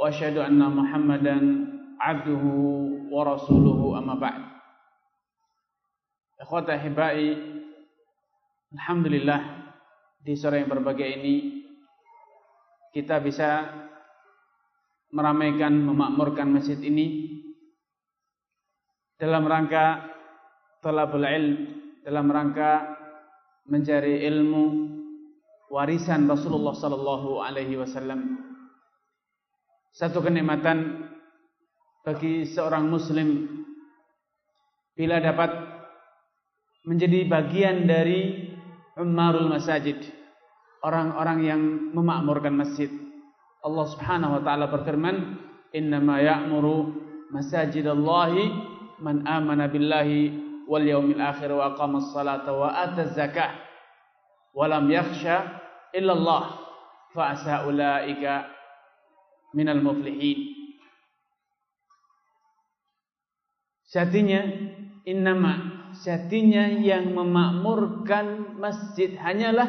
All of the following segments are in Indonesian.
وأشهد أن محمدا عبده ورسوله أما بعد إخوة أحبائي Alhamdulillah di sore yang berbahagia ini kita bisa meramaikan, memakmurkan masjid ini dalam rangka talabul ilm, dalam rangka mencari ilmu warisan Rasulullah sallallahu alaihi wasallam. Satu kenikmatan bagi seorang muslim bila dapat menjadi bagian dari Ummarul Masajid, orang-orang yang memakmurkan masjid. Allah Subhanahu wa taala berfirman, "Innama ya'muru masajidallahi man amana billahi wal yaumil akhir wa aqama as-salata wa ata zakah wa lam yakhsha illa Allah fa asa ulaika minal muflihin." Satinya innama satinya yang memakmurkan masjid hanyalah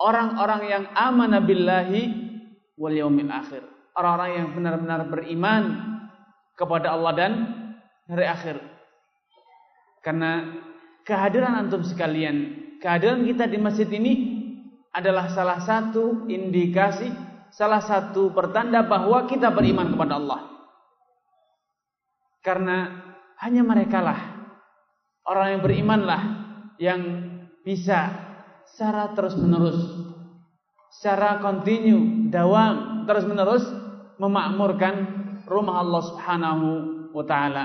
orang-orang yang amanah billahi wal yaumil akhir. Orang-orang yang benar-benar beriman kepada Allah dan hari akhir. Karena kehadiran antum sekalian, kehadiran kita di masjid ini adalah salah satu indikasi, salah satu pertanda bahwa kita beriman kepada Allah. Karena hanya merekalah orang yang berimanlah yang bisa secara terus-menerus, secara kontinu, dawam, terus-menerus memakmurkan rumah Allah Subhanahu wa taala.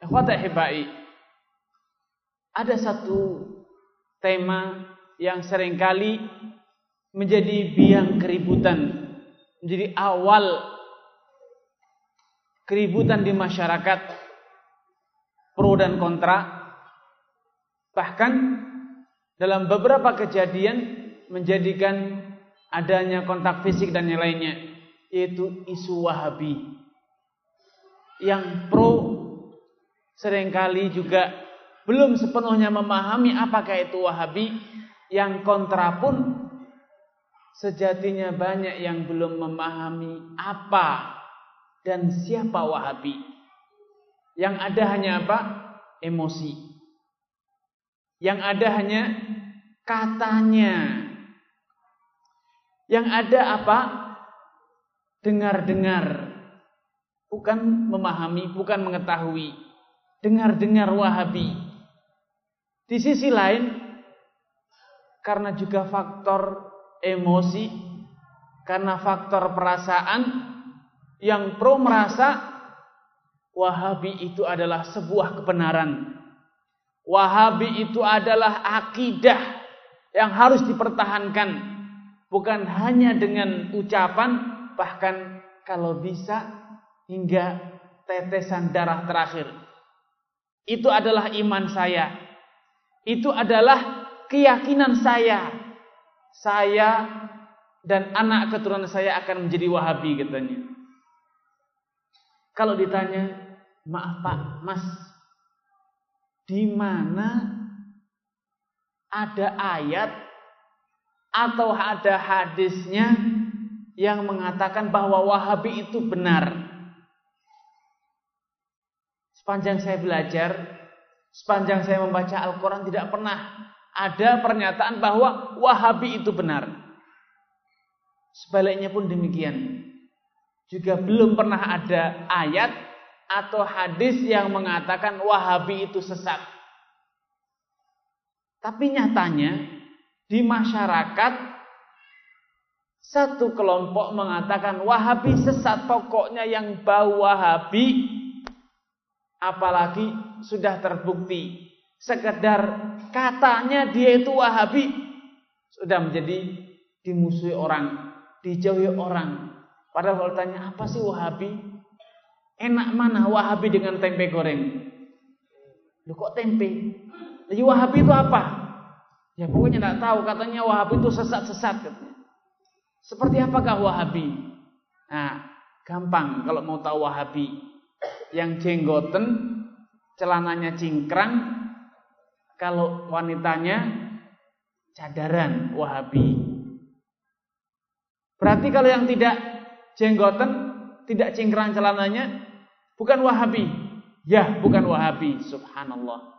Ikhwata hibai. Ada satu tema yang sering kali menjadi biang keributan, menjadi awal keributan di masyarakat pro dan kontra. Bahkan dalam beberapa kejadian menjadikan adanya kontak fisik dan yang lainnya yaitu isu Wahabi. Yang pro sering kali juga belum sepenuhnya memahami apakah itu Wahabi yang kontra pun sejatinya banyak yang belum memahami apa dan siapa Wahabi yang ada hanya apa? Emosi. Yang ada hanya katanya. Yang ada apa? Dengar-dengar. Bukan memahami, bukan mengetahui. Dengar-dengar Wahabi. Di sisi lain, karena juga faktor emosi, karena faktor perasaan, yang pro merasa Wahabi itu adalah sebuah kebenaran. Wahabi itu adalah akidah yang harus dipertahankan. Bukan hanya dengan ucapan, bahkan kalau bisa hingga tetesan darah terakhir. Itu adalah iman saya. Itu adalah keyakinan saya. Saya dan anak keturunan saya akan menjadi Wahabi katanya. Kalau ditanya, maaf Pak, Mas, di mana ada ayat atau ada hadisnya yang mengatakan bahwa Wahabi itu benar? Sepanjang saya belajar, sepanjang saya membaca Al-Quran tidak pernah ada pernyataan bahwa Wahabi itu benar. Sebaliknya pun demikian juga belum pernah ada ayat atau hadis yang mengatakan Wahabi itu sesat. Tapi nyatanya di masyarakat satu kelompok mengatakan Wahabi sesat pokoknya yang bau Wahabi apalagi sudah terbukti sekedar katanya dia itu Wahabi sudah menjadi dimusuhi orang, dijauhi orang, Padahal kalau tanya apa sih Wahabi? Enak mana Wahabi dengan tempe goreng? Lu kok tempe? Jadi Wahabi itu apa? Ya pokoknya tidak tahu. Katanya Wahabi itu sesat-sesat. Seperti apakah Wahabi? Nah, gampang kalau mau tahu Wahabi. Yang jenggoten, celananya cingkrang, kalau wanitanya cadaran Wahabi. Berarti kalau yang tidak jenggoten, tidak cingkrang celananya, bukan Wahabi. Ya, bukan Wahabi. Subhanallah.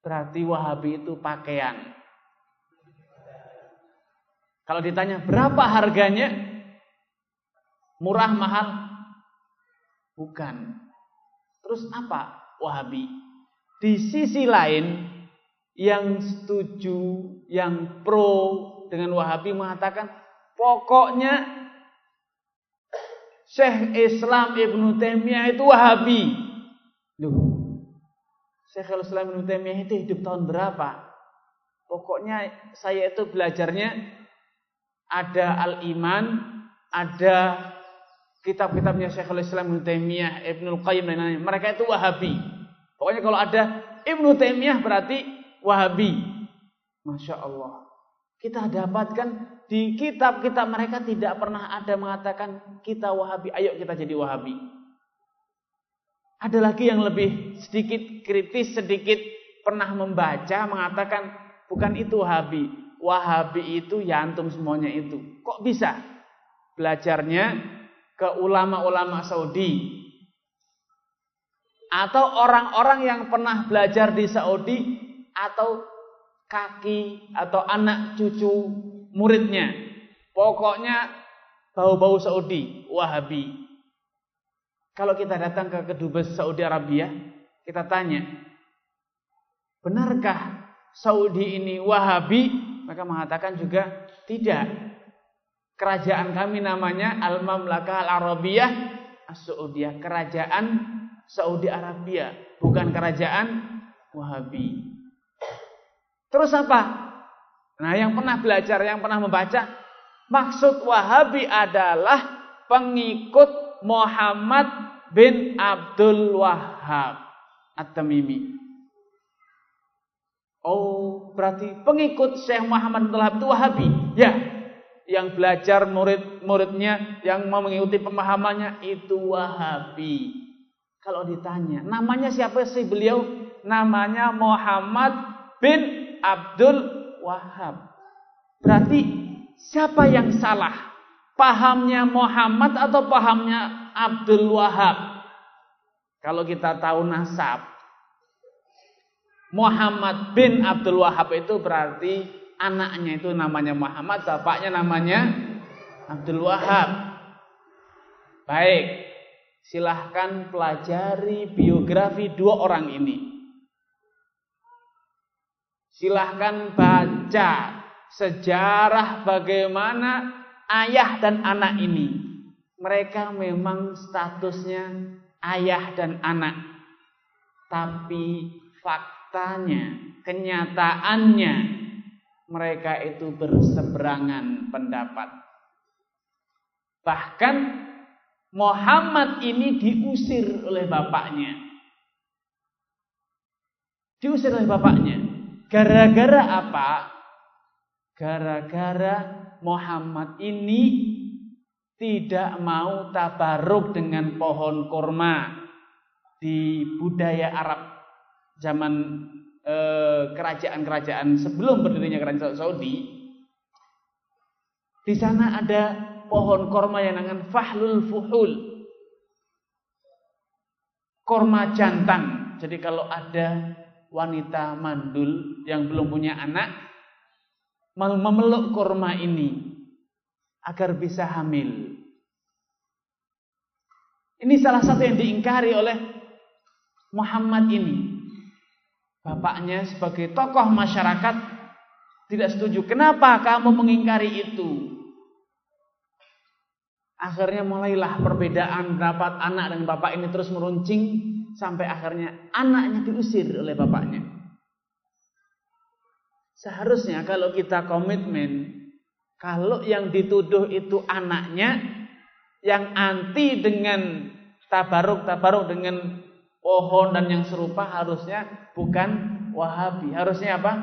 Berarti Wahabi itu pakaian. Kalau ditanya berapa harganya? Murah mahal? Bukan. Terus apa Wahabi? Di sisi lain yang setuju, yang pro dengan Wahabi mengatakan pokoknya Syekh Islam Ibnu Taimiyah itu Wahabi. Loh, Syekhul Islam Ibnu Taimiyah itu hidup tahun berapa? Pokoknya saya itu belajarnya ada Al-Iman, ada kitab-kitabnya Syekhul Islam Ibnu Taimiyah, Ibnu Qayyim dan lain-lain. Mereka itu Wahabi. Pokoknya kalau ada Ibnu Taimiyah berarti Wahabi. Masya Allah. Kita dapatkan di kitab-kitab mereka tidak pernah ada mengatakan kita Wahabi. Ayo kita jadi Wahabi. Ada lagi yang lebih sedikit kritis, sedikit pernah membaca mengatakan bukan itu Wahabi. Wahabi itu ya antum semuanya itu. Kok bisa? Belajarnya ke ulama-ulama Saudi. Atau orang-orang yang pernah belajar di Saudi atau kaki atau anak cucu muridnya. Pokoknya bau-bau Saudi, Wahabi. Kalau kita datang ke kedubes Saudi Arabia, kita tanya, benarkah Saudi ini Wahabi? Mereka mengatakan juga tidak. Kerajaan kami namanya Al-Mamlakah Al-Arabiyah As-Saudiyah, kerajaan Saudi Arabia, bukan kerajaan Wahabi. Terus apa? Nah, yang pernah belajar, yang pernah membaca, maksud Wahabi adalah pengikut Muhammad bin Abdul Wahab At-Tamimi. Oh, berarti pengikut Syekh Muhammad bin Wahab itu Wahabi. Ya, yang belajar murid-muridnya, yang mau mengikuti pemahamannya itu Wahabi. Kalau ditanya, namanya siapa sih beliau? Namanya Muhammad bin Abdul Wahab. Berarti siapa yang salah? Pahamnya Muhammad atau pahamnya Abdul Wahab. Kalau kita tahu nasab, Muhammad bin Abdul Wahab itu berarti anaknya itu namanya Muhammad, bapaknya namanya Abdul Wahab. Baik, silahkan pelajari biografi dua orang ini. Silahkan baca sejarah bagaimana ayah dan anak ini mereka memang statusnya ayah dan anak. Tapi faktanya, kenyataannya mereka itu berseberangan pendapat. Bahkan Muhammad ini diusir oleh bapaknya. Diusir oleh bapaknya. Gara-gara apa? Gara-gara Muhammad ini tidak mau tabaruk dengan pohon korma di budaya Arab zaman eh, kerajaan-kerajaan sebelum berdirinya kerajaan Saudi. Di sana ada pohon korma yang namanya fahlul fuhul. Korma jantan. Jadi kalau ada wanita mandul yang belum punya anak memeluk korma ini agar bisa hamil. Ini salah satu yang diingkari oleh Muhammad ini. Bapaknya sebagai tokoh masyarakat tidak setuju. Kenapa kamu mengingkari itu? Akhirnya mulailah perbedaan pendapat anak dan bapak ini terus meruncing sampai akhirnya anaknya diusir oleh bapaknya. Seharusnya kalau kita komitmen kalau yang dituduh itu anaknya, Yang anti dengan tabaruk-tabaruk dengan pohon dan yang serupa harusnya bukan Wahabi, harusnya apa?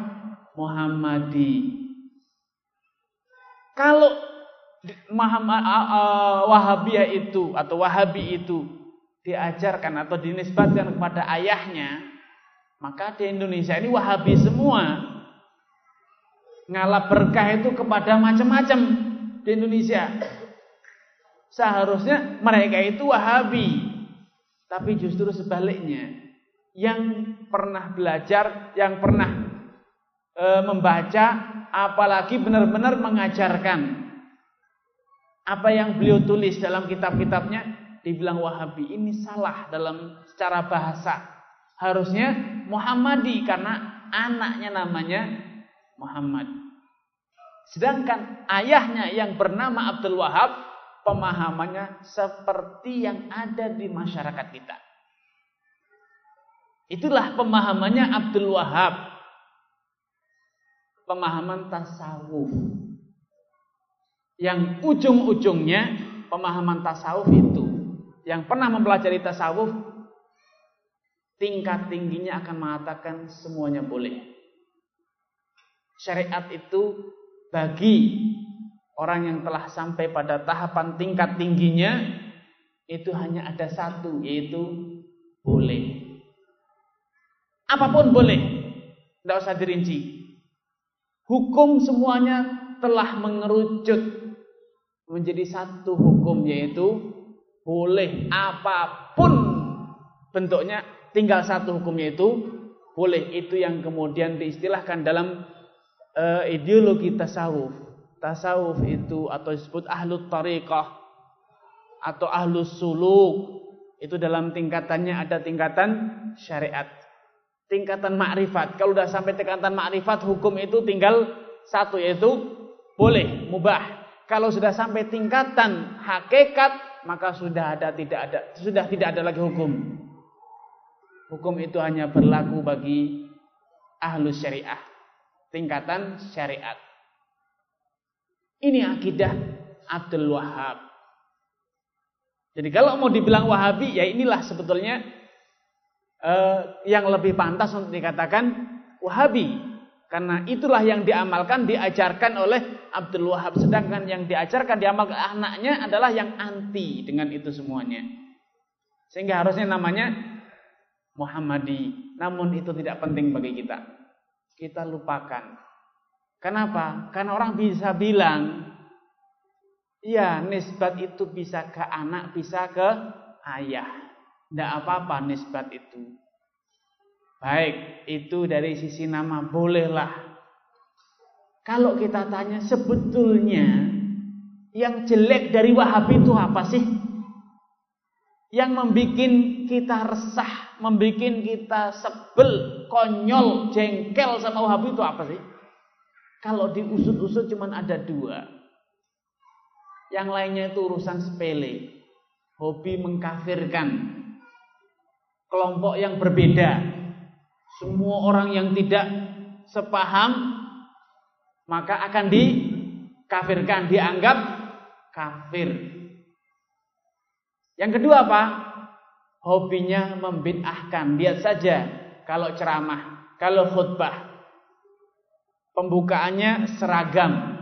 Muhammadi. Kalau Muhammad uh, Wahabiyah itu atau Wahabi itu diajarkan atau dinisbatkan kepada ayahnya, maka di Indonesia ini Wahabi semua. Ngalap berkah itu kepada macam-macam di Indonesia. Seharusnya mereka itu Wahabi. Tapi justru sebaliknya. Yang pernah belajar, yang pernah e, membaca, apalagi benar-benar mengajarkan. Apa yang beliau tulis dalam kitab-kitabnya, dibilang Wahabi. Ini salah dalam secara bahasa. Harusnya Muhammadi karena anaknya namanya Muhammad. Sedangkan ayahnya yang bernama Abdul Wahab pemahamannya seperti yang ada di masyarakat kita. Itulah pemahamannya Abdul Wahab. Pemahaman tasawuf. Yang ujung-ujungnya pemahaman tasawuf itu. Yang pernah mempelajari tasawuf. Tingkat tingginya akan mengatakan semuanya boleh. Syariat itu bagi Orang yang telah sampai pada tahapan tingkat tingginya itu hanya ada satu yaitu boleh. Apa pun boleh. Tidak usah dirinci. Hukum semuanya telah mengerucut menjadi satu hukum yaitu boleh apa pun bentuknya tinggal satu hukum yaitu boleh. Itu yang kemudian diistilahkan dalam uh, ideologi tasawuf. Tasawuf itu atau disebut ahlu tariqah atau ahlu suluk itu dalam tingkatannya ada tingkatan syariat. Tingkatan makrifat. Kalau sudah sampai tingkatan makrifat hukum itu tinggal satu yaitu boleh mubah. Kalau sudah sampai tingkatan hakikat maka sudah ada tidak ada sudah tidak ada lagi hukum hukum itu hanya berlaku bagi ahlu syariah tingkatan syariat ini akidah Abdul Wahab. Jadi kalau mau dibilang Wahabi, ya inilah sebetulnya eh, yang lebih pantas untuk dikatakan Wahabi. Karena itulah yang diamalkan, diajarkan oleh Abdul Wahab. Sedangkan yang diajarkan, diamalkan anaknya adalah yang anti dengan itu semuanya. Sehingga harusnya namanya Muhammadi. Namun itu tidak penting bagi kita. Kita lupakan. Kenapa? Karena orang bisa bilang, ya nisbat itu bisa ke anak, bisa ke ayah. Tidak apa-apa nisbat itu. Baik, itu dari sisi nama bolehlah. Kalau kita tanya sebetulnya yang jelek dari Wahabi itu apa sih? Yang membuat kita resah, membuat kita sebel, konyol, jengkel sama Wahabi itu apa sih? Kalau diusut-usut cuma ada dua. Yang lainnya itu urusan sepele. Hobi mengkafirkan. Kelompok yang berbeda. Semua orang yang tidak sepaham maka akan dikafirkan, dianggap kafir. Yang kedua apa? Hobinya membid'ahkan. Lihat saja kalau ceramah, kalau khutbah pembukaannya seragam.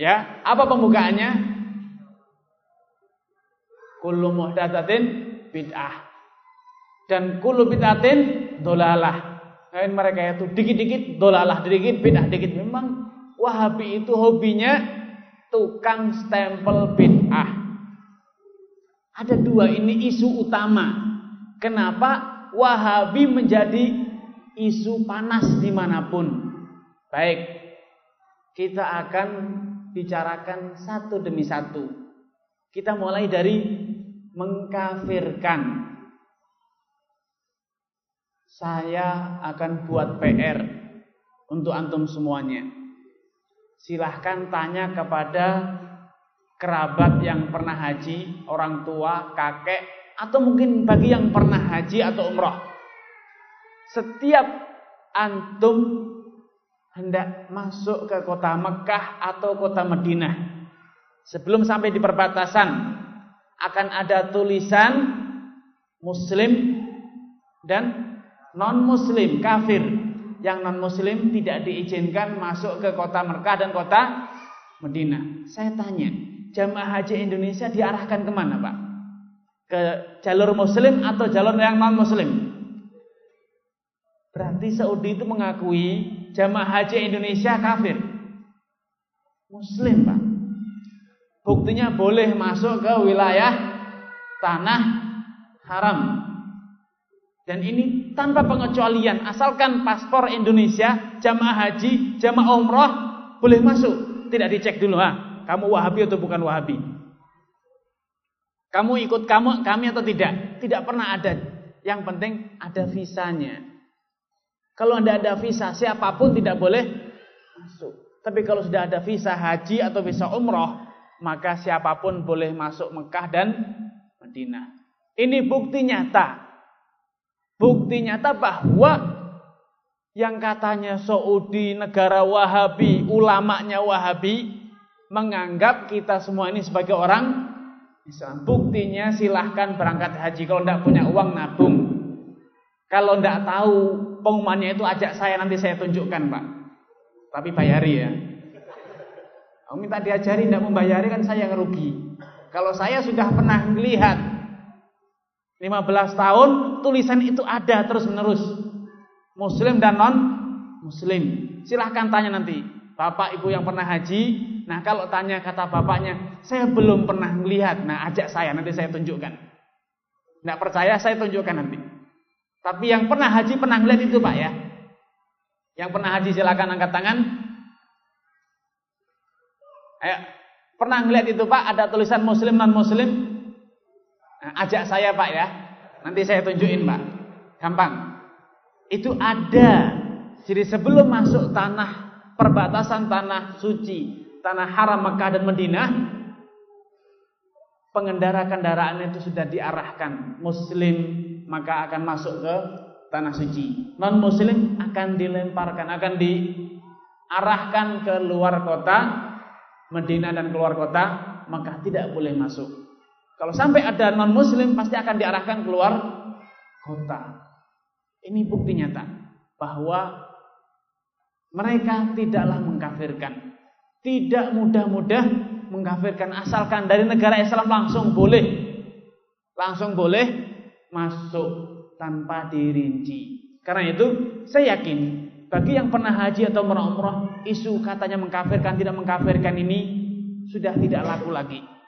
Ya, apa pembukaannya? Kullu muhdatsatin bid'ah. Dan kullu bid'atin dolalah. Nah, mereka itu dikit-dikit dolalah, dikit bid'ah, dikit memang Wahabi itu hobinya tukang stempel bid'ah. Ada dua ini isu utama. Kenapa Wahabi menjadi isu panas di mana pun. Baik, kita akan bicarakan satu demi satu. Kita mulai dari mengkafirkan. Saya akan buat PR untuk antum semuanya. Silahkan tanya kepada kerabat yang pernah haji, orang tua, kakek, atau mungkin bagi yang pernah haji atau umroh setiap antum hendak masuk ke kota Mekah atau kota Madinah, sebelum sampai di perbatasan akan ada tulisan muslim dan non muslim kafir yang non muslim tidak diizinkan masuk ke kota Mekah dan kota Medina. Saya tanya, jamaah haji Indonesia diarahkan ke mana Pak? Ke jalur muslim atau jalur yang non muslim? Berarti Saudi itu mengakui jamaah haji Indonesia kafir. Muslim Pak. Buktinya boleh masuk ke wilayah tanah haram. Dan ini tanpa pengecualian, asalkan paspor Indonesia, jamaah haji, jamaah umroh boleh masuk. Tidak dicek dulu, ha, kamu Wahabi atau bukan Wahabi. Kamu ikut kamu kami atau tidak? Tidak pernah ada. Yang penting ada visanya. Kalau tidak ada visa, siapa pun tidak boleh masuk. Tapi kalau sudah ada visa haji atau visa umroh, maka siapa pun boleh masuk Mekah dan Madinah. Ini bukti nyata. Bukti nyata bahwa yang katanya Saudi negara Wahabi, ulamanya Wahabi menganggap kita semua ini sebagai orang Islam. Buktinya silahkan berangkat haji kalau tidak punya uang nabung. Kalau tidak tahu pengumumannya itu ajak saya nanti saya tunjukkan pak. Tapi bayari ya. Kamu minta diajari tidak membayari kan saya yang rugi. Kalau saya sudah pernah melihat 15 tahun tulisan itu ada terus menerus. Muslim dan non muslim. Silahkan tanya nanti. Bapak ibu yang pernah haji. Nah kalau tanya kata bapaknya. Saya belum pernah melihat. Nah ajak saya nanti saya tunjukkan. Tidak percaya saya tunjukkan nanti. Tapi yang pernah haji pernah melihat itu pak ya. Yang pernah haji silakan angkat tangan. Ayo, pernah ngeliat itu Pak, ada tulisan muslim non muslim? Nah, ajak saya Pak ya. Nanti saya tunjukin Pak. Gampang. Itu ada. Jadi sebelum masuk tanah perbatasan tanah suci, tanah haram Mekah dan Madinah, pengendara kendaraan itu sudah diarahkan muslim maka akan masuk ke tanah suci. Non muslim akan dilemparkan, akan diarahkan ke luar kota Medina dan keluar kota, maka tidak boleh masuk. Kalau sampai ada non muslim pasti akan diarahkan keluar kota. Ini bukti nyata bahwa mereka tidaklah mengkafirkan. Tidak mudah-mudah mengkafirkan asalkan dari negara Islam langsung boleh. Langsung boleh masuk tanpa dirinci. Karena itu saya yakin bagi yang pernah haji atau umrah, isu katanya mengkafirkan tidak mengkafirkan ini sudah tidak laku lagi.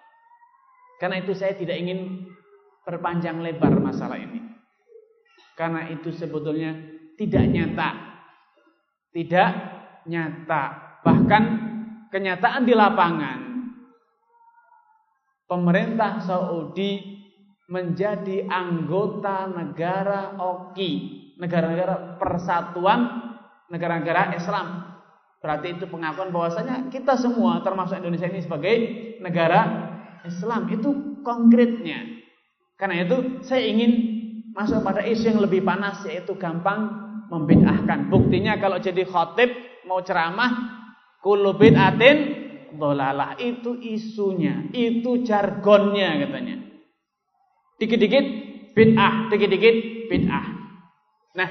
Karena itu saya tidak ingin perpanjang lebar masalah ini. Karena itu sebetulnya tidak nyata. Tidak nyata. Bahkan kenyataan di lapangan pemerintah Saudi menjadi anggota negara OKI, negara-negara persatuan negara-negara Islam. Berarti itu pengakuan bahwasanya kita semua termasuk Indonesia ini sebagai negara Islam. Itu konkretnya. Karena itu saya ingin masuk pada isu yang lebih panas yaitu gampang membid'ahkan. Buktinya kalau jadi khotib mau ceramah kullu bid'atin dolalah itu isunya, itu jargonnya katanya. Dikit-dikit bid'ah, dikit-dikit bid'ah. Nah,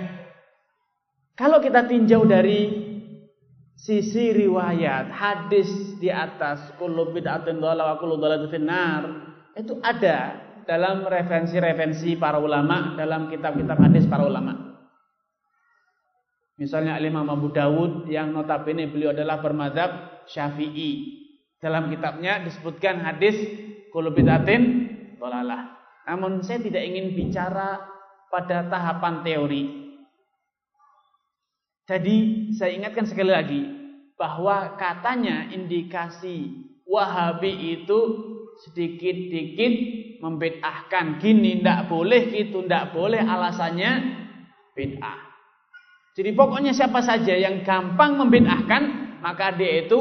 kalau kita tinjau dari sisi riwayat, hadis di atas kullu bid'atin dhalalah wa kullu dhalatin finnar, itu ada dalam referensi-referensi para ulama dalam kitab-kitab hadis para ulama. Misalnya Imam Abu Dawud yang notabene beliau adalah bermadhab Syafi'i. Dalam kitabnya disebutkan hadis kullu bid'atin dhalalah. Namun saya tidak ingin bicara pada tahapan teori. Jadi saya ingatkan sekali lagi bahwa katanya indikasi Wahabi itu sedikit-sedikit membedahkan gini ndak boleh itu ndak boleh alasannya bid'ah. Jadi pokoknya siapa saja yang gampang membedahkan maka dia itu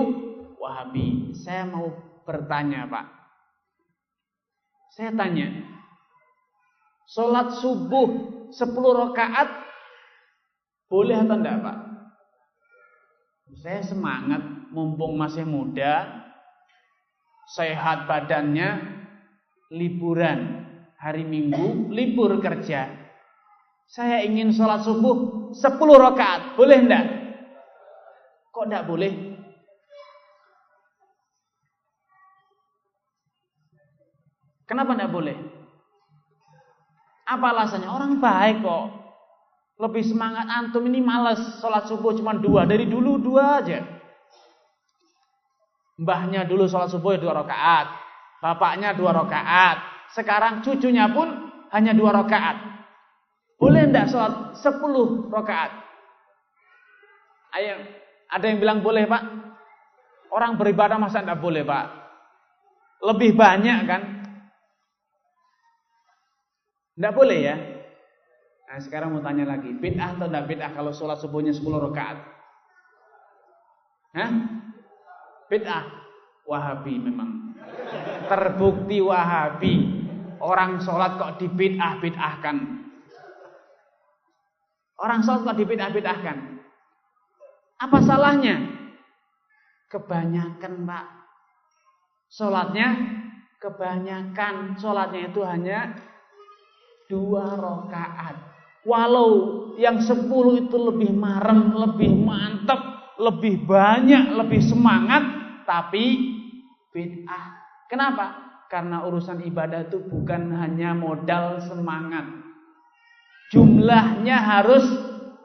Wahabi. Saya mau bertanya, Pak. Saya tanya. Salat subuh 10 rakaat boleh atau enggak Pak? Saya semangat mumpung masih muda. sehat badannya, liburan hari Minggu, libur kerja. Saya ingin sholat subuh 10 rakaat, boleh enggak? Kok enggak boleh? Kenapa enggak boleh? Apa alasannya? Orang baik kok. Lebih semangat antum ini males sholat subuh cuma dua dari dulu dua aja. Mbahnya dulu sholat subuh dua rakaat, bapaknya dua rakaat, sekarang cucunya pun hanya dua rakaat. Boleh enggak sholat sepuluh rakaat? Ayo, ada yang bilang boleh pak? Orang beribadah masa enggak boleh pak? Lebih banyak kan? Enggak boleh ya? Nah sekarang mau tanya lagi, bid'ah atau tidak bid'ah kalau sholat subuhnya 10 rakaat? Hah? Bid'ah. Wahabi memang. Terbukti Wahabi. Orang sholat kok dibid'ah-bid'ahkan. Orang sholat kok dibid'ah-bid'ahkan. Apa salahnya? Kebanyakan pak. Sholatnya kebanyakan. Sholatnya itu hanya dua rakaat. Walau yang sepuluh itu lebih marem, lebih mantap, lebih banyak, lebih semangat, tapi bid'ah. Kenapa? Karena urusan ibadah itu bukan hanya modal semangat. Jumlahnya harus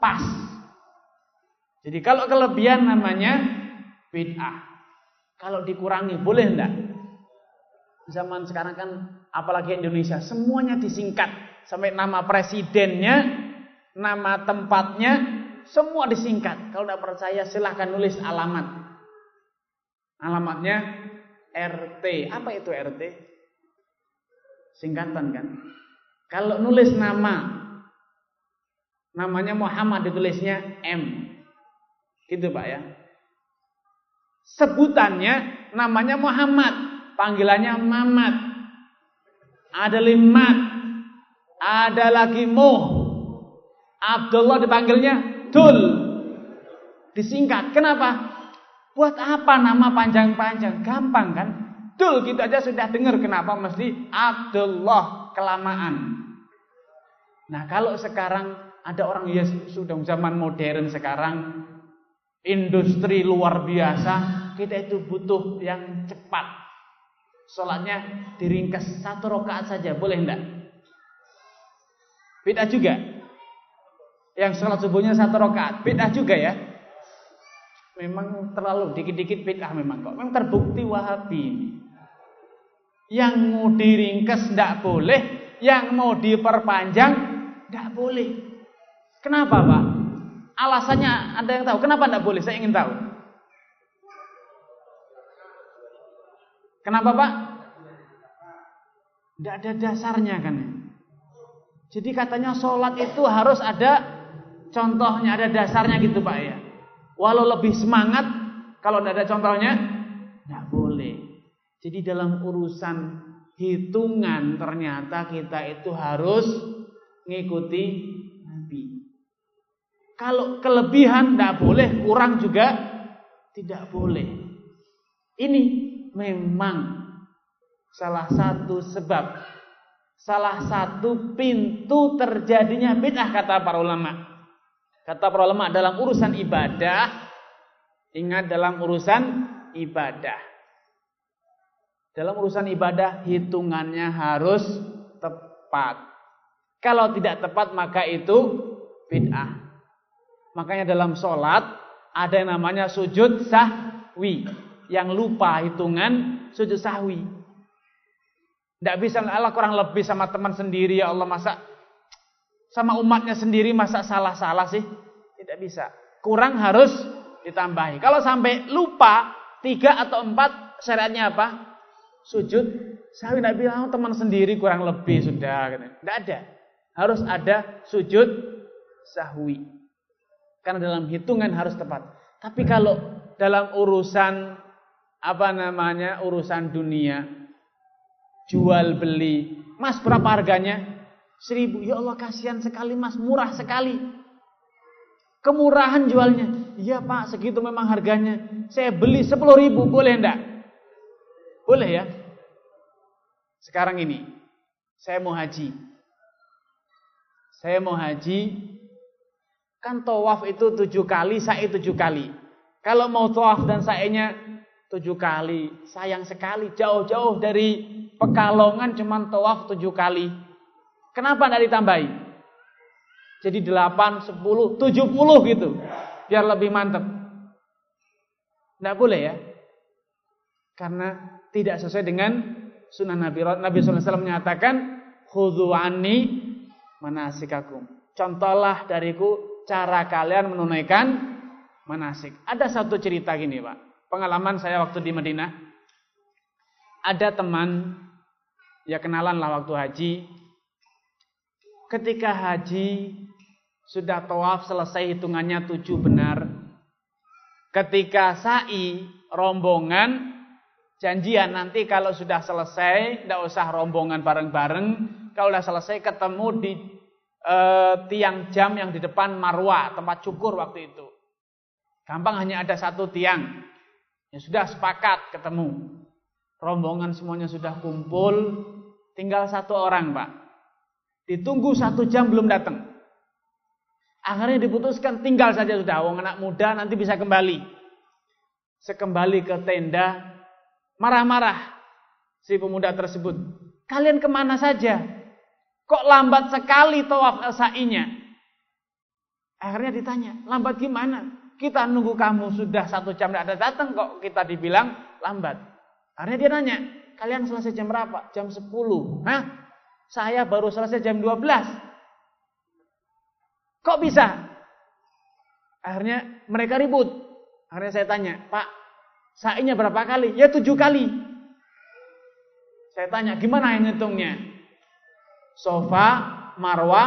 pas. Jadi kalau kelebihan namanya bid'ah. Kalau dikurangi boleh enggak? Zaman sekarang kan apalagi Indonesia semuanya disingkat sampai nama presidennya, nama tempatnya, semua disingkat. Kalau tidak percaya silahkan nulis alamat. Alamatnya RT. Apa itu RT? Singkatan kan? Kalau nulis nama, namanya Muhammad ditulisnya M. Gitu Pak ya. Sebutannya namanya Muhammad, panggilannya Mamat. Ada limat, ada lagi Muh. Abdullah dipanggilnya Dul. Disingkat. Kenapa? Buat apa nama panjang-panjang? Gampang kan? Dul gitu aja sudah dengar kenapa mesti Abdullah kelamaan. Nah, kalau sekarang ada orang ya sudah zaman modern sekarang industri luar biasa, kita itu butuh yang cepat. Sholatnya diringkas satu rakaat saja, boleh enggak? Bid'ah juga. Yang sholat subuhnya satu rakaat, bid'ah juga ya. Memang terlalu dikit-dikit bid'ah memang kok. Memang terbukti Wahabi ini. Yang mau diringkas tidak boleh, yang mau diperpanjang tidak boleh. Kenapa Pak? Alasannya ada yang tahu. Kenapa tidak boleh? Saya ingin tahu. Kenapa Pak? Tidak ada dasarnya kan. Jadi katanya sholat itu harus ada contohnya, ada dasarnya gitu Pak ya. Walau lebih semangat, kalau tidak ada contohnya, tidak boleh. Jadi dalam urusan hitungan ternyata kita itu harus mengikuti Nabi. Kalau kelebihan tidak boleh, kurang juga tidak boleh. Ini memang salah satu sebab salah satu pintu terjadinya bid'ah kata para ulama. Kata para ulama dalam urusan ibadah, ingat dalam urusan ibadah. Dalam urusan ibadah hitungannya harus tepat. Kalau tidak tepat maka itu bid'ah. Makanya dalam sholat ada yang namanya sujud sahwi. Yang lupa hitungan sujud sahwi. Tidak bisa Allah kurang lebih sama teman sendiri ya Allah masa sama umatnya sendiri masa salah-salah sih? Tidak bisa. Kurang harus ditambahi. Kalau sampai lupa tiga atau empat syariatnya apa? Sujud. Saya tidak bilang oh, teman sendiri kurang lebih sudah. Tidak ada. Harus ada sujud sahwi. Karena dalam hitungan harus tepat. Tapi kalau dalam urusan apa namanya urusan dunia jual beli. Mas berapa harganya? Seribu. Ya Allah kasihan sekali mas, murah sekali. Kemurahan jualnya. Iya pak, segitu memang harganya. Saya beli sepuluh ribu, boleh enggak? Boleh ya? Sekarang ini, saya mau haji. Saya mau haji, kan tawaf itu tujuh kali, sa'i tujuh kali. Kalau mau tawaf dan sa'inya tujuh kali, sayang sekali. Jauh-jauh dari Pekalongan cuman tawaf tujuh kali. Kenapa tidak ditambahi? Jadi delapan, sepuluh, tujuh puluh gitu. Biar lebih mantep. Tidak boleh ya. Karena tidak sesuai dengan sunnah Nabi. Nabi SAW menyatakan, Khudhu anni manasikakum. Contohlah dariku cara kalian menunaikan manasik. Ada satu cerita gini Pak. Pengalaman saya waktu di Madinah. Ada teman, ya kenalan lah waktu haji. Ketika haji, sudah tawaf selesai hitungannya tujuh benar. Ketika sa'i, rombongan, janjian nanti kalau sudah selesai, tidak usah rombongan bareng-bareng. Kalau sudah selesai ketemu di e, tiang jam yang di depan Marwa, tempat cukur waktu itu. Gampang hanya ada satu tiang. Ya sudah sepakat ketemu. Rombongan semuanya sudah kumpul, tinggal satu orang pak. Ditunggu satu jam belum datang. Akhirnya diputuskan tinggal saja sudah. Wong anak muda nanti bisa kembali. Sekembali ke tenda, Marah-marah si pemuda tersebut. Kalian ke mana saja? Kok lambat sekali tawaf sa'inya? Akhirnya ditanya, lambat gimana? Kita nunggu kamu sudah satu jam tidak ada datang kok kita dibilang lambat. Akhirnya dia nanya, kalian selesai jam berapa? Jam 10. Hah? Saya baru selesai jam 12. Kok bisa? Akhirnya mereka ribut. Akhirnya saya tanya, Pak, Sa'inya berapa kali? Ya tujuh kali. Saya tanya, gimana yang hitungnya? Sofa, marwa,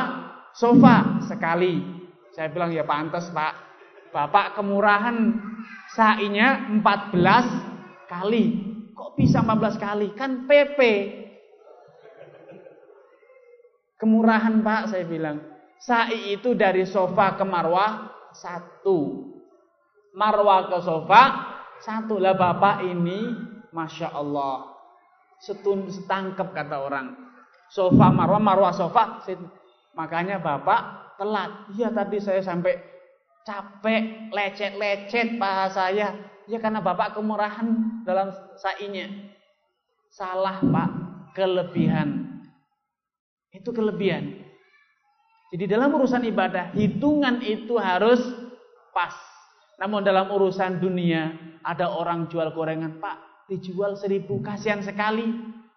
sofa sekali. Saya bilang, ya pantas pak. Bapak kemurahan sa'inya 14 kali. Kok bisa 14 kali? Kan PP. Kemurahan pak, saya bilang. Sa'i itu dari sofa ke marwah satu. Marwah ke sofa satu lah bapak ini, masya Allah, setun setangkep kata orang. Sofa marwah marwah sofa, makanya bapak telat. Iya tadi saya sampai capek, lecet-lecet paha saya. Ya karena bapak kemurahan dalam sainya. Salah pak, kelebihan. Itu kelebihan. Jadi dalam urusan ibadah, hitungan itu harus pas. Namun dalam urusan dunia, ada orang jual gorengan, Pak, dijual seribu, kasihan sekali.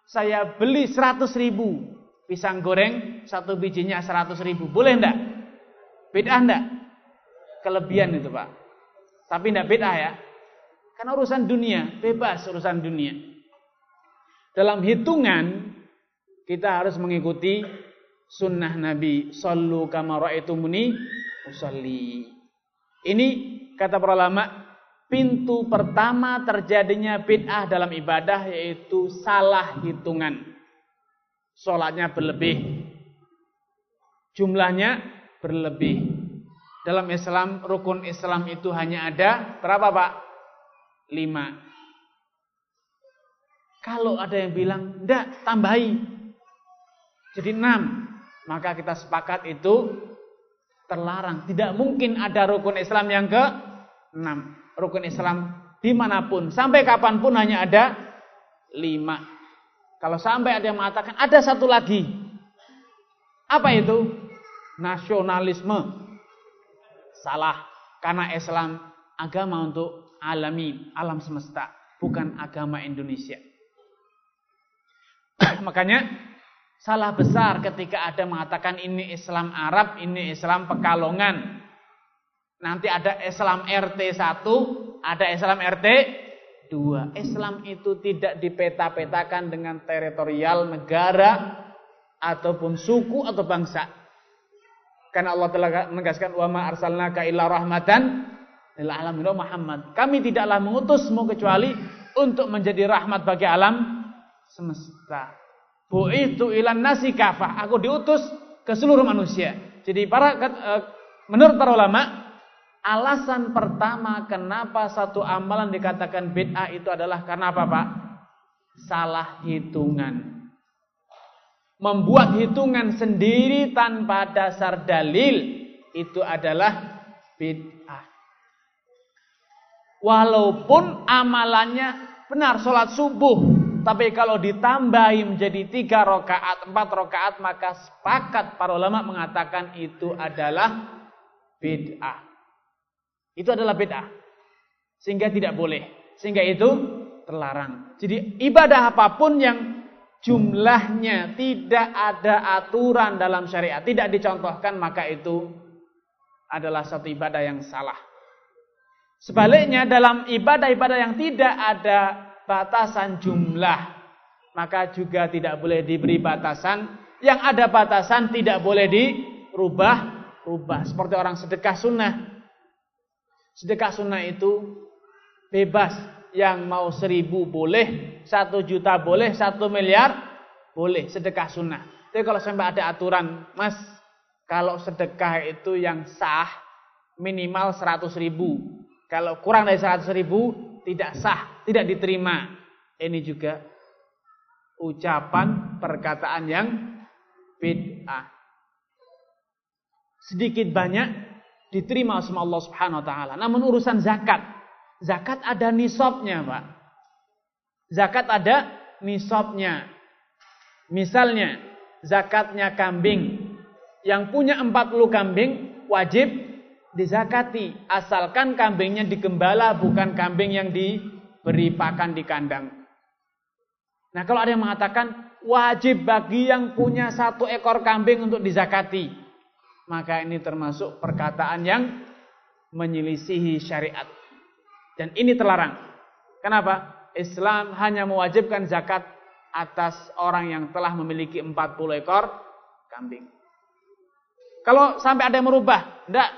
Saya beli seratus ribu. Pisang goreng, satu bijinya seratus ribu. Boleh enggak? Beda enggak? Kelebihan itu, Pak. Tapi enggak beda ya. Karena urusan dunia, bebas urusan dunia. Dalam hitungan, kita harus mengikuti sunnah Nabi. Sallu kama ra'aitumuni usalli. Ini kata para ulama, pintu pertama terjadinya bid'ah dalam ibadah yaitu salah hitungan. Sholatnya berlebih. Jumlahnya berlebih. Dalam Islam, rukun Islam itu hanya ada berapa Pak? Lima. Kalau ada yang bilang, enggak, tambahi. Jadi enam. Maka kita sepakat itu terlarang. Tidak mungkin ada rukun Islam yang ke enam. Rukun Islam di mana pun, sampai kapan pun hanya ada lima. Kalau sampai ada yang mengatakan ada satu lagi, apa itu? Nasionalisme. Salah, karena Islam agama untuk alamin, alam semesta, bukan agama Indonesia. Makanya Salah besar ketika ada mengatakan ini Islam Arab, ini Islam Pekalongan. Nanti ada Islam RT 1, ada Islam RT 2. Islam itu tidak dipeta-petakan dengan teritorial negara ataupun suku atau bangsa. Karena Allah telah menegaskan wa ma arsalnaka illa rahmatan lil alamin Muhammad. Kami tidaklah mengutusmu kecuali untuk menjadi rahmat bagi alam semesta. Bu'itu ilan nasi kafah. Aku diutus ke seluruh manusia. Jadi para eh, menurut para ulama, alasan pertama kenapa satu amalan dikatakan bid'ah itu adalah karena apa, Pak? salah hitungan. Membuat hitungan sendiri tanpa dasar dalil itu adalah bid'ah. Walaupun amalannya benar sholat subuh, tapi kalau ditambahi menjadi tiga rakaat, empat rakaat, maka sepakat para ulama mengatakan itu adalah bid'ah. Itu adalah bid'ah. Sehingga tidak boleh. Sehingga itu terlarang. Jadi ibadah apa pun yang jumlahnya tidak ada aturan dalam syariat, tidak dicontohkan, maka itu adalah satu ibadah yang salah. Sebaliknya dalam ibadah-ibadah yang tidak ada batasan jumlah, maka juga tidak boleh diberi batasan. Yang ada batasan tidak boleh dirubah, rubah. Seperti orang sedekah sunnah. Sedekah sunnah itu bebas. Yang mau seribu boleh, satu juta boleh, satu miliar boleh. Sedekah sunnah. Tapi kalau sampai ada aturan, mas, kalau sedekah itu yang sah minimal seratus ribu kalau kurang dari 100 ribu tidak sah, tidak diterima. Ini juga ucapan perkataan yang bid'ah. Sedikit banyak diterima sama Allah Subhanahu wa taala. Namun urusan zakat, zakat ada nisabnya, Pak. Zakat ada nisabnya. Misalnya, zakatnya kambing. Yang punya 40 kambing wajib dizakati asalkan kambingnya digembala bukan kambing yang diberi pakan di kandang. Nah kalau ada yang mengatakan wajib bagi yang punya satu ekor kambing untuk dizakati, maka ini termasuk perkataan yang menyelisihi syariat. Dan ini terlarang. Kenapa? Islam hanya mewajibkan zakat atas orang yang telah memiliki 40 ekor kambing. Kalau sampai ada yang merubah, enggak,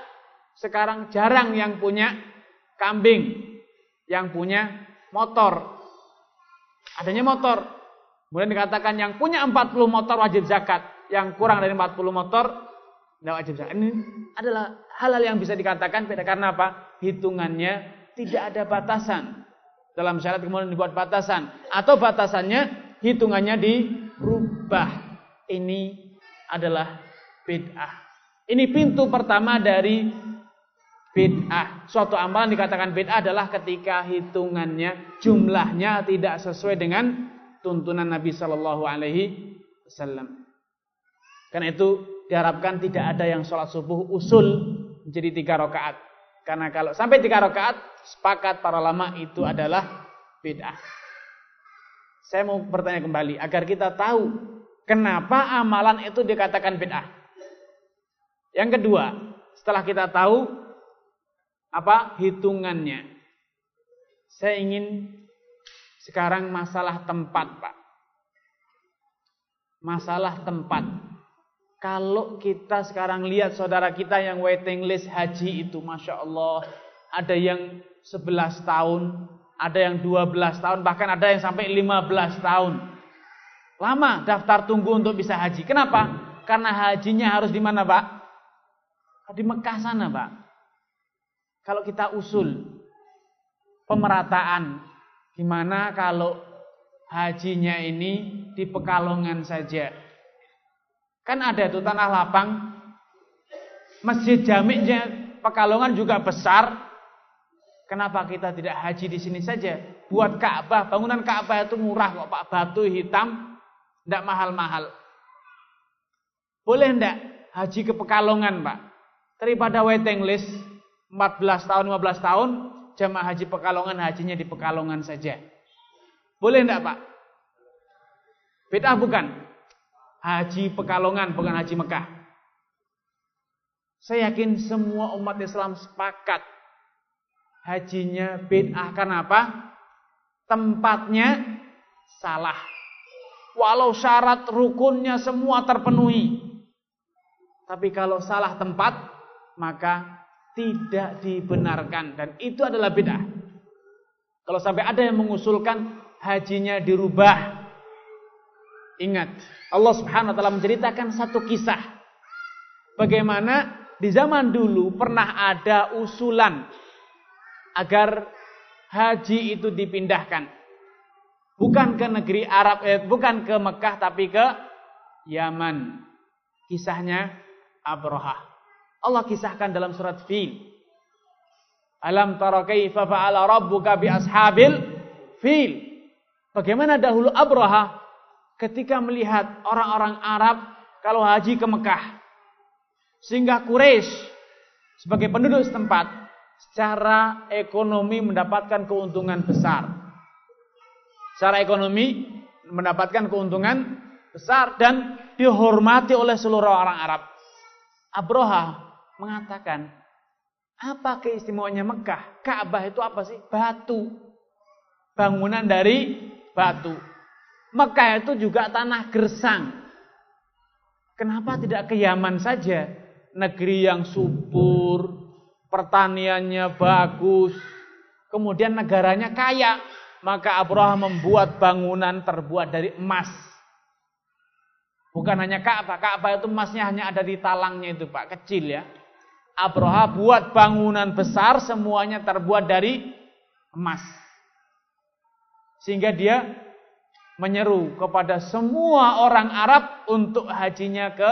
sekarang jarang yang punya kambing, yang punya motor. Adanya motor. Kemudian dikatakan yang punya 40 motor wajib zakat, yang kurang dari 40 motor tidak wajib zakat. Ini adalah hal-hal yang bisa dikatakan beda karena apa? Hitungannya tidak ada batasan. Dalam syarat kemudian dibuat batasan atau batasannya hitungannya dirubah. Ini adalah bid'ah. Ini pintu pertama dari bid'ah. Suatu amalan dikatakan bid'ah adalah ketika hitungannya, jumlahnya tidak sesuai dengan tuntunan Nabi Shallallahu Alaihi Wasallam. Karena itu diharapkan tidak ada yang sholat subuh usul menjadi tiga rakaat. Karena kalau sampai tiga rakaat, sepakat para lama itu adalah bid'ah. Saya mau bertanya kembali agar kita tahu kenapa amalan itu dikatakan bid'ah. Yang kedua, setelah kita tahu apa hitungannya. Saya ingin sekarang masalah tempat, Pak. Masalah tempat. Kalau kita sekarang lihat saudara kita yang waiting list haji itu, Masya Allah. Ada yang 11 tahun, ada yang 12 tahun, bahkan ada yang sampai 15 tahun. Lama daftar tunggu untuk bisa haji. Kenapa? Karena hajinya harus di mana, Pak? Di Mekah sana, Pak. Kalau kita usul pemerataan, gimana kalau hajinya ini di Pekalongan saja? Kan ada tuh tanah lapang, masjid jamiknya Pekalongan juga besar. Kenapa kita tidak haji di sini saja? Buat Ka'bah, bangunan Ka'bah itu murah kok Pak, batu hitam, tidak mahal-mahal. Boleh ndak haji ke Pekalongan Pak? Daripada waiting list, 14 tahun, 15 tahun, jamaah haji Pekalongan hajinya di Pekalongan saja. Boleh enggak Pak? Beda bukan? Haji Pekalongan bukan haji Mekah. Saya yakin semua umat Islam sepakat hajinya bid'ah apa? Tempatnya salah. Walau syarat rukunnya semua terpenuhi. Tapi kalau salah tempat, maka tidak dibenarkan dan itu adalah bid'ah. Kalau sampai ada yang mengusulkan hajinya dirubah. Ingat, Allah Subhanahu wa taala menceritakan satu kisah. Bagaimana di zaman dulu pernah ada usulan agar haji itu dipindahkan. Bukan ke negeri Arab, eh, bukan ke Mekah tapi ke Yaman. Kisahnya Abraha. Allah kisahkan dalam surat Fil. Alam tara kaifa fa'ala rabbuka bi ashabil fil. Bagaimana dahulu Abraha ketika melihat orang-orang Arab kalau haji ke Mekah. Sehingga Quraisy sebagai penduduk setempat secara ekonomi mendapatkan keuntungan besar secara ekonomi mendapatkan keuntungan besar dan dihormati oleh seluruh orang Arab. Abroha mengatakan, apa keistimewaannya Mekah? Ka'bah itu apa sih? Batu. Bangunan dari batu. Mekah itu juga tanah gersang. Kenapa tidak ke Yaman saja? Negeri yang subur, pertaniannya bagus, kemudian negaranya kaya. Maka Abraham membuat bangunan terbuat dari emas. Bukan hanya Ka'bah, Ka'bah itu emasnya hanya ada di talangnya itu Pak, kecil ya. Abraham buat bangunan besar semuanya terbuat dari emas. Sehingga dia menyeru kepada semua orang Arab untuk hajinya ke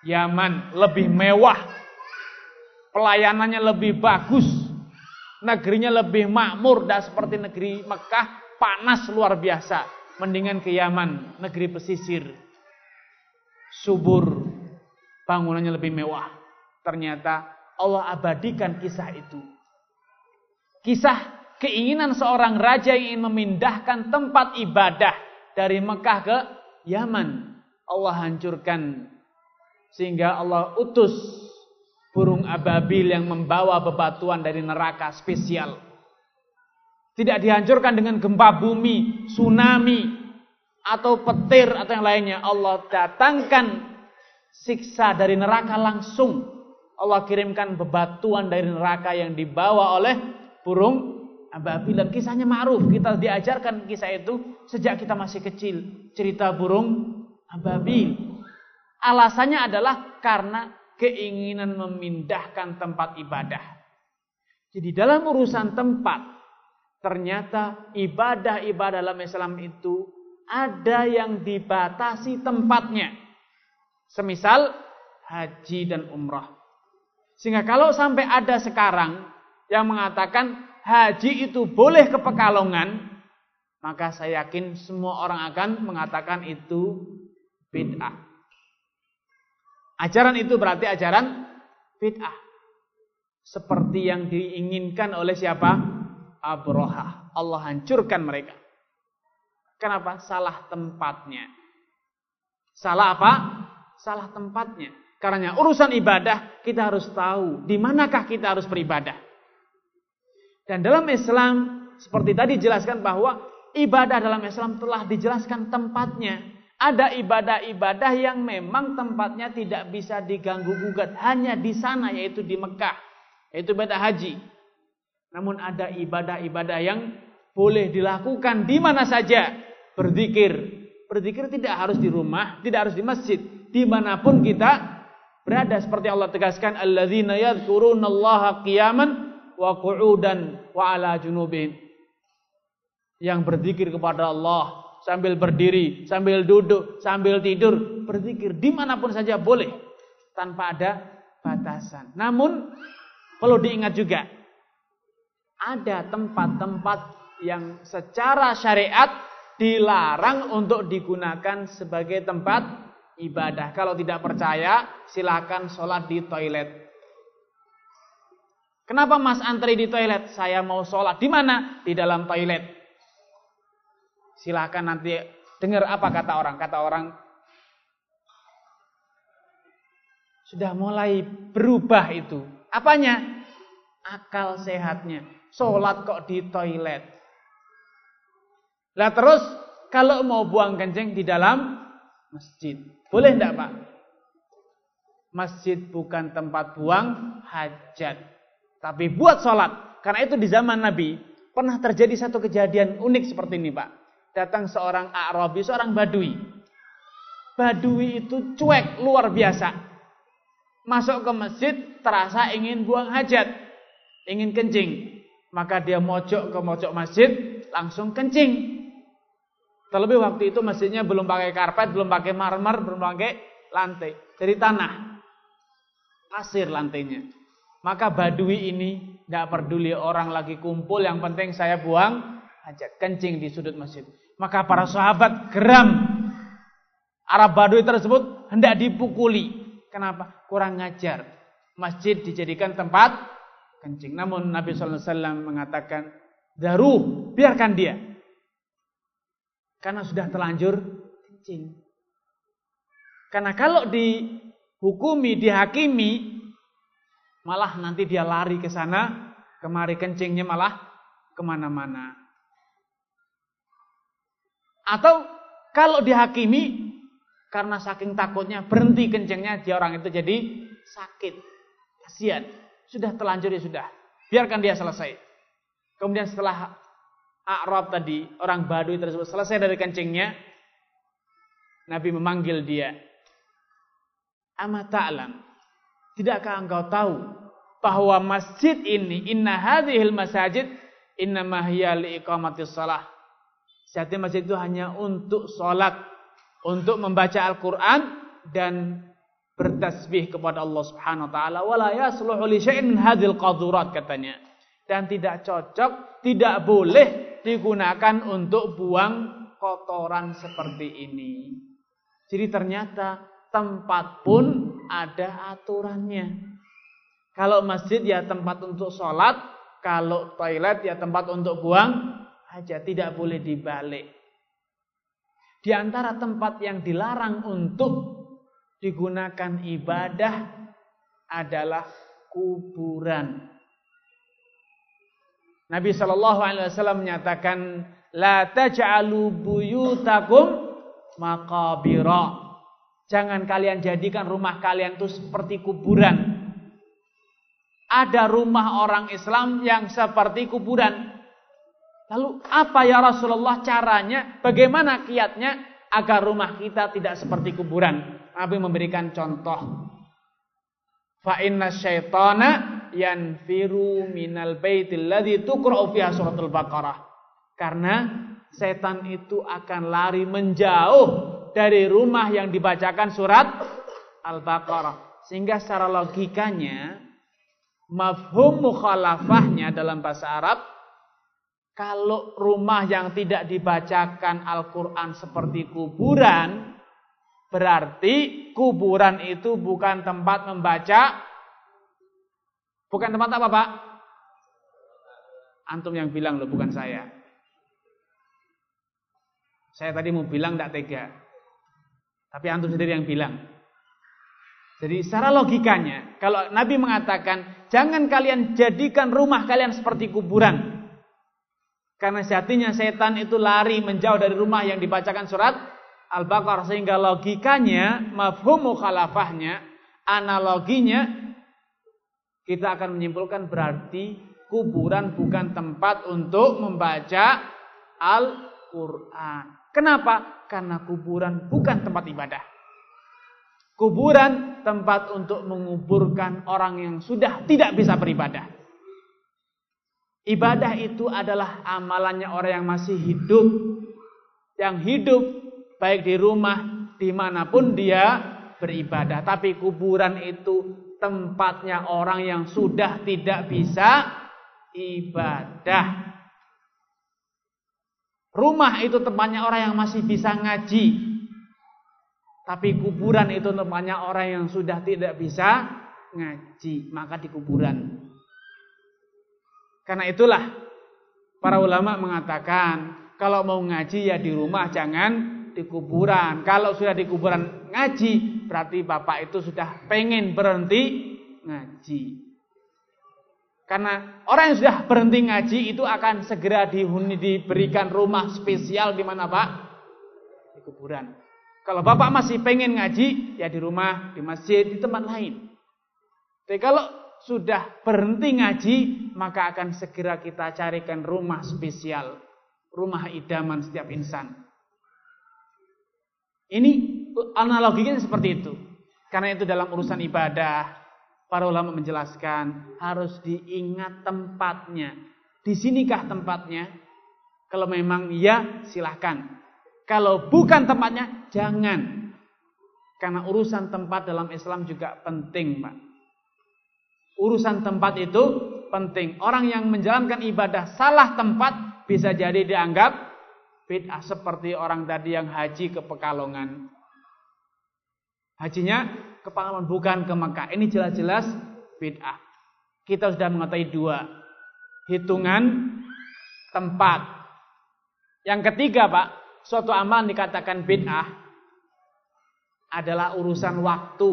Yaman, lebih mewah. Pelayanannya lebih bagus negerinya lebih makmur dan seperti negeri Mekah panas luar biasa mendingan ke Yaman negeri pesisir subur bangunannya lebih mewah ternyata Allah abadikan kisah itu kisah keinginan seorang raja yang ingin memindahkan tempat ibadah dari Mekah ke Yaman Allah hancurkan sehingga Allah utus burung ababil yang membawa bebatuan dari neraka spesial. Tidak dihancurkan dengan gempa bumi, tsunami, atau petir atau yang lainnya. Allah datangkan siksa dari neraka langsung. Allah kirimkan bebatuan dari neraka yang dibawa oleh burung ababil. Kisahnya ma'ruf. Kita diajarkan kisah itu sejak kita masih kecil. Cerita burung ababil. Alasannya adalah karena keinginan memindahkan tempat ibadah. Jadi dalam urusan tempat, ternyata ibadah-ibadah dalam Islam itu ada yang dibatasi tempatnya. Semisal haji dan umrah. Sehingga kalau sampai ada sekarang yang mengatakan haji itu boleh ke Pekalongan, maka saya yakin semua orang akan mengatakan itu bid'ah. Ajaran itu berarti ajaran bid'ah. Seperti yang diinginkan oleh siapa? Abroha. Allah hancurkan mereka. Kenapa? Salah tempatnya. Salah apa? Salah tempatnya. Karena urusan ibadah kita harus tahu di manakah kita harus beribadah. Dan dalam Islam seperti tadi jelaskan bahwa ibadah dalam Islam telah dijelaskan tempatnya. Ada ibadah-ibadah yang memang tempatnya tidak bisa diganggu gugat. Hanya di sana yaitu di Mekah. Yaitu ibadah haji. Namun ada ibadah-ibadah yang boleh dilakukan di mana saja. Berzikir. Berzikir tidak harus di rumah tidak harus di masjid. Di mana pun kita berada seperti Allah tegaskan alladzina yadhkurunallaha qiyaman wa qu'udan wa ala junubihim yang berzikir kepada Allah sambil berdiri, sambil duduk, sambil tidur, berzikir di mana pun saja boleh tanpa ada batasan. Namun perlu diingat juga ada tempat-tempat yang secara syariat dilarang untuk digunakan sebagai tempat ibadah. Kalau tidak percaya, silakan sholat di toilet. Kenapa Mas antri di toilet? Saya mau sholat di mana? Di dalam toilet. Silahkan nanti dengar apa kata orang. Kata orang sudah mulai berubah itu. Apanya? Akal sehatnya. Sholat kok di toilet. Lah terus kalau mau buang kencing di dalam masjid. Boleh enggak Pak? Masjid bukan tempat buang hajat. Tapi buat sholat. Karena itu di zaman Nabi pernah terjadi satu kejadian unik seperti ini Pak datang seorang Arabi, seorang Badui. Badui itu cuek luar biasa. Masuk ke masjid terasa ingin buang hajat, ingin kencing. Maka dia mojok ke mojok masjid, langsung kencing. Terlebih waktu itu masjidnya belum pakai karpet, belum pakai marmer, belum pakai lantai. Dari tanah. Pasir lantainya. Maka badui ini tidak peduli orang lagi kumpul, yang penting saya buang aja kencing di sudut masjid. Maka para sahabat geram. Arab badui tersebut hendak dipukuli. Kenapa? Kurang ngajar. Masjid dijadikan tempat kencing. Namun Nabi SAW mengatakan, Daruh, biarkan dia. Karena sudah terlanjur kencing. Karena kalau dihukumi, dihakimi, malah nanti dia lari ke sana, kemari kencingnya malah ke mana-mana. Atau kalau dihakimi, karena saking takutnya berhenti kencingnya, dia orang itu jadi sakit. Kasihan. Sudah terlanjur ya sudah. Biarkan dia selesai. Kemudian setelah A'rab tadi, orang Baduy tersebut selesai dari kencingnya, Nabi memanggil dia. Ama ta'lam. Tidakkah engkau tahu bahwa masjid ini inna hadhil masajid inna hiya liiqamatis shalah. Setiap masjid itu hanya untuk sholat, untuk membaca Al-Quran dan bertasbih kepada Allah Subhanahu Wa Taala. Wala yasluhu li syai'in hadhil qadurat katanya. Dan tidak cocok, tidak boleh digunakan untuk buang kotoran seperti ini. Jadi ternyata tempat pun ada aturannya. Kalau masjid ya tempat untuk sholat, kalau toilet ya tempat untuk buang aja, tidak boleh dibalik. Di antara tempat yang dilarang untuk digunakan ibadah adalah kuburan. Nabi Shallallahu Alaihi Wasallam menyatakan, la taj'alu buyutakum makabira. Jangan kalian jadikan rumah kalian itu seperti kuburan. Ada rumah orang Islam yang seperti kuburan. Lalu apa ya Rasulullah caranya? Bagaimana kiatnya agar rumah kita tidak seperti kuburan? Nabi memberikan contoh. Fa inna syaitana yanfiru minal baitil ladzi tuqra'u fiha suratul Baqarah. Karena setan itu akan lari menjauh dari rumah yang dibacakan surat Al-Baqarah. Sehingga secara logikanya mafhum mukhalafahnya dalam bahasa Arab kalau rumah yang tidak dibacakan Al-Quran seperti kuburan, berarti kuburan itu bukan tempat membaca Bukan tempat apa Pak? Antum yang bilang loh, bukan saya. Saya tadi mau bilang tidak tega. Tapi antum sendiri yang bilang. Jadi secara logikanya, kalau Nabi mengatakan, jangan kalian jadikan rumah kalian seperti kuburan. Karena sejatinya setan itu lari menjauh dari rumah yang dibacakan surat Al-Baqarah. Sehingga logikanya, mafhum mukhalafahnya, analoginya, kita akan menyimpulkan berarti kuburan bukan tempat untuk membaca Al-Quran. Kenapa? Karena kuburan bukan tempat ibadah. Kuburan tempat untuk menguburkan orang yang sudah tidak bisa beribadah. Ibadah itu adalah amalannya orang yang masih hidup. Yang hidup baik di rumah, di mana pun dia beribadah. Tapi kuburan itu tempatnya orang yang sudah tidak bisa ibadah. Rumah itu tempatnya orang yang masih bisa ngaji. Tapi kuburan itu tempatnya orang yang sudah tidak bisa ngaji. Maka di kuburan. Karena itulah para ulama mengatakan kalau mau ngaji ya di rumah jangan di kuburan. Kalau sudah di kuburan ngaji, berarti bapak itu sudah pengen berhenti ngaji. Karena orang yang sudah berhenti ngaji itu akan segera dihuni diberikan rumah spesial di mana pak? Di kuburan. Kalau bapak masih pengen ngaji, ya di rumah, di masjid, di tempat lain. Tapi kalau sudah berhenti ngaji, maka akan segera kita carikan rumah spesial. Rumah idaman setiap insan. Ini analoginya seperti itu. Karena itu dalam urusan ibadah, para ulama menjelaskan harus diingat tempatnya. Di sinikah tempatnya? Kalau memang ya silahkan. Kalau bukan tempatnya, jangan. Karena urusan tempat dalam Islam juga penting, Pak. Urusan tempat itu penting. Orang yang menjalankan ibadah salah tempat bisa jadi dianggap bid'ah seperti orang tadi yang haji ke Pekalongan. Hajinya ke Pekalongan bukan ke Mekah. Ini jelas-jelas bid'ah. Kita sudah mengetahui dua. Hitungan tempat. Yang ketiga, Pak, suatu amalan dikatakan bid'ah adalah urusan waktu.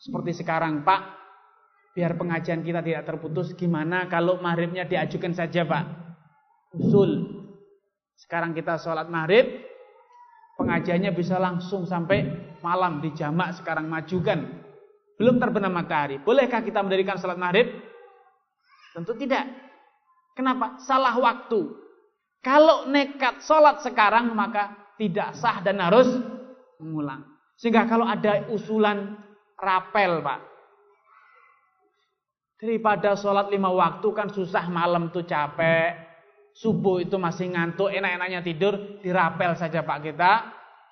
Seperti sekarang, Pak, biar pengajian kita tidak terputus, gimana kalau maghribnya diajukan saja, Pak? Usul. Sekarang kita sholat maghrib, pengajiannya bisa langsung sampai malam di jamak sekarang majukan. Belum terbenam matahari. Bolehkah kita mendirikan sholat maghrib? Tentu tidak. Kenapa? Salah waktu. Kalau nekat sholat sekarang maka tidak sah dan harus mengulang. Sehingga kalau ada usulan rapel, Pak. Daripada sholat lima waktu kan susah malam tuh capek. Subuh itu masih ngantuk, enak-enaknya tidur, dirapel saja Pak kita.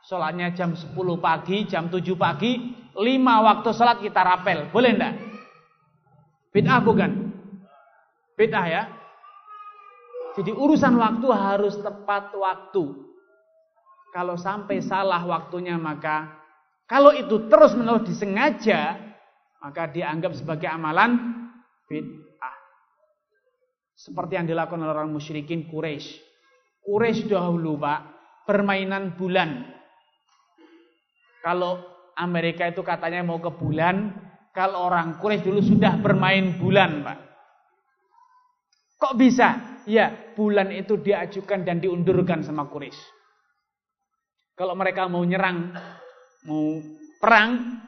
Sholatnya jam 10 pagi, jam 7 pagi, lima waktu sholat kita rapel. Boleh enggak? Bid'ah bukan? Bid'ah ya. Jadi urusan waktu harus tepat waktu. Kalau sampai salah waktunya maka kalau itu terus menerus disengaja maka dianggap sebagai amalan bid'ah. Seperti yang dilakukan oleh orang musyrikin Quraisy. Quraisy dahulu Pak permainan bulan. Kalau Amerika itu katanya mau ke bulan, kalau orang Quraisy dulu sudah bermain bulan, Pak. Kok bisa? Ya, bulan itu diajukan dan diundurkan sama Quraisy. Kalau mereka mau nyerang, mau perang,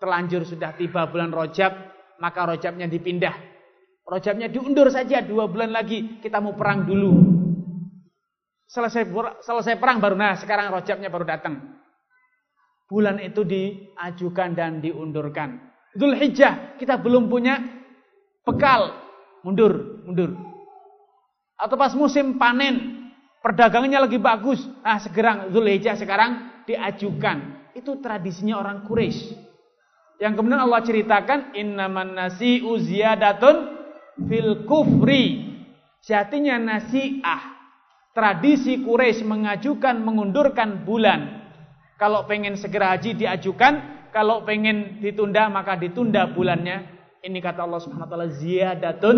terlanjur sudah tiba bulan Rojab, maka Rojabnya dipindah. Rojabnya diundur saja dua bulan lagi, kita mau perang dulu. Selesai selesai perang baru, nah sekarang Rojabnya baru datang. Bulan itu diajukan dan diundurkan. Dhul Hijjah, kita belum punya bekal. Mundur, mundur. Atau pas musim panen, Perdagangannya lagi bagus. Ah, segera Zulhijjah sekarang diajukan. Itu tradisinya orang Quraisy. Yang kemudian Allah ceritakan innaman nasi'u ziyadatun fil kufri. Sejatinya nasi'ah. Tradisi Quraisy mengajukan mengundurkan bulan. Kalau pengen segera haji diajukan, kalau pengen ditunda maka ditunda bulannya. Ini kata Allah Subhanahu wa taala ziyadatun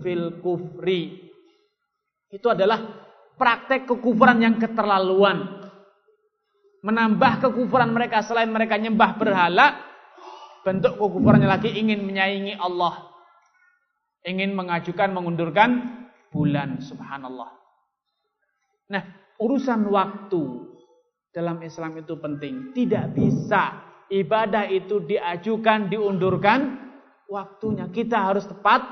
fil kufri. Itu adalah praktek kekufuran yang keterlaluan. Menambah kekufuran mereka selain mereka nyembah berhala, bentuk kekufurannya lagi ingin menyaingi Allah. Ingin mengajukan mengundurkan bulan subhanallah. Nah, urusan waktu dalam Islam itu penting. Tidak bisa ibadah itu diajukan, diundurkan waktunya. Kita harus tepat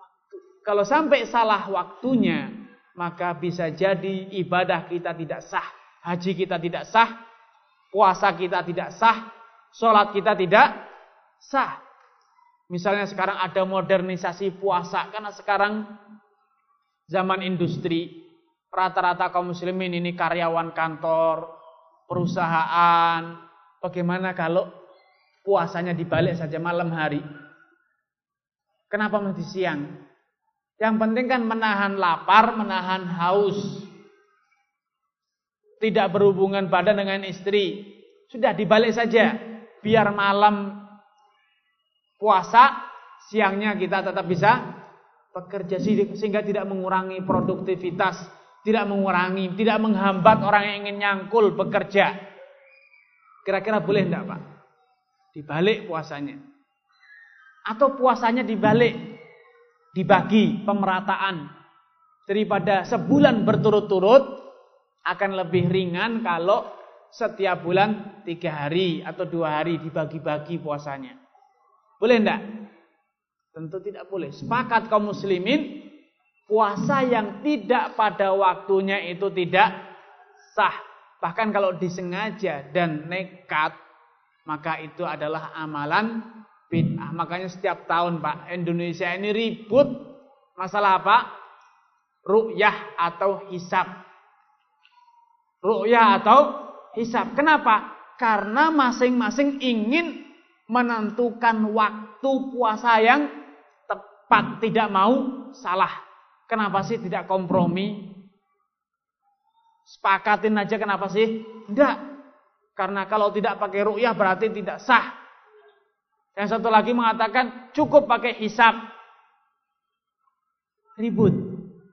waktu. Kalau sampai salah waktunya, maka bisa jadi ibadah kita tidak sah, haji kita tidak sah, puasa kita tidak sah, sholat kita tidak sah. Misalnya sekarang ada modernisasi puasa karena sekarang zaman industri rata-rata kaum muslimin ini karyawan kantor, perusahaan. Bagaimana kalau puasanya dibalik saja malam hari? Kenapa mesti siang? Yang penting kan menahan lapar, menahan haus. Tidak berhubungan badan dengan istri. Sudah dibalik saja. Biar malam puasa, siangnya kita tetap bisa bekerja sehingga tidak mengurangi produktivitas, tidak mengurangi, tidak menghambat orang yang ingin nyangkul bekerja. Kira-kira boleh enggak, Pak? Dibalik puasanya. Atau puasanya dibalik dibagi pemerataan daripada sebulan berturut-turut akan lebih ringan kalau setiap bulan tiga hari atau dua hari dibagi-bagi puasanya. Boleh enggak? Tentu tidak boleh. Sepakat kaum muslimin, puasa yang tidak pada waktunya itu tidak sah. Bahkan kalau disengaja dan nekat, maka itu adalah amalan bid'ah. Makanya setiap tahun Pak, Indonesia ini ribut masalah apa? Ru'yah atau hisab. ru'ya atau hisab. Kenapa? Karena masing-masing ingin menentukan waktu puasa yang tepat, tidak mau salah. Kenapa sih tidak kompromi? Sepakatin aja kenapa sih? Tidak. Karena kalau tidak pakai ru'yah berarti tidak sah. Yang satu lagi mengatakan cukup pakai hisab. Ribut.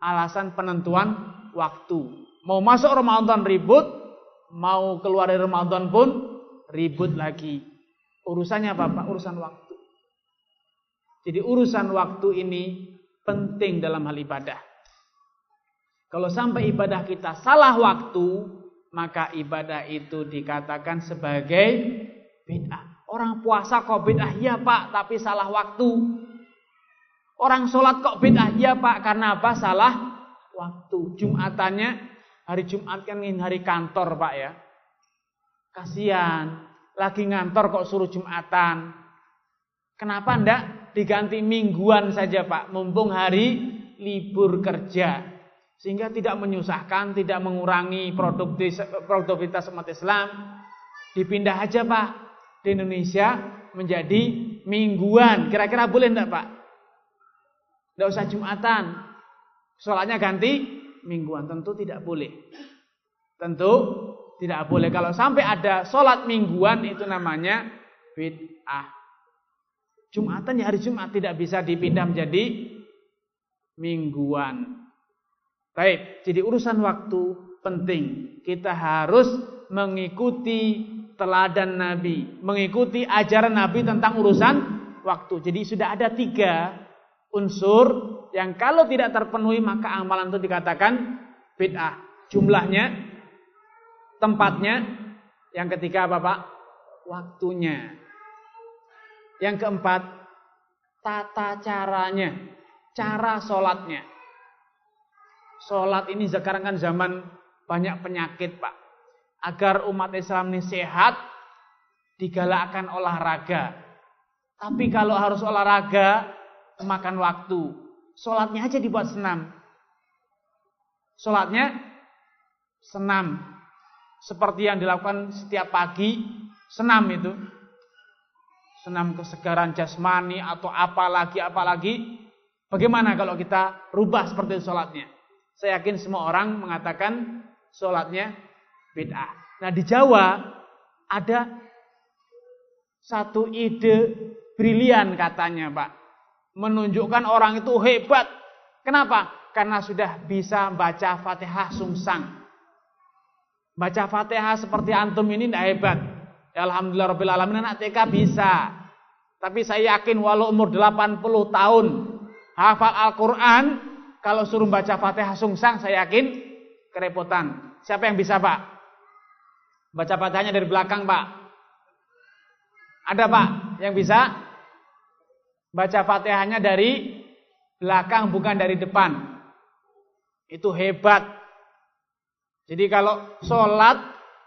Alasan penentuan waktu. Mau masuk Ramadan ribut, mau keluar dari Ramadan pun ribut lagi. Urusannya apa Pak? Urusan waktu. Jadi urusan waktu ini penting dalam hal ibadah. Kalau sampai ibadah kita salah waktu, maka ibadah itu dikatakan sebagai bid'ah. Orang puasa kok bid'ah? Ya Pak, tapi salah waktu. Orang sholat kok bid'ah? Ya Pak, karena apa? Salah waktu. Jumatannya, hari Jumat kan hari kantor Pak ya. Kasihan, lagi ngantor kok suruh Jumatan. Kenapa ndak diganti mingguan saja Pak, mumpung hari libur kerja. Sehingga tidak menyusahkan, tidak mengurangi produktivitas umat Islam. Dipindah aja Pak di Indonesia menjadi mingguan. Kira-kira boleh enggak Pak? Enggak usah Jumatan. Sholatnya ganti mingguan. Tentu tidak boleh. Tentu tidak boleh. Kalau sampai ada sholat mingguan itu namanya bid'ah. Jumatan ya hari Jumat tidak bisa dipindah menjadi mingguan. Baik, jadi urusan waktu penting. Kita harus mengikuti teladan Nabi, mengikuti ajaran Nabi tentang urusan waktu. Jadi sudah ada tiga unsur yang kalau tidak terpenuhi maka amalan itu dikatakan bid'ah. Jumlahnya tempatnya. Yang ketiga apa Pak? Waktunya. Yang keempat, tata caranya. Cara sholatnya. Sholat ini sekarang kan zaman banyak penyakit Pak. Agar umat Islam ini sehat, digalakkan olahraga. Tapi kalau harus olahraga, makan waktu. Sholatnya aja dibuat senam. Sholatnya senam seperti yang dilakukan setiap pagi senam itu. Senam kesegaran jasmani atau apalagi apalagi. Bagaimana kalau kita rubah seperti sholatnya? Saya yakin semua orang mengatakan sholatnya bid'ah. Nah di Jawa ada satu ide brilian katanya Pak. Menunjukkan orang itu hebat. Kenapa? karena sudah bisa baca fatihah sungsang Baca Fatihah seperti antum ini tidak hebat. Ya Alhamdulillah Rabbil Alamin anak TK bisa. Tapi saya yakin walau umur 80 tahun hafal Al-Quran, kalau suruh baca Fatihah sungsang saya yakin kerepotan. Siapa yang bisa Pak? Baca Fatihahnya dari belakang Pak. Ada Pak yang bisa? Baca Fatihahnya dari belakang bukan dari depan. Itu hebat. Jadi kalau sholat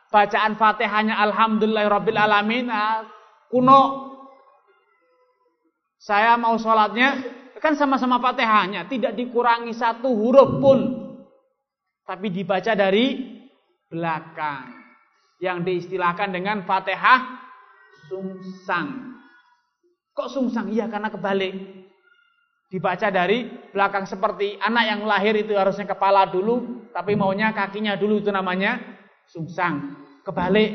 bacaan fatihahnya Alhamdulillahirabbil alamin ah, kuno. Saya mau sholatnya kan sama-sama fatihahnya, tidak dikurangi satu huruf pun. Tapi dibaca dari belakang. Yang diistilahkan dengan fatihah sungsang. Kok sungsang? Iya karena kebalik dibaca dari belakang seperti anak yang lahir itu harusnya kepala dulu, tapi maunya kakinya dulu itu namanya sungsang. Kebalik.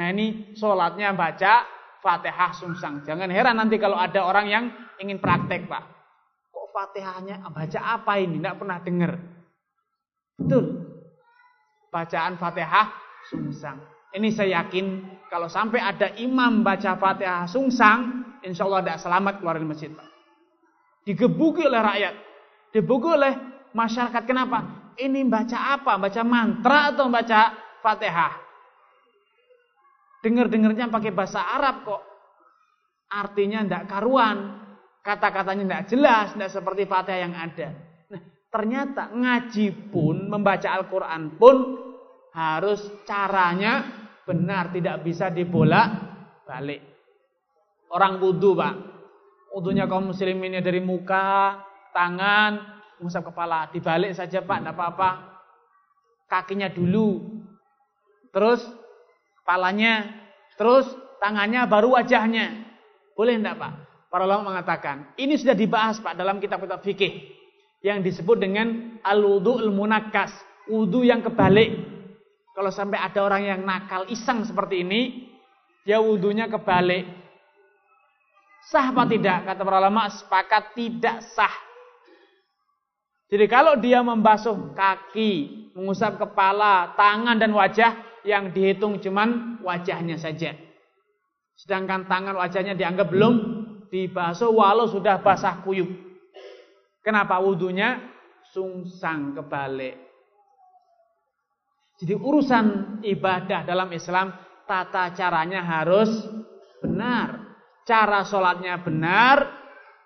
Nah ini sholatnya baca fatihah sungsang. Jangan heran nanti kalau ada orang yang ingin praktek pak. Kok fatihahnya baca apa ini? Tidak pernah dengar. Betul. Bacaan fatihah sungsang. Ini saya yakin kalau sampai ada imam baca fatihah sungsang, insya Allah tidak selamat keluar dari masjid pak digebuki oleh rakyat, digebuki oleh masyarakat. Kenapa? Ini baca apa? Baca mantra atau baca Fatihah? Dengar-dengarnya pakai bahasa Arab kok. Artinya tidak karuan. Kata-katanya tidak jelas, tidak seperti Fatihah yang ada. Nah, ternyata ngaji pun, membaca Al-Quran pun harus caranya benar, tidak bisa dibolak balik. Orang wudhu, Pak. Untungnya kaum muslimin dari muka, tangan, mengusap kepala. Dibalik saja Pak, tidak apa-apa. Kakinya dulu. terus kepalanya, terus tangannya, baru wajahnya. Boleh enggak Pak? Para ulama mengatakan, ini sudah dibahas Pak dalam kitab-kitab fikih yang disebut dengan al-wudu'ul munakkas, wudu yang kebalik. Kalau sampai ada orang yang nakal iseng seperti ini, dia wudunya kebalik. Sah apa tidak? Kata para ulama sepakat tidak sah. Jadi kalau dia membasuh kaki, mengusap kepala, tangan dan wajah yang dihitung cuman wajahnya saja. Sedangkan tangan wajahnya dianggap belum dibasuh walau sudah basah kuyup. Kenapa wudhunya sungsang kebalik? Jadi urusan ibadah dalam Islam tata caranya harus benar. Cara sholatnya benar,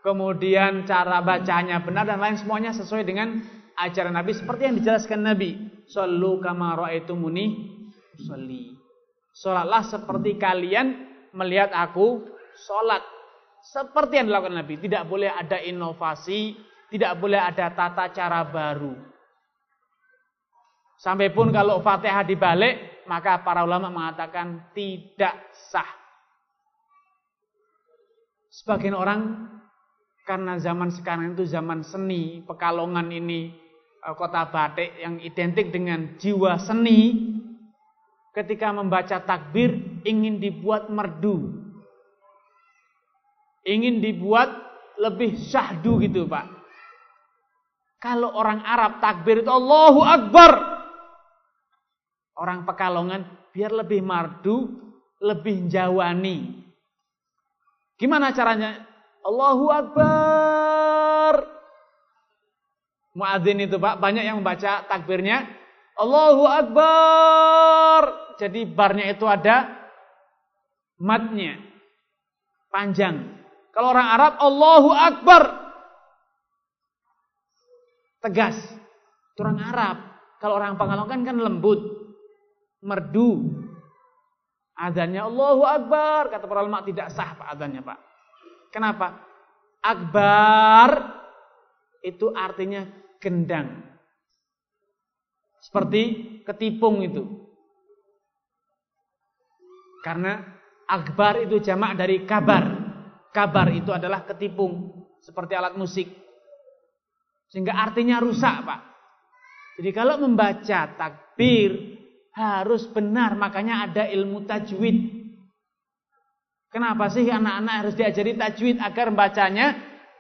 kemudian cara bacanya benar dan lain semuanya sesuai dengan ajaran Nabi seperti yang dijelaskan Nabi. Sallu kama ra'aitumuni sholli. Salatlah seperti kalian melihat aku salat. Seperti yang dilakukan Nabi, tidak boleh ada inovasi, tidak boleh ada tata cara baru. Sampai pun kalau Fatihah dibalik, maka para ulama mengatakan tidak sah. Sebagian orang karena zaman sekarang itu zaman seni, Pekalongan ini eh, kota batik yang identik dengan jiwa seni. Ketika membaca takbir ingin dibuat merdu. Ingin dibuat lebih syahdu gitu, Pak. Kalau orang Arab takbir itu Allahu Akbar. Orang Pekalongan biar lebih mardu, lebih jawani. Gimana caranya? Allahu Akbar. Muadzin itu Pak, banyak yang membaca takbirnya Allahu Akbar. Jadi barnya itu ada matnya. Panjang. Kalau orang Arab Allahu Akbar. Tegas. Itu orang Arab. Kalau orang Pekalongan kan lembut. Merdu. Adanya Allahu Akbar. Kata para ulama tidak sah Pak adanya Pak. Kenapa? Akbar itu artinya gendang. Seperti ketipung itu. Karena akbar itu jamak dari kabar. Kabar itu adalah ketipung. Seperti alat musik. Sehingga artinya rusak Pak. Jadi kalau membaca takbir harus benar. Makanya ada ilmu tajwid. Kenapa sih anak-anak harus diajari tajwid agar bacanya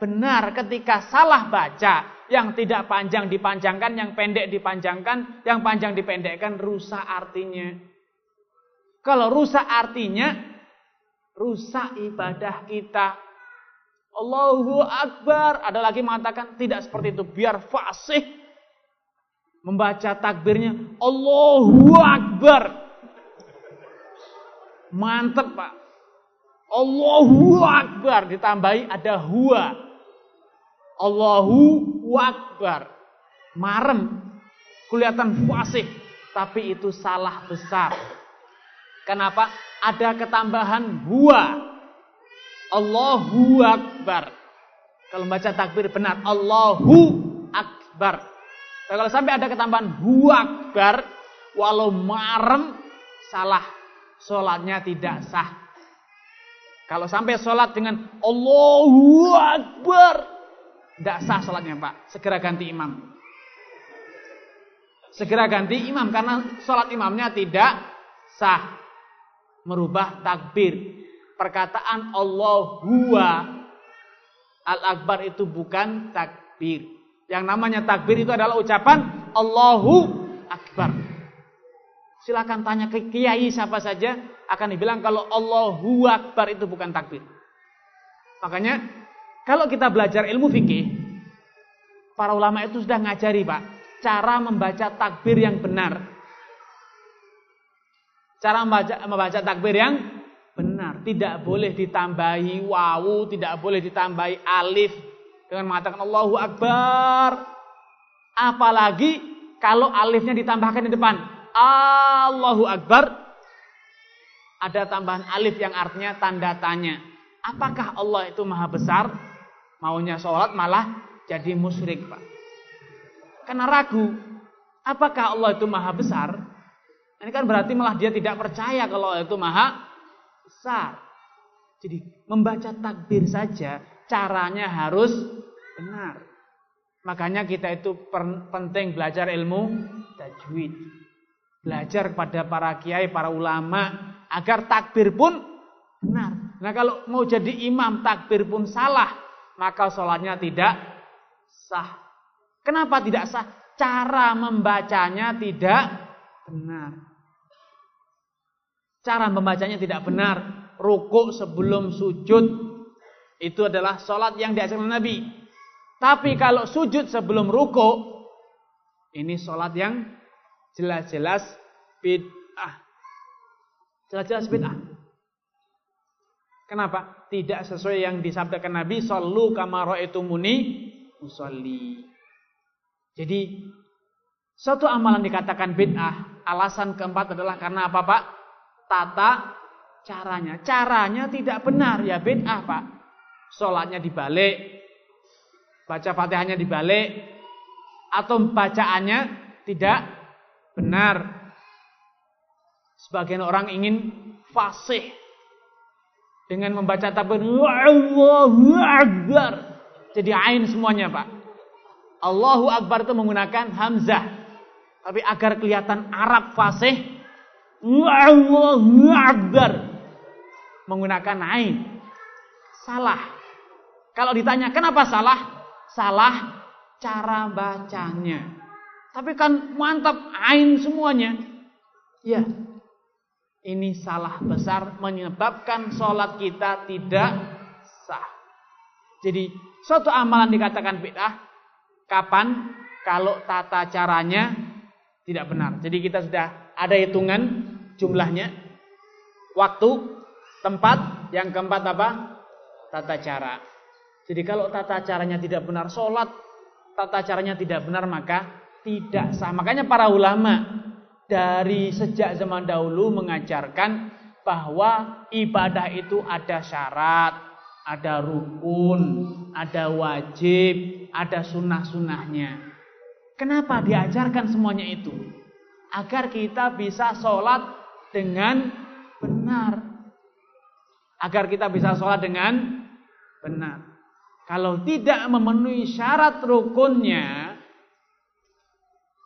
benar ketika salah baca yang tidak panjang dipanjangkan, yang pendek dipanjangkan, yang panjang dipendekkan rusak artinya. Kalau rusak artinya rusak ibadah kita. Allahu Akbar. Ada lagi mengatakan tidak seperti itu. Biar fasih membaca takbirnya Allahu Akbar. Mantep Pak. Allahu Akbar ditambahi ada huwa. Allahu Akbar. Marem. Kelihatan fasih. Tapi itu salah besar. Kenapa? Ada ketambahan huwa. Allahu Akbar. Kalau baca takbir benar. Allahu Akbar. Nah, kalau sampai ada ketambahan huwa Akbar. Walau marem. Salah. Sholatnya tidak sah. Kalau sampai sholat dengan Allahu Akbar. Tidak sah sholatnya Pak. Segera ganti imam. Segera ganti imam. Karena sholat imamnya tidak sah. Merubah takbir. Perkataan Allahu Al-Akbar itu bukan takbir. Yang namanya takbir itu adalah ucapan Allahu Akbar. Silakan tanya ke kiai siapa saja akan dibilang kalau Allahu Akbar itu bukan takbir. Makanya kalau kita belajar ilmu fikih, para ulama itu sudah ngajari Pak, cara membaca takbir yang benar. Cara membaca, membaca takbir yang benar. Tidak boleh ditambahi wawu, tidak boleh ditambahi alif dengan mengatakan Allahu Akbar. Apalagi kalau alifnya ditambahkan di depan. Allahu Akbar ada tambahan alif yang artinya tanda tanya. Apakah Allah itu maha besar? Maunya sholat malah jadi musyrik Pak. Karena ragu. Apakah Allah itu maha besar? Ini kan berarti malah dia tidak percaya kalau itu maha besar. Jadi membaca takbir saja caranya harus benar. Makanya kita itu penting belajar ilmu tajwid. Belajar kepada para kiai, para ulama agar takbir pun benar. Nah kalau mau jadi imam takbir pun salah, maka sholatnya tidak sah. Kenapa tidak sah? Cara membacanya tidak benar. Cara membacanya tidak benar. Rukuk sebelum sujud itu adalah sholat yang diajarkan Nabi. Tapi kalau sujud sebelum rukuk ini sholat yang jelas-jelas bid'ah. Jelas-jelas bid'ah. Kenapa? Tidak sesuai yang disabdakan Nabi sallu kama muni usolli. Jadi suatu amalan dikatakan bid'ah, alasan keempat adalah karena apa, Pak? tata caranya. Caranya tidak benar ya bid'ah Pak. Sholatnya dibalik, baca fatihahnya dibalik, atau bacaannya tidak benar. Sebagian orang ingin fasih dengan membaca takbir Allahu Akbar. Jadi ain semuanya Pak. Allahu Akbar itu menggunakan hamzah. Tapi agar kelihatan Arab fasih, Allahu Akbar. Menggunakan ain. Salah. Kalau ditanya kenapa salah? Salah cara bacanya. Tapi kan mantap ain semuanya. Ya. Ini salah besar menyebabkan sholat kita tidak sah. Jadi suatu amalan dikatakan bid'ah kapan? Kalau tata caranya tidak benar. Jadi kita sudah ada hitungan jumlahnya, waktu, tempat, yang keempat apa? Tata cara. Jadi kalau tata caranya tidak benar, sholat, tata caranya tidak benar, maka tidak sah. Makanya para ulama dari sejak zaman dahulu mengajarkan bahwa ibadah itu ada syarat, ada rukun, ada wajib, ada sunnah-sunnahnya. Kenapa diajarkan semuanya itu? agar kita bisa sholat dengan benar. Agar kita bisa sholat dengan benar. Kalau tidak memenuhi syarat rukunnya,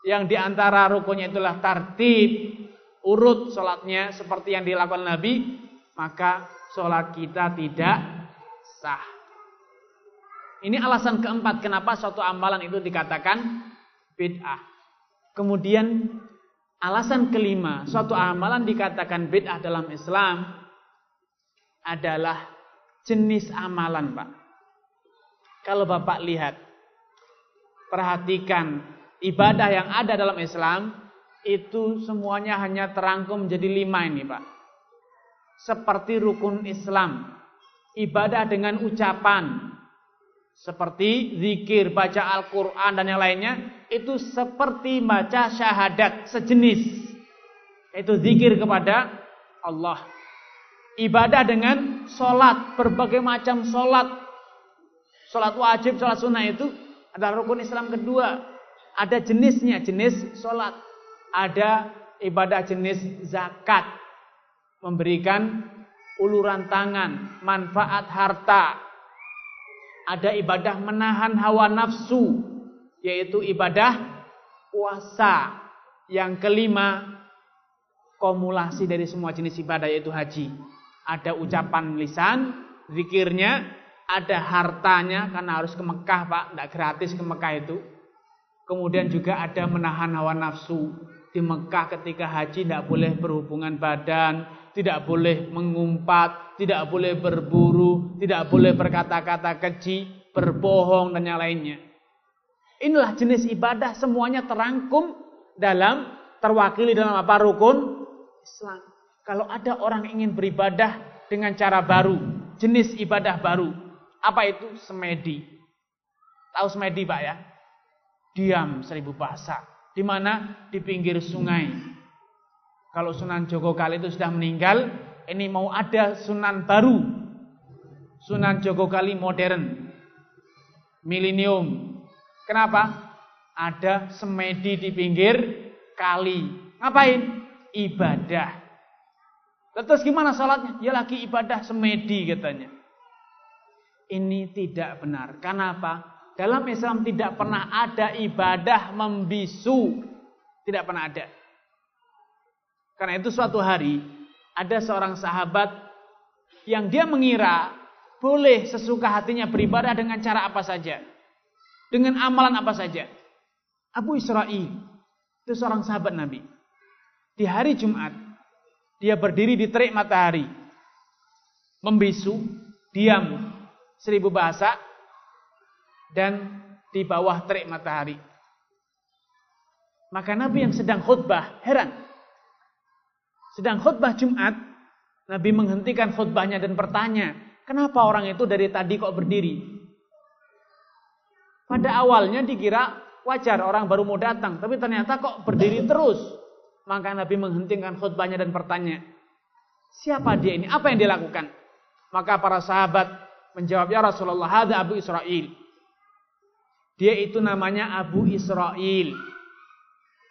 yang di antara rukunnya itulah tartib, urut sholatnya seperti yang dilakukan Nabi, maka sholat kita tidak sah. Ini alasan keempat kenapa suatu amalan itu dikatakan bid'ah. Kemudian Alasan kelima, suatu amalan dikatakan bid'ah dalam Islam adalah jenis amalan, Pak. Kalau Bapak lihat, perhatikan ibadah yang ada dalam Islam itu semuanya hanya terangkum menjadi lima ini, Pak. Seperti rukun Islam, ibadah dengan ucapan, seperti zikir, baca Al-Quran dan yang lainnya itu seperti baca syahadat sejenis. Itu zikir kepada Allah. Ibadah dengan sholat, berbagai macam sholat. Sholat wajib, sholat sunnah itu adalah rukun Islam kedua. Ada jenisnya, jenis sholat. Ada ibadah jenis zakat. Memberikan uluran tangan, manfaat harta, ada ibadah menahan hawa nafsu, yaitu ibadah puasa. Yang kelima, kumulasi dari semua jenis ibadah yaitu haji. Ada ucapan lisan, zikirnya, ada hartanya karena harus ke Mekah Pak, tidak gratis ke Mekah itu. Kemudian juga ada menahan hawa nafsu. Di Mekah ketika haji tidak boleh berhubungan badan, tidak boleh mengumpat, tidak boleh berburu, tidak boleh berkata-kata keji, berbohong dan yang lainnya. Inilah jenis ibadah semuanya terangkum dalam terwakili dalam apa rukun Islam. Kalau ada orang ingin beribadah dengan cara baru, jenis ibadah baru, apa itu semedi? Tahu semedi Pak ya? Diam seribu bahasa. Di mana? Di pinggir sungai kalau Sunan Joko Kali itu sudah meninggal, ini mau ada Sunan baru. Sunan Joko Kali modern. Milenium. Kenapa? Ada semedi di pinggir kali. Ngapain? ibadah. Terus gimana sholatnya? Ya lagi ibadah semedi katanya. Ini tidak benar. Kenapa? Dalam Islam tidak pernah ada ibadah membisu. Tidak pernah ada. Karena itu suatu hari ada seorang sahabat yang dia mengira boleh sesuka hatinya beribadah dengan cara apa saja. Dengan amalan apa saja. Abu Israel itu seorang sahabat Nabi. Di hari Jumat dia berdiri di terik matahari. Membisu, diam seribu bahasa dan di bawah terik matahari. Maka Nabi yang sedang khutbah heran. Sedang khutbah Jumat, Nabi menghentikan khutbahnya dan bertanya, kenapa orang itu dari tadi kok berdiri? Pada awalnya dikira wajar orang baru mau datang, tapi ternyata kok berdiri terus. Maka Nabi menghentikan khutbahnya dan bertanya, siapa dia ini? Apa yang dia lakukan? Maka para sahabat menjawab, ya Rasulullah, ada Abu Israel. Dia itu namanya Abu Israel.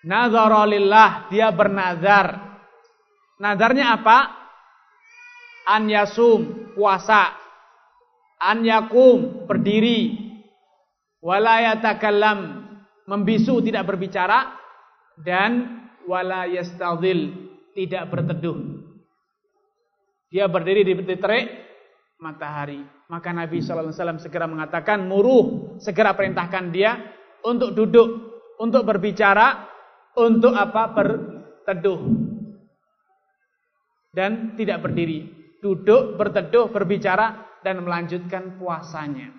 Nazarulillah, dia bernazar. Nazarnya apa? An yasum, puasa. An yakum, berdiri. Walayatakallam, membisu tidak berbicara dan wala yastadhil, tidak berteduh. Dia berdiri di terik matahari. Maka Nabi wasallam segera mengatakan, "Muruh, segera perintahkan dia untuk duduk, untuk berbicara, untuk apa? berteduh." Dan tidak berdiri, duduk, berteduh, berbicara dan melanjutkan puasanya.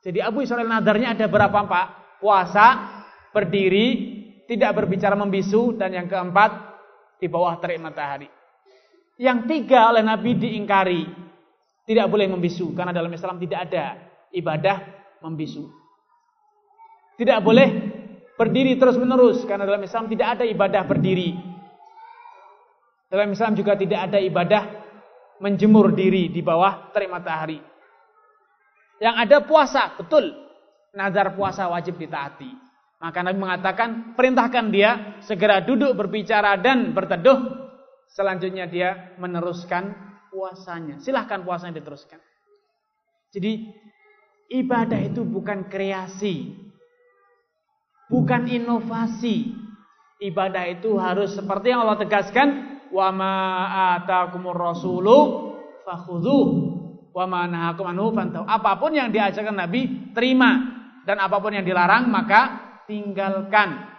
Jadi Abu Israel nadarnya ada berapa, Pak? Puasa, berdiri, tidak berbicara membisu dan yang keempat di bawah terik matahari. Yang tiga oleh Nabi diingkari, tidak boleh membisu karena dalam Islam tidak ada ibadah membisu. Tidak boleh berdiri terus-menerus karena dalam Islam tidak ada ibadah berdiri. Dalam Islam juga tidak ada ibadah menjemur diri di bawah terik matahari. Yang ada puasa, betul. Nazar puasa wajib ditaati. Maka Nabi mengatakan, perintahkan dia segera duduk berbicara dan berteduh. Selanjutnya dia meneruskan puasanya. Silahkan puasanya diteruskan. Jadi ibadah itu bukan kreasi. Bukan inovasi. Ibadah itu harus seperti yang Allah tegaskan. Wa ma atakumur rasulu fakhudhuh. Wa ma nahakum anhu fantahu. Apa pun yang diajarkan Nabi, terima. Dan apa pun yang dilarang, maka tinggalkan.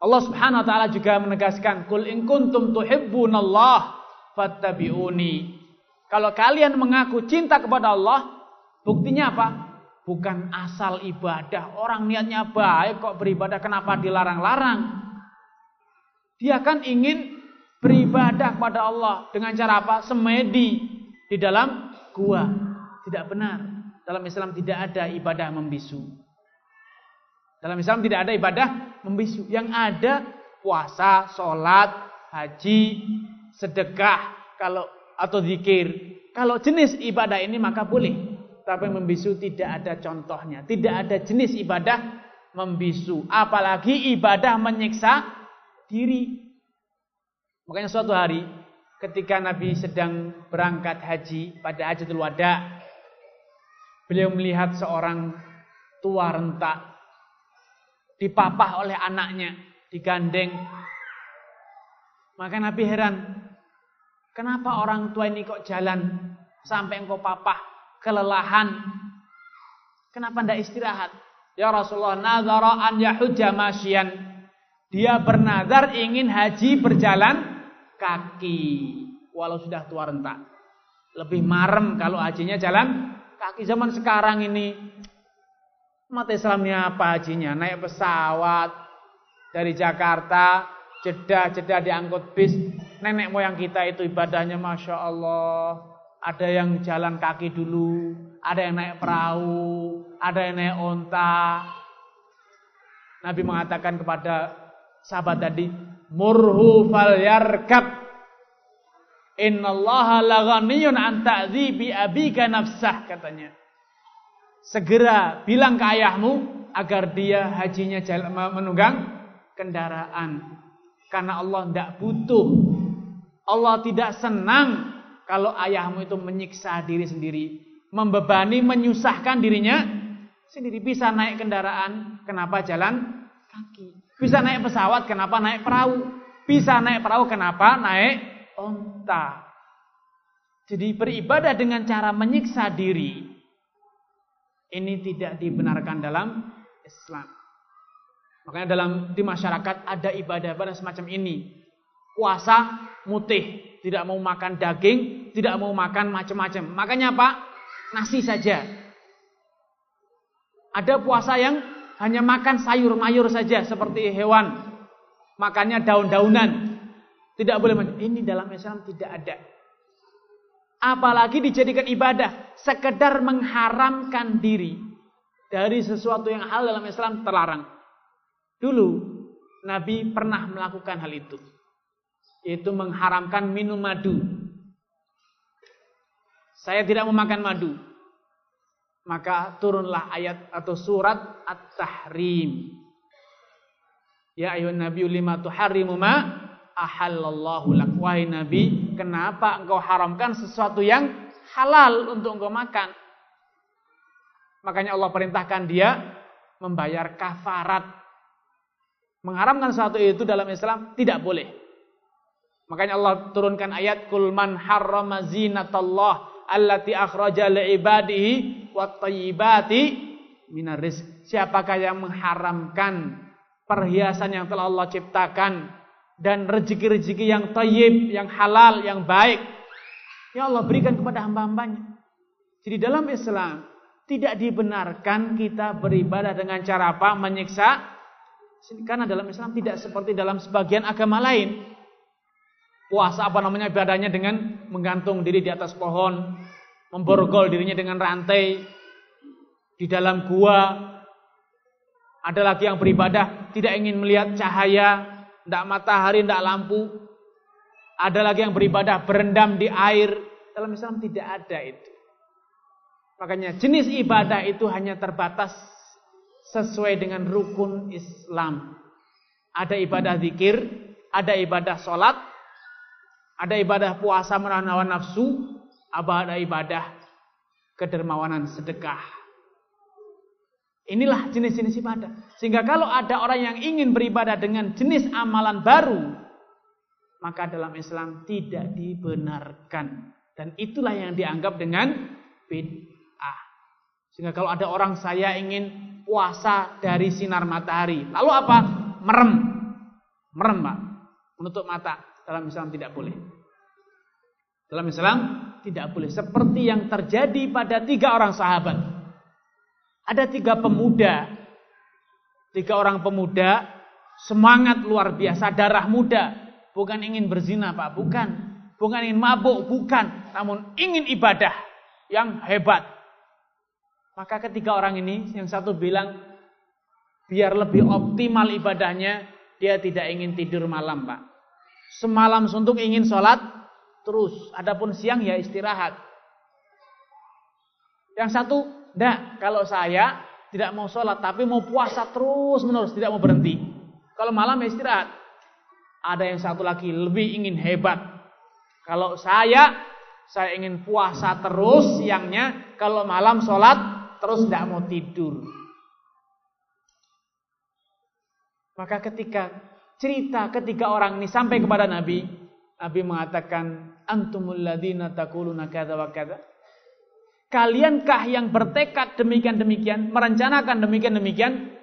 Allah Subhanahu wa taala juga menegaskan, "Qul in kuntum tuhibbunallah fattabi'uni." Kalau kalian mengaku cinta kepada Allah, buktinya apa? Bukan asal ibadah. Orang niatnya baik kok beribadah kenapa dilarang-larang? Dia kan ingin beribadah kepada Allah dengan cara apa? Semedi di dalam gua. Tidak benar. Dalam Islam tidak ada ibadah membisu. Dalam Islam tidak ada ibadah membisu. Yang ada puasa, sholat, haji, sedekah, kalau atau zikir. Kalau jenis ibadah ini maka boleh. Tapi membisu tidak ada contohnya. Tidak ada jenis ibadah membisu. Apalagi ibadah menyiksa diri. Makanya suatu hari ketika Nabi sedang berangkat haji pada hajatul wada. Beliau melihat seorang tua rentak dipapah oleh anaknya, digandeng. Maka Nabi heran, kenapa orang tua ini kok jalan sampai engkau papah, kelelahan. Kenapa tidak istirahat? Ya Rasulullah, nazara an yahujja masyian. Dia bernazar ingin haji berjalan kaki. Walau sudah tua rentak. Lebih marem kalau hajinya jalan kaki zaman sekarang ini Umat Islamnya apa hajinya? Naik pesawat dari Jakarta, jeda-jeda diangkut bis. Nenek moyang kita itu ibadahnya Masya Allah. Ada yang jalan kaki dulu, ada yang naik perahu, ada yang naik onta. Nabi mengatakan kepada sahabat tadi, Murhu fal yarkab. Innallaha laghaniyun an ta'dhibi abika nafsah katanya segera bilang ke ayahmu agar dia hajinya menunggang kendaraan. Karena Allah tidak butuh. Allah tidak senang kalau ayahmu itu menyiksa diri sendiri. Membebani, menyusahkan dirinya sendiri. Bisa naik kendaraan, kenapa jalan kaki. Bisa naik pesawat, kenapa naik perahu. Bisa naik perahu, kenapa naik onta. Jadi beribadah dengan cara menyiksa diri. Ini tidak dibenarkan dalam Islam. Makanya dalam di masyarakat ada ibadah-ibadah semacam ini. Puasa mutih, tidak mau makan daging, tidak mau makan macam-macam. Makanya apa? Nasi saja. Ada puasa yang hanya makan sayur mayur saja seperti hewan. Makannya daun-daunan. Tidak boleh Ini dalam Islam tidak ada. Apalagi dijadikan ibadah. Sekedar mengharamkan diri. Dari sesuatu yang hal dalam Islam terlarang. Dulu Nabi pernah melakukan hal itu. Yaitu mengharamkan minum madu. Saya tidak mau makan madu. Maka turunlah ayat atau surat At-Tahrim. Ya ayuhan nabi lima tuharrimu ma ahallallahu lak. Nabi, kenapa engkau haramkan sesuatu yang halal untuk engkau makan? Makanya Allah perintahkan dia membayar kafarat Mengharamkan sesuatu itu dalam Islam tidak boleh. Makanya Allah turunkan ayat kul man harrama zinatallah allati akhraja li ibadihi wat minar rizq. Siapakah yang mengharamkan perhiasan yang telah Allah ciptakan dan rezeki-rezeki yang thayyib, yang halal, yang baik yang Allah berikan kepada hamba-hambanya. Jadi dalam Islam tidak dibenarkan kita beribadah dengan cara apa? Menyiksa karena dalam Islam tidak seperti dalam sebagian agama lain. Puasa apa namanya ibadahnya dengan menggantung diri di atas pohon, memborgol dirinya dengan rantai di dalam gua. Ada lagi yang beribadah tidak ingin melihat cahaya, tidak matahari, tidak lampu. Ada lagi yang beribadah berendam di air. Dalam Islam tidak ada itu. Makanya jenis ibadah itu hanya terbatas sesuai dengan rukun Islam. Ada ibadah zikir, ada ibadah sholat, ada ibadah puasa menahan hawa nafsu, ada ibadah kedermawanan sedekah. Inilah jenis-jenis ibadah. Sehingga kalau ada orang yang ingin beribadah dengan jenis amalan baru, maka dalam Islam tidak dibenarkan. Dan itulah yang dianggap dengan bid'ah. Sehingga kalau ada orang saya ingin puasa dari sinar matahari. Lalu apa? Merem. Merem, Pak. Menutup mata. Dalam Islam tidak boleh. Dalam Islam tidak boleh. Seperti yang terjadi pada tiga orang sahabat. Ada tiga pemuda. Tiga orang pemuda. Semangat luar biasa. Darah muda. Bukan ingin berzina, Pak. Bukan. Bukan ingin mabuk. Bukan. Namun ingin ibadah yang hebat maka ketiga orang ini, yang satu bilang, biar lebih optimal ibadahnya, dia tidak ingin tidur malam, Pak. Semalam suntuk ingin sholat, terus. Adapun siang ya istirahat. Yang satu, enggak, kalau saya tidak mau sholat, tapi mau puasa terus menerus, tidak mau berhenti. Kalau malam ya istirahat. Ada yang satu lagi lebih ingin hebat. Kalau saya, saya ingin puasa terus siangnya, kalau malam sholat terus tidak mau tidur. Maka ketika cerita ketiga orang ini sampai kepada Nabi, Nabi mengatakan, Antumul ladina takuluna kada wa. Kaliankah yang bertekad demikian-demikian, merencanakan demikian-demikian?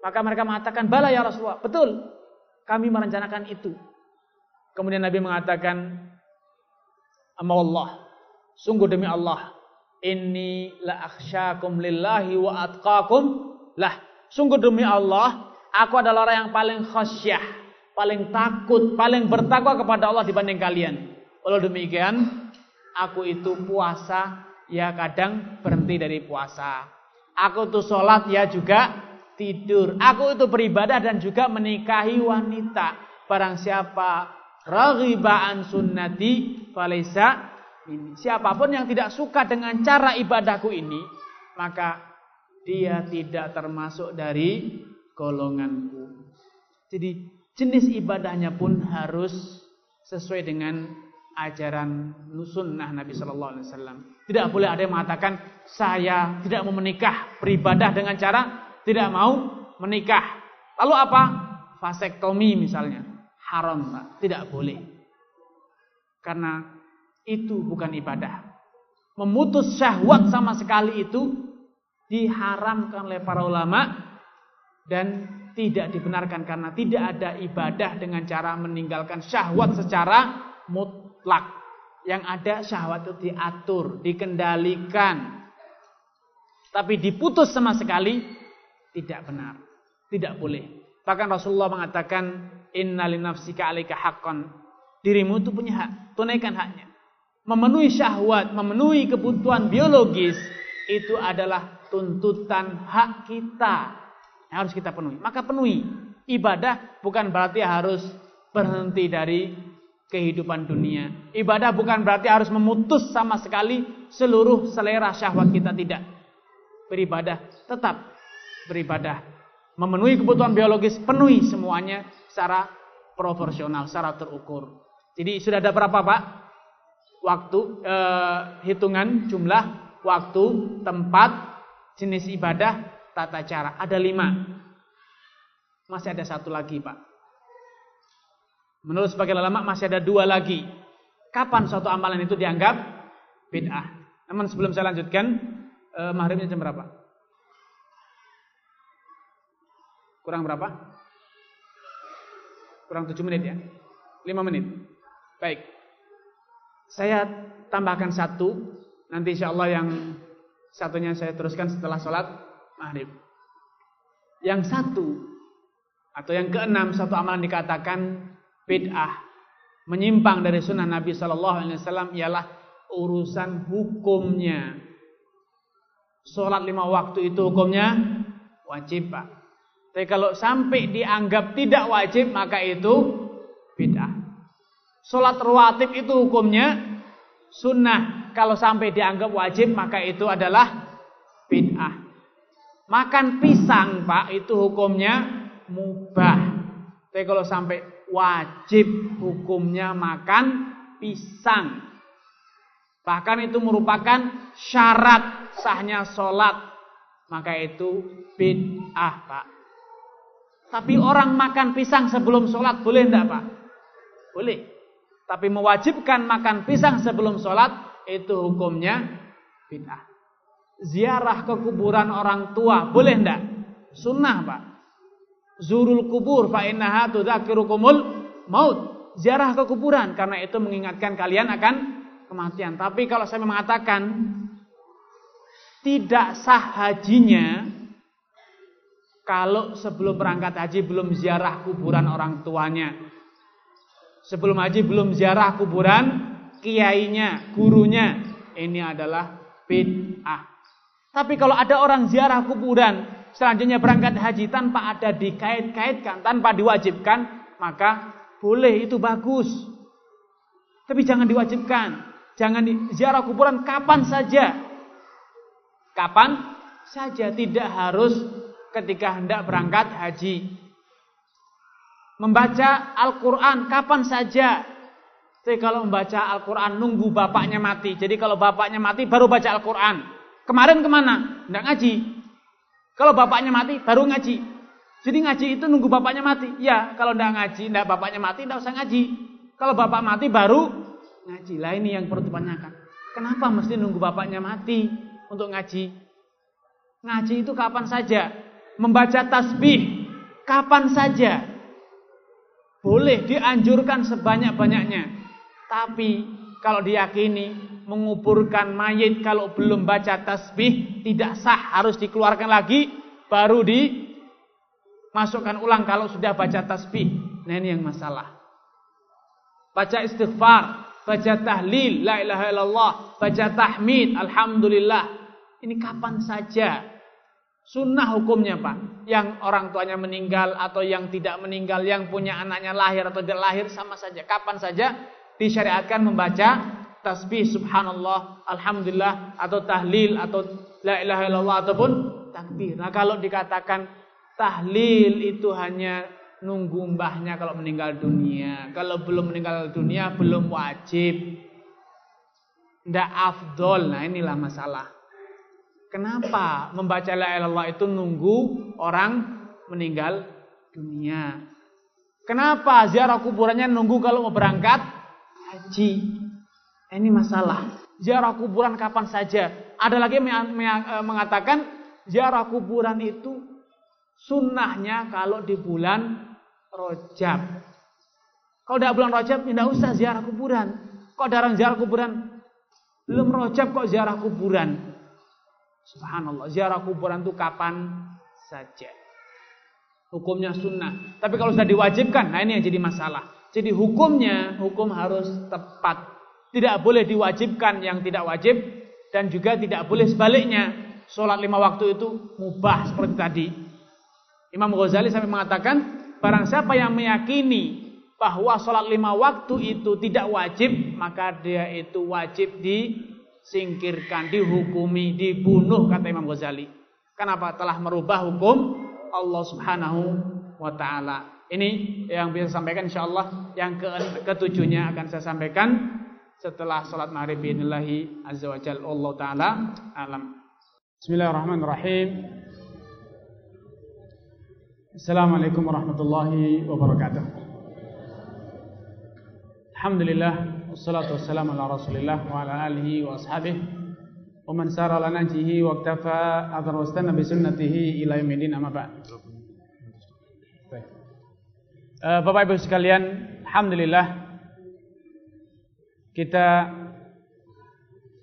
Maka mereka mengatakan, bala ya Rasulullah. Betul, kami merencanakan itu. Kemudian Nabi mengatakan, Amma Allah, sungguh demi Allah, Inni la akhsyakum lillahi wa atqakum lah. Sungguh demi Allah, aku adalah orang yang paling khasyah, paling takut, paling bertakwa kepada Allah dibanding kalian. Walau demikian, aku itu puasa ya kadang berhenti dari puasa. Aku itu sholat ya juga tidur. Aku itu beribadah dan juga menikahi wanita. Barang siapa raghibaan sunnati falisa ini. Siapa pun yang tidak suka dengan cara ibadahku ini, maka dia tidak termasuk dari golonganku. Jadi jenis ibadahnya pun harus sesuai dengan ajaran sunnah Nabi Shallallahu Alaihi Wasallam. Tidak boleh ada yang mengatakan saya tidak mau menikah beribadah dengan cara tidak mau menikah. Lalu apa? Vasektomi misalnya haram, Pak. Tidak boleh. Karena itu bukan ibadah. Memutus syahwat sama sekali itu diharamkan oleh para ulama dan tidak dibenarkan karena tidak ada ibadah dengan cara meninggalkan syahwat secara mutlak. Yang ada syahwat itu diatur, dikendalikan. Tapi diputus sama sekali tidak benar. Tidak boleh. Bahkan Rasulullah mengatakan inna li nafsika alaika haqqan. Dirimu itu punya hak, tunaikan haknya. Memenuhi syahwat, memenuhi kebutuhan biologis itu adalah tuntutan hak kita yang harus kita penuhi. Maka penuhi. Ibadah bukan berarti harus berhenti dari kehidupan dunia. Ibadah bukan berarti harus memutus sama sekali seluruh selera syahwat kita tidak. Beribadah tetap beribadah. Memenuhi kebutuhan biologis, penuhi semuanya secara proporsional, secara terukur. Jadi sudah ada berapa Pak? Waktu, eh, hitungan, jumlah, waktu, tempat, jenis ibadah, tata cara. Ada lima. Masih ada satu lagi Pak. Menurut sebagian ulama masih ada dua lagi. Kapan suatu amalan itu dianggap bid'ah? Namun sebelum saya lanjutkan, eh, maghribnya jam berapa? Kurang berapa? Kurang tujuh menit ya? Lima menit. Baik. Saya tambahkan satu. Nanti insya Allah yang satunya saya teruskan setelah sholat maghrib. Yang satu atau yang keenam satu amalan dikatakan bid'ah, menyimpang dari sunnah Nabi Shallallahu Alaihi Wasallam ialah urusan hukumnya. Sholat lima waktu itu hukumnya wajib pak. Tapi kalau sampai dianggap tidak wajib maka itu bid'ah. Sholat rawatib itu hukumnya sunnah. Kalau sampai dianggap wajib maka itu adalah bid'ah. Makan pisang pak itu hukumnya mubah. Tapi kalau sampai wajib hukumnya makan pisang. Bahkan itu merupakan syarat sahnya sholat. Maka itu bid'ah pak. Tapi orang makan pisang sebelum sholat boleh enggak pak? Boleh. Tapi mewajibkan makan pisang sebelum sholat itu hukumnya bid'ah. Ziarah ke kuburan orang tua boleh enggak? Sunnah pak. Zurul kubur fa innaha tudzakirukumul maut. Ziarah ke kuburan karena itu mengingatkan kalian akan kematian. Tapi kalau saya mengatakan tidak sah hajinya kalau sebelum berangkat haji belum ziarah kuburan orang tuanya. Sebelum haji belum ziarah kuburan kiainya, gurunya. Ini adalah bid'ah. Tapi kalau ada orang ziarah kuburan selanjutnya berangkat haji tanpa ada dikait-kaitkan, tanpa diwajibkan, maka boleh itu bagus. Tapi jangan diwajibkan. Jangan ziarah kuburan kapan saja. Kapan saja tidak harus ketika hendak berangkat haji. Membaca Al-Quran kapan saja. Jadi kalau membaca Al-Quran nunggu bapaknya mati. Jadi kalau bapaknya mati baru baca Al-Quran. Kemarin ke mana? Hendak ngaji. Kalau bapaknya mati baru ngaji. Jadi ngaji itu nunggu bapaknya mati. Ya, kalau ndak ngaji, ndak bapaknya mati, ndak usah ngaji. Kalau bapak mati baru ngaji. Lah ini yang perlu ditanyakan. Kenapa mesti nunggu bapaknya mati untuk ngaji? Ngaji itu kapan saja. Membaca tasbih kapan saja. Boleh dianjurkan sebanyak-banyaknya. Tapi kalau diyakini menguburkan mayit kalau belum baca tasbih tidak sah harus dikeluarkan lagi baru dimasukkan ulang kalau sudah baca tasbih. Nah ini yang masalah. Baca istighfar baca tahlil la ilaha illallah baca tahmid alhamdulillah. Ini kapan saja. Sunnah hukumnya pak. Yang orang tuanya meninggal atau yang tidak meninggal yang punya anaknya lahir atau tidak lahir sama saja. Kapan saja disyariatkan membaca tasbih subhanallah, alhamdulillah atau tahlil atau la ilaha illallah ataupun takbir. Nah, kalau dikatakan tahlil itu hanya nunggu mbahnya kalau meninggal dunia. Kalau belum meninggal dunia belum wajib. Ndak afdol. Nah inilah masalah. Kenapa membaca la ilaha itu nunggu orang meninggal dunia? Kenapa ziarah kuburannya nunggu kalau mau berangkat haji? Ini masalah. Ziarah kuburan kapan saja. Ada lagi yang mengatakan ziarah kuburan itu sunnahnya kalau di bulan Rojab. Kalau tidak bulan Rojab, tidak usah ziarah kuburan. Kok darang ziarah kuburan? Belum Rojab kok ziarah kuburan. Subhanallah, ziarah kuburan itu kapan saja. Hukumnya sunnah. Tapi kalau sudah diwajibkan, nah ini yang jadi masalah. Jadi hukumnya, hukum harus tepat. Tidak boleh diwajibkan yang tidak wajib. Dan juga tidak boleh sebaliknya. Sholat lima waktu itu mubah seperti tadi. Imam Ghazali sampai mengatakan, barang siapa yang meyakini bahwa sholat lima waktu itu tidak wajib, maka dia itu wajib disingkirkan, dihukumi, dibunuh kata Imam Ghazali. Kenapa? Telah merubah hukum Allah Subhanahu wa taala. Ini yang bisa saya sampaikan insyaallah. Yang ke ketujuhnya akan saya sampaikan setelah salat maghrib biidznillah azza wa jalla Allah taala alam. Bismillahirrahmanirrahim. Assalamualaikum warahmatullahi wabarakatuh. Alhamdulillah wassalatu wassalamu ala Rasulillah wa ala alihi wa ashabihi wa man sara ala nahjihi wa iktafa athar wastana bi sunnatihi ila yaumil amma ba'd. Uh, Bapak Ibu sekalian, alhamdulillah kita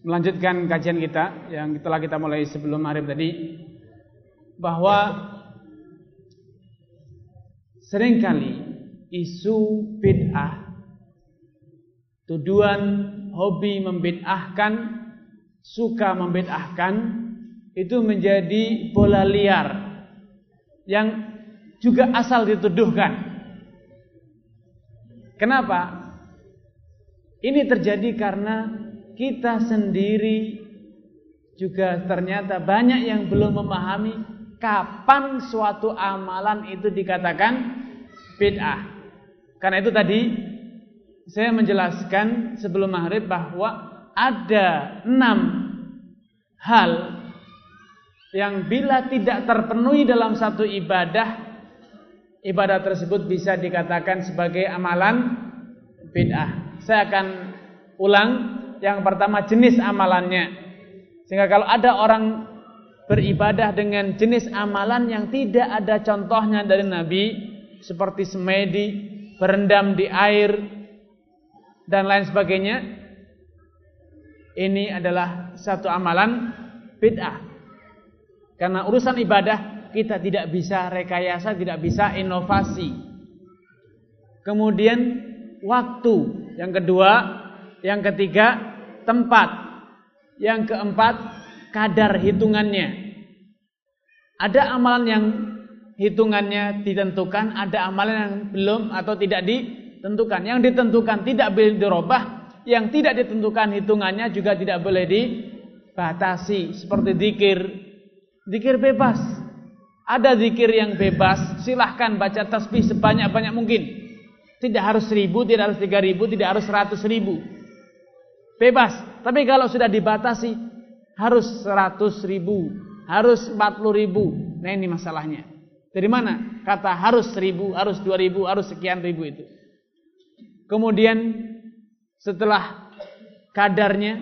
melanjutkan kajian kita yang telah kita mulai sebelum maghrib tadi bahwa Seringkali isu bid'ah, tuduhan hobi membid'ahkan, suka membid'ahkan, itu menjadi bola liar yang juga asal dituduhkan. Kenapa? Ini terjadi karena kita sendiri juga ternyata banyak yang belum memahami kapan suatu amalan itu dikatakan bid'ah. Karena itu tadi saya menjelaskan sebelum maghrib bahwa ada enam hal yang bila tidak terpenuhi dalam satu ibadah, ibadah tersebut bisa dikatakan sebagai amalan bid'ah. Saya akan ulang yang pertama jenis amalannya. Sehingga kalau ada orang beribadah dengan jenis amalan yang tidak ada contohnya dari Nabi, seperti semedi, berendam di air dan lain sebagainya. Ini adalah satu amalan bid'ah. Karena urusan ibadah kita tidak bisa rekayasa, tidak bisa inovasi. Kemudian waktu, yang kedua, yang ketiga tempat, yang keempat kadar hitungannya. Ada amalan yang hitungannya ditentukan, ada amalan yang belum atau tidak ditentukan. Yang ditentukan tidak boleh dirubah, yang tidak ditentukan hitungannya juga tidak boleh dibatasi. Seperti zikir, zikir bebas. Ada zikir yang bebas, silahkan baca tasbih sebanyak-banyak mungkin. Tidak harus seribu, tidak harus tiga ribu, tidak harus seratus ribu. Bebas. Tapi kalau sudah dibatasi, harus seratus ribu, harus empat puluh ribu. Nah ini masalahnya. Dari mana? Kata harus seribu, harus dua ribu, harus sekian ribu itu. Kemudian setelah kadarnya,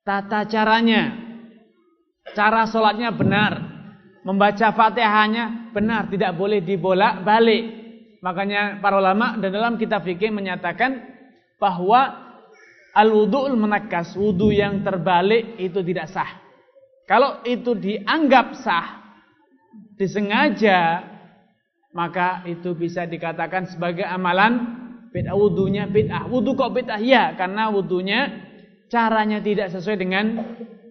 tata caranya, cara sholatnya benar, membaca fatihahnya benar, tidak boleh dibolak balik. Makanya para ulama dan dalam kitab fikih menyatakan bahwa al-wudu'ul menakas, wudu yang terbalik itu tidak sah. Kalau itu dianggap sah, disengaja maka itu bisa dikatakan sebagai amalan bid'ah wudunya bid'ah. Wudu kok bid'ah? Ya, karena wudunya caranya tidak sesuai dengan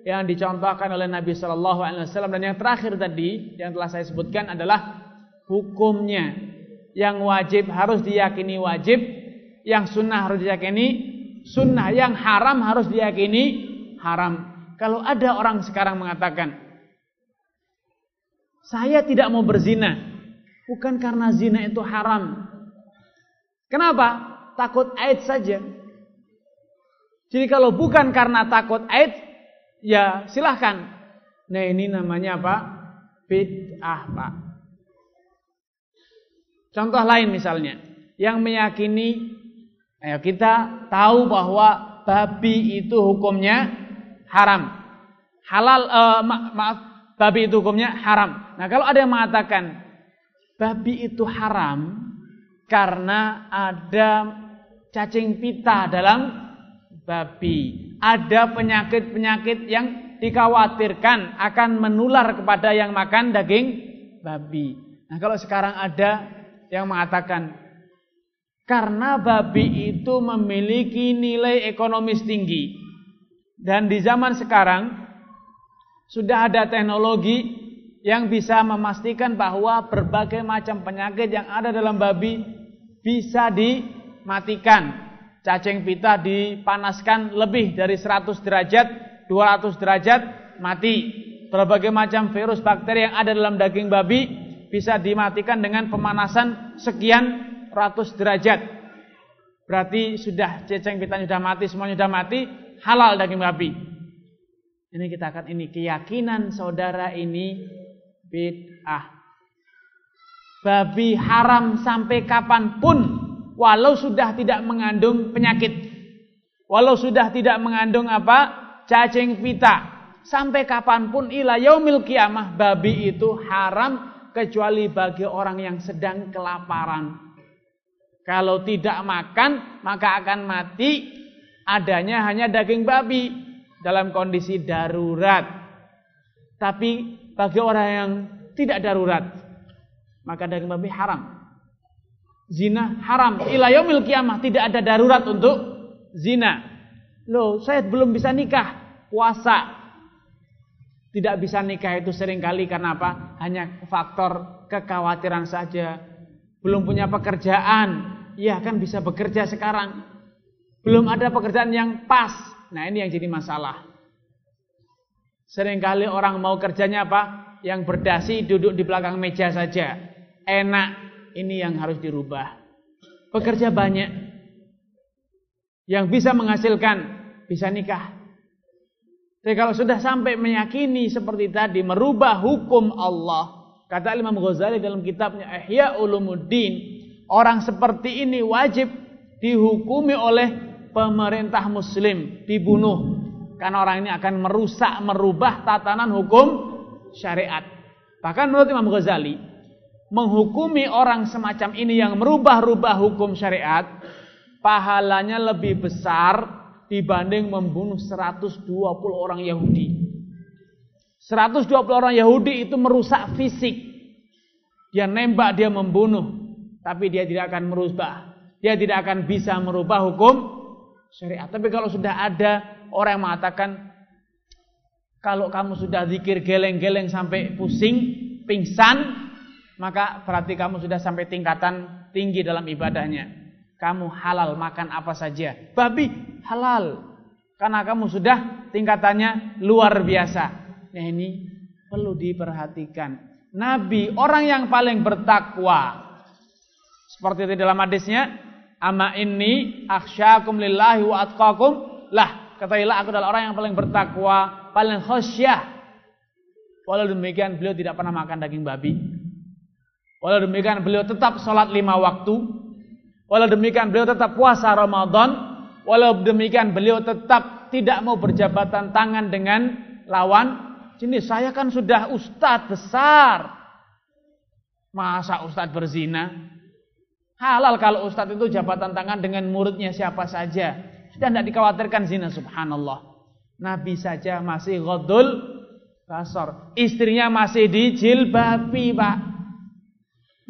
yang dicontohkan oleh Nabi Shallallahu alaihi wasallam dan yang terakhir tadi yang telah saya sebutkan adalah hukumnya. Yang wajib harus diyakini wajib, yang sunnah harus diyakini sunnah, yang haram harus diyakini haram. Kalau ada orang sekarang mengatakan saya tidak mau berzina. Bukan karena zina itu haram. Kenapa? Takut aid saja. Jadi kalau bukan karena takut aid, ya silahkan. Nah ini namanya apa? Bid'ah pak. Contoh lain misalnya. Yang meyakini, ayo kita tahu bahwa babi itu hukumnya haram. Halal, uh, ma maaf, babi itu hukumnya haram. Nah kalau ada yang mengatakan babi itu haram karena ada cacing pita dalam babi. Ada penyakit-penyakit yang dikhawatirkan akan menular kepada yang makan daging babi. Nah, kalau sekarang ada yang mengatakan karena babi itu memiliki nilai ekonomis tinggi dan di zaman sekarang sudah ada teknologi yang bisa memastikan bahwa berbagai macam penyakit yang ada dalam babi bisa dimatikan cacing pita dipanaskan lebih dari 100 derajat, 200 derajat, mati. Berbagai macam virus bakteri yang ada dalam daging babi bisa dimatikan dengan pemanasan sekian ratus derajat. Berarti sudah cacing pita sudah mati, semuanya sudah mati, halal daging babi. Ini kita akan ini keyakinan saudara ini bid'ah. Babi haram sampai kapan pun walau sudah tidak mengandung penyakit. Walau sudah tidak mengandung apa? cacing pita. Sampai kapan pun ila yaumil kiamah babi itu haram kecuali bagi orang yang sedang kelaparan. Kalau tidak makan maka akan mati adanya hanya daging babi dalam kondisi darurat. Tapi bagi orang yang tidak darurat maka daging babi haram zina haram. Ila yaumil kiamah tidak ada darurat untuk zina. Loh, saya belum bisa nikah, puasa. Tidak bisa nikah itu sering kali karena apa? Hanya faktor kekhawatiran saja. Belum punya pekerjaan. Ya kan bisa bekerja sekarang. Belum ada pekerjaan yang pas. Nah ini yang jadi masalah. Seringkali orang mau kerjanya apa? Yang berdasi duduk di belakang meja saja. Enak ini yang harus dirubah. Pekerja banyak yang bisa menghasilkan, bisa nikah. Tapi kalau sudah sampai meyakini seperti tadi, merubah hukum Allah. Kata Imam Ghazali dalam kitabnya Ihya Ulumuddin, orang seperti ini wajib dihukumi oleh pemerintah muslim, dibunuh. Karena orang ini akan merusak, merubah tatanan hukum syariat. Bahkan menurut Imam Ghazali, menghukumi orang semacam ini yang merubah-rubah hukum syariat, pahalanya lebih besar dibanding membunuh 120 orang Yahudi. 120 orang Yahudi itu merusak fisik. Dia nembak, dia membunuh. Tapi dia tidak akan merubah. Dia tidak akan bisa merubah hukum syariat. Tapi kalau sudah ada orang yang mengatakan, kalau kamu sudah zikir geleng-geleng sampai pusing, pingsan, maka berarti kamu sudah sampai tingkatan tinggi dalam ibadahnya. Kamu halal makan apa saja. Babi halal. Karena kamu sudah tingkatannya luar biasa. Nah ini perlu diperhatikan. Nabi orang yang paling bertakwa. Seperti itu dalam hadisnya. Ama ini akhsyakum lillahi wa atqakum. Lah katailah aku adalah orang yang paling bertakwa. Paling khasyah. Walau demikian beliau tidak pernah makan daging babi. Walau demikian beliau tetap sholat lima waktu. Walau demikian beliau tetap puasa Ramadan. Walau demikian beliau tetap tidak mau berjabatan tangan dengan lawan jenis. Saya kan sudah ustadz besar. Masa ustadz berzina? Halal kalau ustadz itu jabatan tangan dengan muridnya siapa saja. Sudah tidak dikhawatirkan zina subhanallah. Nabi saja masih godul basar. Istrinya masih dijilbabi pak.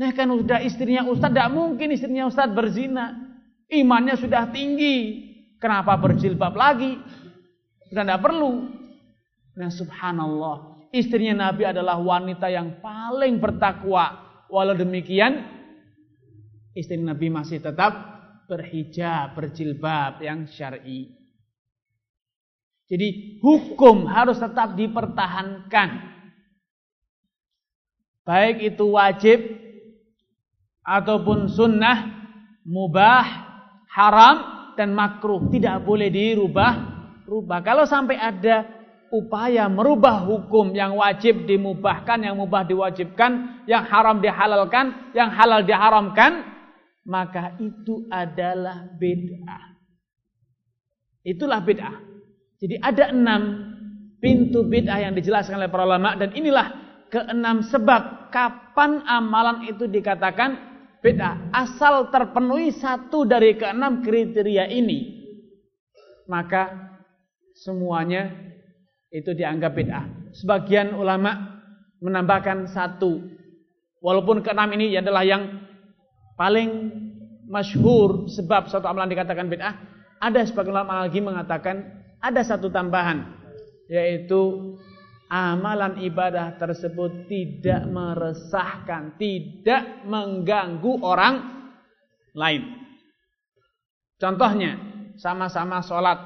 Nah kan sudah istrinya Ustadz, tidak mungkin istrinya Ustadz berzina. Imannya sudah tinggi. Kenapa berjilbab lagi? Sudah tidak perlu. Nah subhanallah. Istrinya Nabi adalah wanita yang paling bertakwa. Walau demikian, istri Nabi masih tetap berhijab, berjilbab yang syar'i. Jadi hukum harus tetap dipertahankan. Baik itu wajib ataupun sunnah, mubah, haram dan makruh tidak boleh dirubah. Rubah. Kalau sampai ada upaya merubah hukum yang wajib dimubahkan, yang mubah diwajibkan, yang haram dihalalkan, yang halal diharamkan, maka itu adalah bid'ah. Itulah bid'ah. Jadi ada enam pintu bid'ah yang dijelaskan oleh para ulama dan inilah keenam sebab kapan amalan itu dikatakan bid'ah. Asal terpenuhi satu dari keenam kriteria ini, maka semuanya itu dianggap bid'ah. Sebagian ulama menambahkan satu. Walaupun keenam ini adalah yang paling masyhur sebab suatu amalan dikatakan bid'ah, ada sebagian ulama lagi mengatakan ada satu tambahan yaitu amalan ibadah tersebut tidak meresahkan, tidak mengganggu orang lain. Contohnya, sama-sama sholat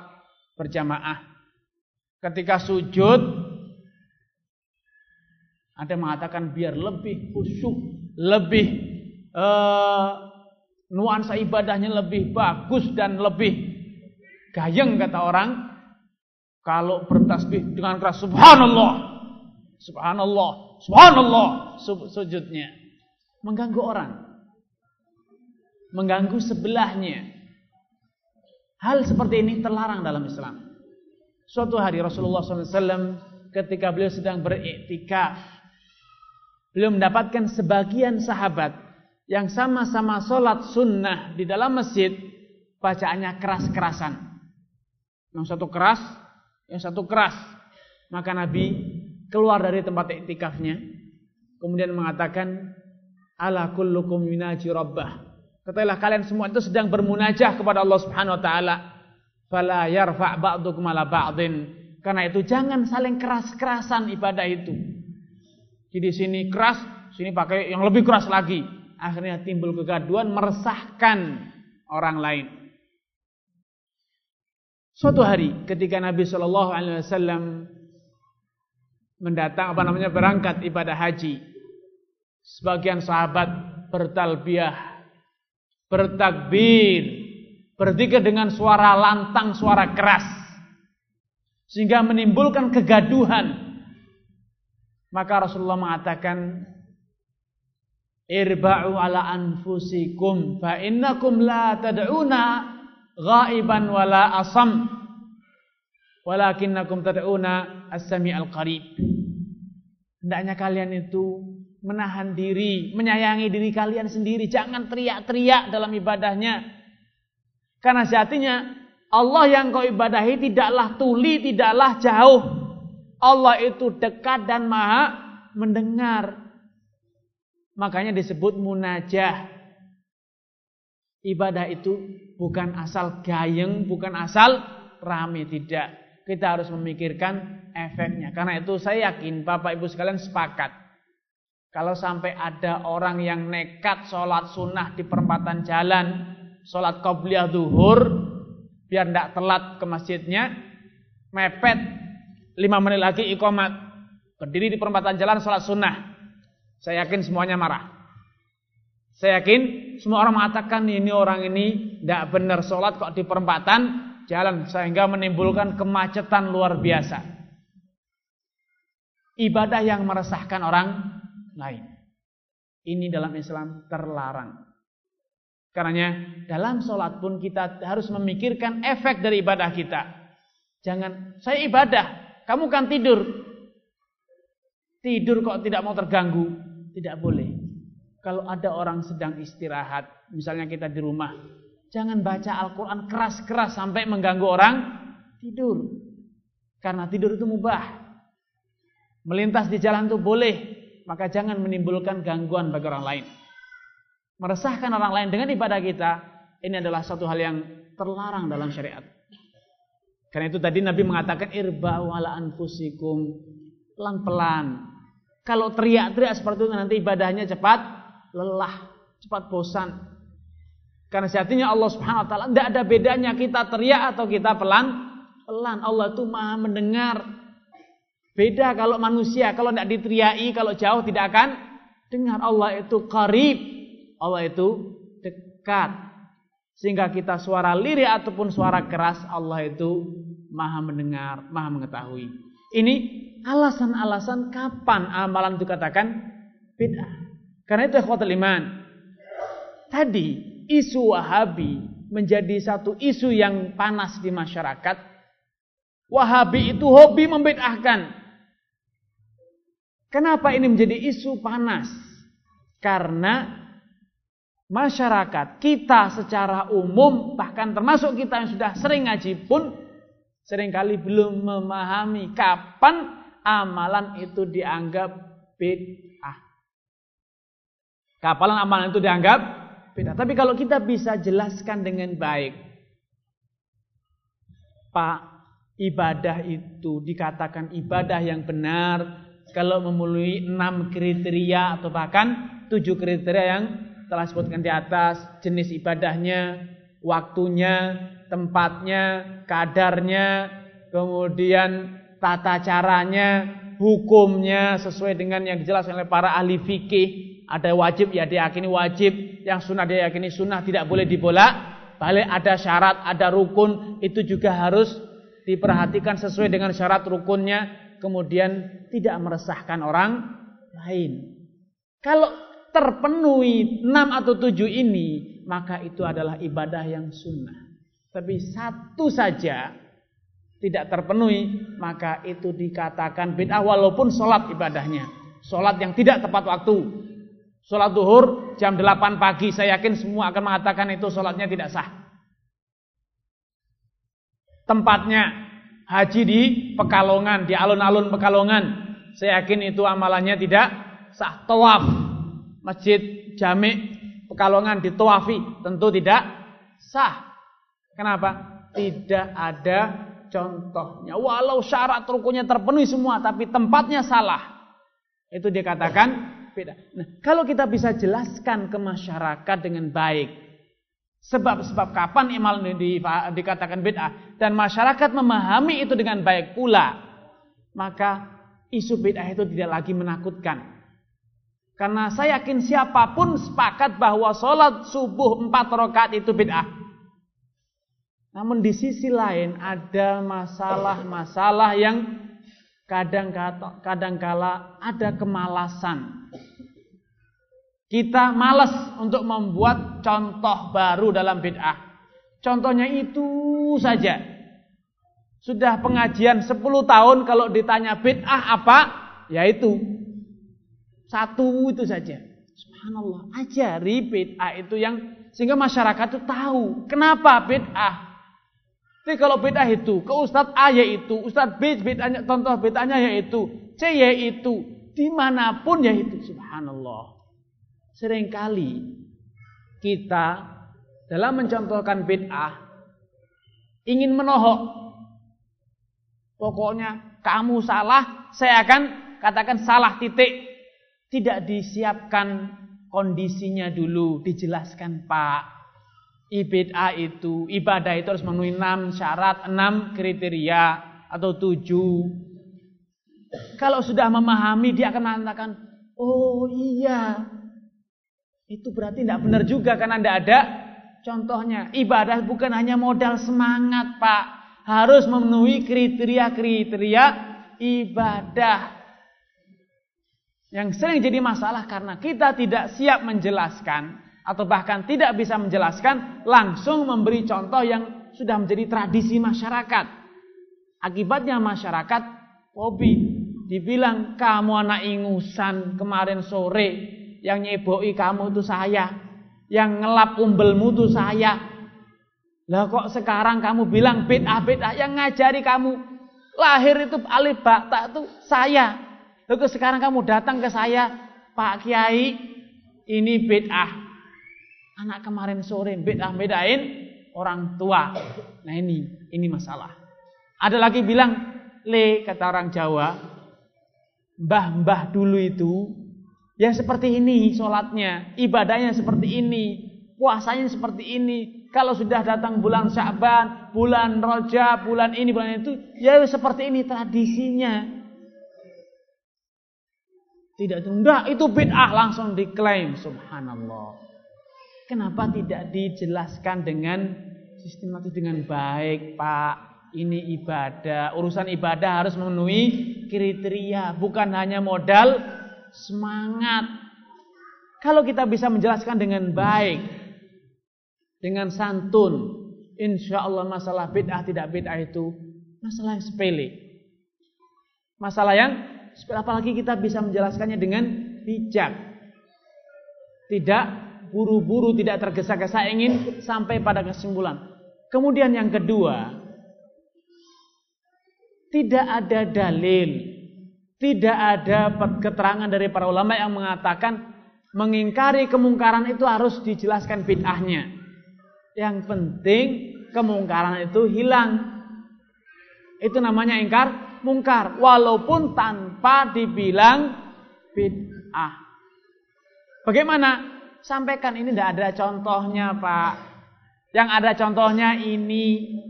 berjamaah. Ketika sujud, ada yang mengatakan biar lebih khusyuk, lebih uh, nuansa ibadahnya lebih bagus dan lebih gayeng kata orang kalau bertasbih dengan keras subhanallah. Subhanallah, subhanallah sujudnya mengganggu orang. Mengganggu sebelahnya. Hal seperti ini terlarang dalam Islam. Suatu hari Rasulullah SAW ketika beliau sedang beriktikaf, beliau mendapatkan sebagian sahabat yang sama-sama sholat sunnah di dalam masjid, bacaannya keras-kerasan. Yang satu keras, yang satu keras. Maka Nabi keluar dari tempat iktikafnya. Kemudian mengatakan, Ala kullukum minaji rabbah. Katakanlah kalian semua itu sedang bermunajah kepada Allah Subhanahu wa taala. Fala yarfa' ba'dukum ala ba'din. Karena itu jangan saling keras-kerasan ibadah itu. Jadi sini keras, sini pakai yang lebih keras lagi. Akhirnya timbul kegaduhan, meresahkan orang lain. Suatu hari ketika Nabi Shallallahu Alaihi Wasallam mendatang apa namanya berangkat ibadah haji, sebagian sahabat bertalbiyah, bertakbir, berzikir dengan suara lantang, suara keras, sehingga menimbulkan kegaduhan. Maka Rasulullah mengatakan, Irba'u ala anfusikum fa innakum la tad'una ghaiban wala asam. Walakinnakum tad'una as-sami'al qarib. Hendaknya kalian itu menahan diri menyayangi diri kalian sendiri. Jangan teriak-teriak dalam ibadahnya. Karena sejatinya Allah yang kau ibadahi tidaklah tuli tidaklah jauh. Allah itu dekat dan maha mendengar. Makanya disebut munajah ibadah itu bukan asal gayeng, bukan asal rame, tidak. Kita harus memikirkan efeknya. Karena itu saya yakin Bapak Ibu sekalian sepakat. Kalau sampai ada orang yang nekat sholat sunnah di perempatan jalan, sholat qobliyah duhur, biar tidak telat ke masjidnya, mepet, lima menit lagi ikomat, berdiri di perempatan jalan sholat sunnah. Saya yakin semuanya marah. Saya yakin semua orang mengatakan ini orang ini tidak benar sholat kok di perempatan jalan sehingga menimbulkan kemacetan luar biasa. Ibadah yang meresahkan orang lain. Ini dalam Islam terlarang. Karenanya dalam sholat pun kita harus memikirkan efek dari ibadah kita. Jangan saya ibadah, kamu kan tidur. Tidur kok tidak mau terganggu, tidak boleh. Kalau ada orang sedang istirahat, misalnya kita di rumah, jangan baca Al-Quran keras-keras sampai mengganggu orang tidur. Karena tidur itu mubah. Melintas di jalan itu boleh, maka jangan menimbulkan gangguan bagi orang lain. Meresahkan orang lain dengan ibadah kita, ini adalah satu hal yang terlarang dalam syariat. Karena itu tadi Nabi mengatakan irba'u ala anfusikum pelan-pelan. Kalau teriak-teriak seperti itu nanti ibadahnya cepat lelah, cepat bosan. Karena sejatinya Allah Subhanahu wa taala tidak ada bedanya kita teriak atau kita pelan pelan. Allah itu Maha mendengar. Beda kalau manusia, kalau tidak diteriaki, kalau jauh tidak akan dengar. Allah itu qarib, Allah itu dekat. Sehingga kita suara lirih ataupun suara keras Allah itu maha mendengar, maha mengetahui. Ini alasan-alasan kapan amalan itu katakan bid'ah. Karena itu ikhwatul iman. Tadi isu Wahabi menjadi satu isu yang panas di masyarakat. Wahabi itu hobi membid'ahkan. Kenapa ini menjadi isu panas? Karena masyarakat kita secara umum bahkan termasuk kita yang sudah sering ngaji pun sering kali belum memahami kapan amalan itu dianggap bid'ah. Kapan amalan itu dianggap bid'ah. Tapi kalau kita bisa jelaskan dengan baik, Pak, ibadah itu dikatakan ibadah yang benar kalau memenuhi enam kriteria atau bahkan tujuh kriteria yang telah sebutkan di atas jenis ibadahnya, waktunya, tempatnya, kadarnya, kemudian tata caranya, hukumnya sesuai dengan yang dijelaskan oleh para ahli fikih. Ada wajib ya diyakini wajib, yang sunnah diyakini sunnah tidak boleh dibolak. Balik ada syarat, ada rukun, itu juga harus diperhatikan sesuai dengan syarat rukunnya, kemudian tidak meresahkan orang lain. Kalau terpenuhi enam atau tujuh ini, maka itu adalah ibadah yang sunnah. Tapi satu saja tidak terpenuhi, maka itu dikatakan bid'ah walaupun sholat ibadahnya. Sholat yang tidak tepat waktu. Sholat duhur jam 8 pagi, saya yakin semua akan mengatakan itu sholatnya tidak sah. Tempatnya haji di Pekalongan, di alun-alun Pekalongan. Saya yakin itu amalannya tidak sah. Tawaf masjid jami Pekalongan dituafi tentu tidak sah. Kenapa? Tidak ada contohnya. Walau syarat rukunnya terpenuhi semua tapi tempatnya salah. Itu dikatakan beda. Nah, kalau kita bisa jelaskan ke masyarakat dengan baik sebab-sebab kapan imal di, dikatakan bid'ah dan masyarakat memahami itu dengan baik pula, maka isu bid'ah itu tidak lagi menakutkan. Karena saya yakin siapa pun sepakat bahwa sholat subuh empat rakaat itu bid'ah. Namun di sisi lain ada masalah-masalah yang kadang kala ada kemalasan. Kita malas untuk membuat contoh baru dalam bid'ah. Contohnya itu saja. Sudah pengajian 10 tahun kalau ditanya bid'ah apa? Yaitu satu itu saja. Subhanallah. Ajari bid'ah itu yang sehingga masyarakat itu tahu kenapa bid'ah. Jadi kalau bid'ah itu ke Ustadz A yaitu, Ustadz B bid'ahnya, contoh bid'ahnya yaitu, C yaitu, di mana pun yaitu. Subhanallah. Seringkali kita dalam mencontohkan bid'ah ingin menohok. Pokoknya kamu salah, saya akan katakan salah titik tidak disiapkan kondisinya dulu, dijelaskan Pak. Ibadah itu, ibadah itu harus memenuhi enam syarat, enam kriteria atau tujuh. Kalau sudah memahami, dia akan mengatakan, oh iya, itu berarti tidak benar juga karena tidak ada contohnya. Ibadah bukan hanya modal semangat Pak, harus memenuhi kriteria-kriteria ibadah. Yang sering jadi masalah karena kita tidak siap menjelaskan atau bahkan tidak bisa menjelaskan langsung memberi contoh yang sudah menjadi tradisi masyarakat. Akibatnya masyarakat hobi dibilang kamu anak ingusan kemarin sore yang nyeboi kamu itu saya, yang ngelap umbelmu itu saya. Lah kok sekarang kamu bilang bid'ah bid'ah yang ngajari kamu lahir itu alif bakta itu saya. Lalu sekarang kamu datang ke saya, Pak Kiai, ini bid'ah. Anak kemarin sore bid'ah bedain orang tua. Nah ini, ini masalah. Ada lagi bilang, le kata orang Jawa, mbah-mbah dulu itu ya seperti ini sholatnya, ibadahnya seperti ini, puasanya seperti ini. Kalau sudah datang bulan Sya'ban, bulan Roja, bulan ini, bulan itu, ya seperti ini tradisinya. Tidak tunda itu bid'ah langsung diklaim subhanallah. Kenapa tidak dijelaskan dengan sistematis dengan baik, Pak? Ini ibadah, urusan ibadah harus memenuhi kriteria, bukan hanya modal semangat. Kalau kita bisa menjelaskan dengan baik, dengan santun, insya Allah masalah bid'ah tidak bid'ah itu masalah yang sepele. Masalah yang apalagi kita bisa menjelaskannya dengan bijak. Tidak buru-buru, tidak tergesa-gesa ingin sampai pada kesimpulan. Kemudian yang kedua, tidak ada dalil, tidak ada keterangan dari para ulama yang mengatakan mengingkari kemungkaran itu harus dijelaskan bid'ahnya. Yang penting kemungkaran itu hilang. Itu namanya ingkar mungkar walaupun tanpa dibilang bid'ah. Bagaimana? Sampaikan ini tidak ada contohnya, Pak. Yang ada contohnya ini.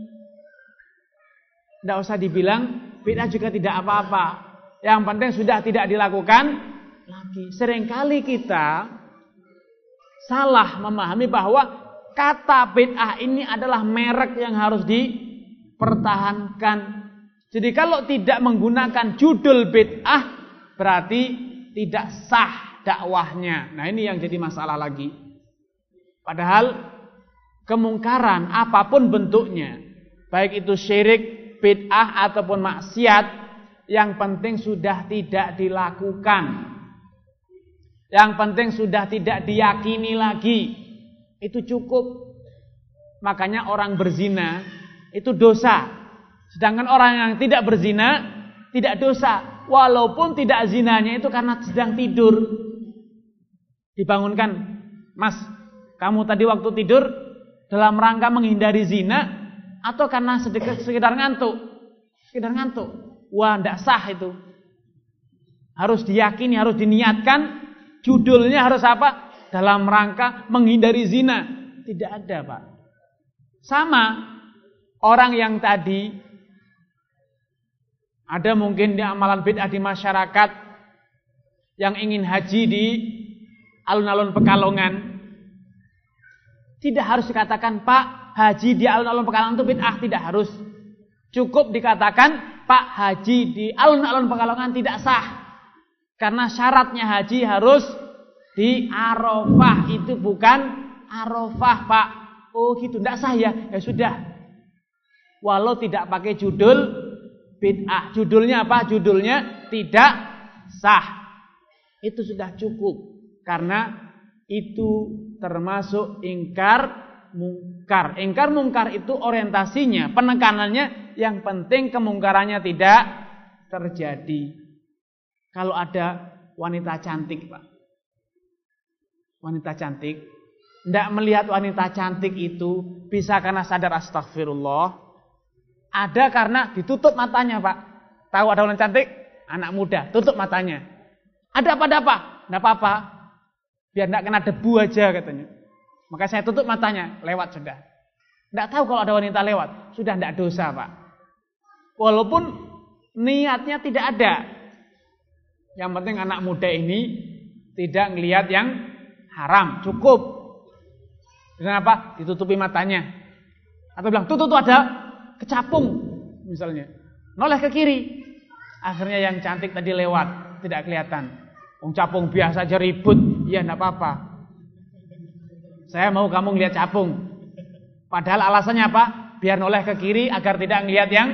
Tidak usah dibilang bid'ah juga tidak apa-apa. Yang penting sudah tidak dilakukan lagi. Seringkali kita salah memahami bahwa kata bid'ah ini adalah merek yang harus dipertahankan. Jadi kalau tidak menggunakan judul bid'ah berarti tidak sah dakwahnya. Nah, ini yang jadi masalah lagi. Padahal kemungkaran apa pun bentuknya, baik itu syirik, bid'ah ataupun maksiat, yang penting sudah tidak dilakukan. Yang penting sudah tidak diyakini lagi. Itu cukup. Makanya orang berzina itu dosa. Sedangkan orang yang tidak berzina tidak dosa. Walaupun tidak zinanya itu karena sedang tidur. Dibangunkan, Mas, kamu tadi waktu tidur dalam rangka menghindari zina atau karena sedikit sekedar ngantuk? Sekedar ngantuk. Wah, tidak sah itu. Harus diyakini, harus diniatkan. Judulnya harus apa? dalam rangka menghindari zina. Tidak ada, Pak. Sama orang yang tadi ada mungkin di amalan bid'ah di masyarakat yang ingin haji di alun-alun Pekalongan. Tidak harus dikatakan, Pak, haji di alun-alun Pekalongan itu bid'ah, tidak harus. Cukup dikatakan, Pak, haji di alun-alun Pekalongan tidak sah. Karena syaratnya haji harus di Arafah itu bukan Arafah, Pak. Oh, gitu. Tidak sah ya? Ya sudah. Walau tidak pakai judul bid'ah. Judulnya apa? Judulnya tidak sah. Itu sudah cukup. Karena itu termasuk ingkar mungkar. Ingkar mungkar itu orientasinya, penekanannya yang penting kemungkarannya tidak terjadi. Kalau ada wanita cantik, Pak wanita cantik. Tidak melihat wanita cantik itu bisa karena sadar astagfirullah. Ada karena ditutup matanya pak. Tahu ada wanita cantik? Anak muda, tutup matanya. Ada apa ada apa? Tidak apa-apa. Biar tidak kena debu aja katanya. Maka saya tutup matanya, lewat sudah. Tidak tahu kalau ada wanita lewat, sudah tidak dosa pak. Walaupun niatnya tidak ada. Yang penting anak muda ini tidak melihat yang haram, cukup. Dengan apa? Ditutupi matanya. Atau bilang, tuh, tuh ada kecapung misalnya. Noleh ke kiri. Akhirnya yang cantik tadi lewat, tidak kelihatan. Wong capung biasa aja ribut, ya enggak apa-apa. Saya mau kamu ngeliat capung. Padahal alasannya apa? Biar noleh ke kiri agar tidak ngelihat yang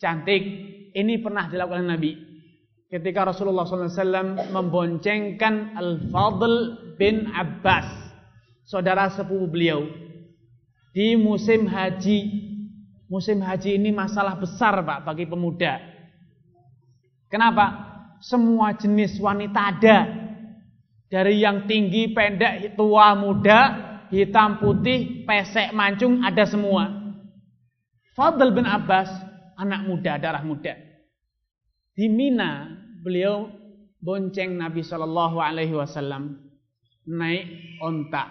cantik. Ini pernah dilakukan Nabi ketika Rasulullah SAW memboncengkan Al-Fadl bin Abbas, saudara sepupu beliau, di musim haji. Musim haji ini masalah besar Pak bagi pemuda. Kenapa? Semua jenis wanita ada. Dari yang tinggi, pendek, tua, muda, hitam, putih, pesek, mancung, ada semua. Fadl bin Abbas, anak muda, darah muda. Di Mina beliau bonceng Nabi Shallallahu Alaihi Wasallam naik onta.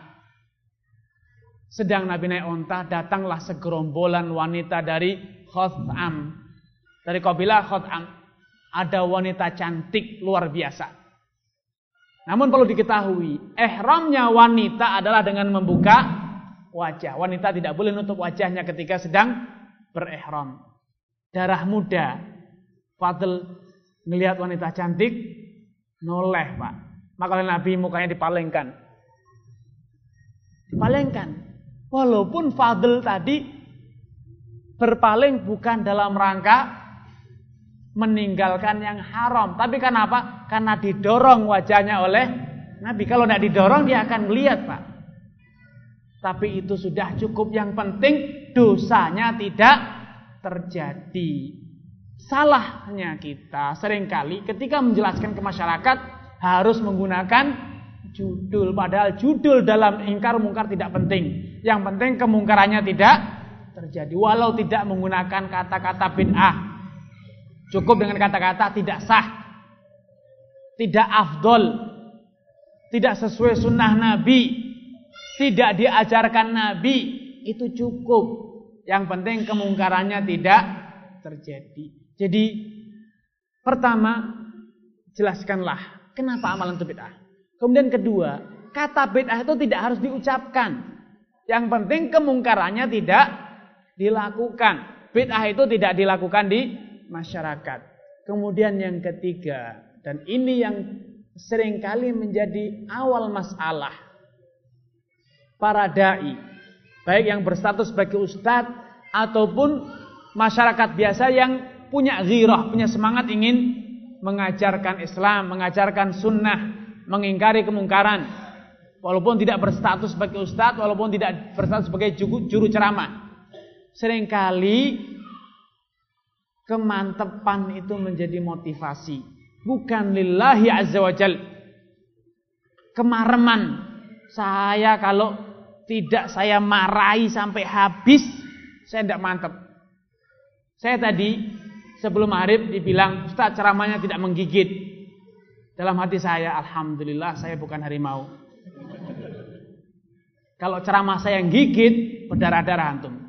Sedang Nabi naik onta, datanglah segerombolan wanita dari Khotham. Dari kabilah Khotham. Ada wanita cantik luar biasa. Namun perlu diketahui, ihramnya wanita adalah dengan membuka wajah. Wanita tidak boleh nutup wajahnya ketika sedang berihram. Darah muda, Fadl melihat wanita cantik, noleh pak. Maka Nabi mukanya dipalengkan. Dipalengkan. Walaupun Fadl tadi berpaling bukan dalam rangka meninggalkan yang haram. Tapi kenapa? Karena didorong wajahnya oleh Nabi. Kalau tidak didorong dia akan melihat Pak. Tapi itu sudah cukup. Yang penting dosanya tidak terjadi. Salahnya kita sering kali ketika menjelaskan ke masyarakat harus menggunakan judul. Padahal judul dalam ingkar mungkar tidak penting. Yang penting kemungkarannya tidak terjadi. Walau tidak menggunakan kata-kata bid'ah. Cukup dengan kata-kata tidak sah. Tidak afdol. Tidak sesuai sunnah Nabi. Tidak diajarkan Nabi. Itu cukup. Yang penting kemungkarannya tidak terjadi. Jadi pertama jelaskanlah kenapa amalan itu bid'ah. Kemudian kedua, kata bid'ah itu tidak harus diucapkan. Yang penting kemungkarannya tidak dilakukan. Bid'ah itu tidak dilakukan di masyarakat. Kemudian yang ketiga, dan ini yang sering kali menjadi awal masalah. Para da'i, baik yang berstatus sebagai ustadz ataupun masyarakat biasa yang punya ghirah, punya semangat ingin mengajarkan Islam, mengajarkan sunnah, mengingkari kemungkaran. Walaupun tidak berstatus sebagai ustadz, walaupun tidak berstatus sebagai juru ceramah. Seringkali kemantepan itu menjadi motivasi. Bukan lillahi azza wa jal. Kemareman. Saya kalau tidak saya marahi sampai habis, saya tidak mantep. Saya tadi sebelum Arif dibilang, Ustaz ceramahnya tidak menggigit. Dalam hati saya, Alhamdulillah saya bukan harimau. Kalau ceramah saya yang gigit, berdarah-darah antum.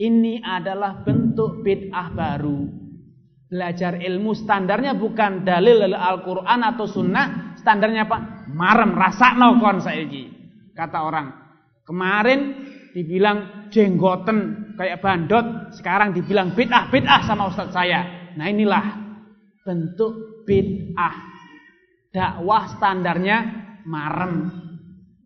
Ini adalah bentuk bid'ah baru. Belajar ilmu standarnya bukan dalil Al-Quran atau sunnah. Standarnya apa? Marem, rasa nokon saiki. Kata orang. Kemarin dibilang jenggoten kayak bandot. Sekarang dibilang bid'ah, bid'ah sama ustadz saya. Nah inilah bentuk bid'ah. Dakwah standarnya marem.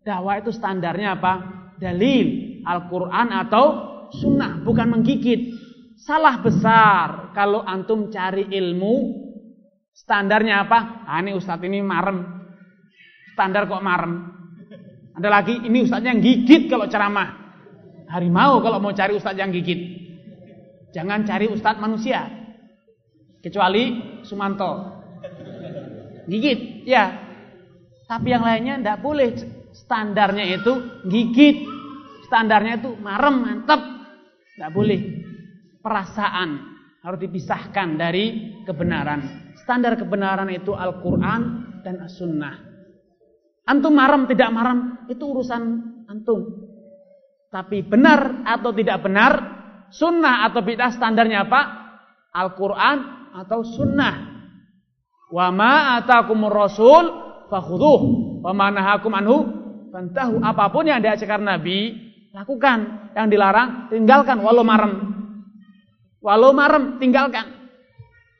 Dakwah itu standarnya apa? Dalil Al-Quran atau sunnah, bukan menggigit. Salah besar kalau antum cari ilmu standarnya apa? Ah, ini ustadz ini marem. Standar kok marem. Ada lagi ini ustadznya yang gigit kalau ceramah. Harimau kalau mau cari ustadz yang gigit. Jangan cari ustadz manusia. Kecuali Sumanto. Gigit, ya. Tapi yang lainnya tidak boleh. Standarnya itu gigit. Standarnya itu marem, mantep. Tidak boleh. Perasaan harus dipisahkan dari kebenaran. Standar kebenaran itu Al-Quran dan As-Sunnah. Antum maram tidak maram itu urusan antum. Tapi benar atau tidak benar, sunnah atau bid'ah standarnya apa? Al-Quran atau sunnah. Wa ma atakumur rasul fakhudhuh. Wa ma nahakum anhu fantahu. Apa pun yang diajarkan Nabi, Lakukan. Yang dilarang, tinggalkan. Walau marem. Walau marem, tinggalkan.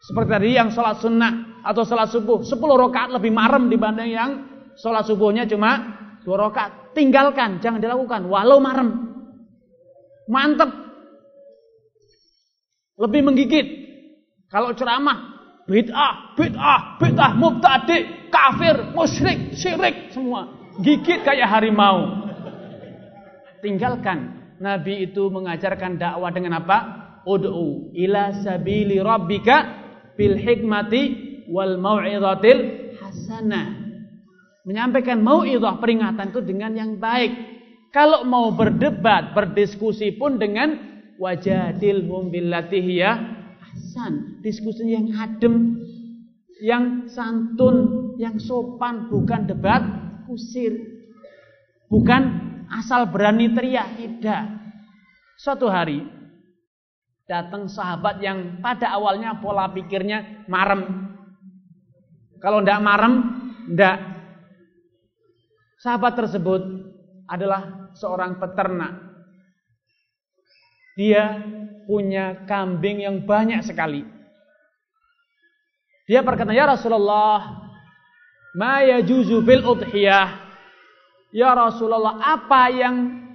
Seperti tadi yang sholat sunnah atau sholat subuh. Sepuluh rakaat lebih marem dibanding yang sholat subuhnya cuma dua rakaat. Tinggalkan, jangan dilakukan. Walau marem. Mantep. Lebih menggigit. Kalau ceramah, bid'ah, bid'ah, bid'ah, mubtadi, kafir, musyrik, syirik, semua. Gigit kayak harimau tinggalkan. Nabi itu mengajarkan dakwah dengan apa? Ud'u ila sabili rabbika bil hikmati wal mau'izatil hasanah. Menyampaikan mau'izah peringatan itu dengan yang baik. Kalau mau berdebat, berdiskusi pun dengan wajadilhum billati hiya hasan. Diskusi yang adem, yang santun, yang sopan, bukan debat kusir. Bukan asal berani teriak, tidak. Suatu hari datang sahabat yang pada awalnya pola pikirnya marem. Kalau ndak marem, ndak Sahabat tersebut adalah seorang peternak. Dia punya kambing yang banyak sekali. Dia berkata, "Ya Rasulullah, ma yajuzu fil udhiyah?" Ya Rasulullah, apa yang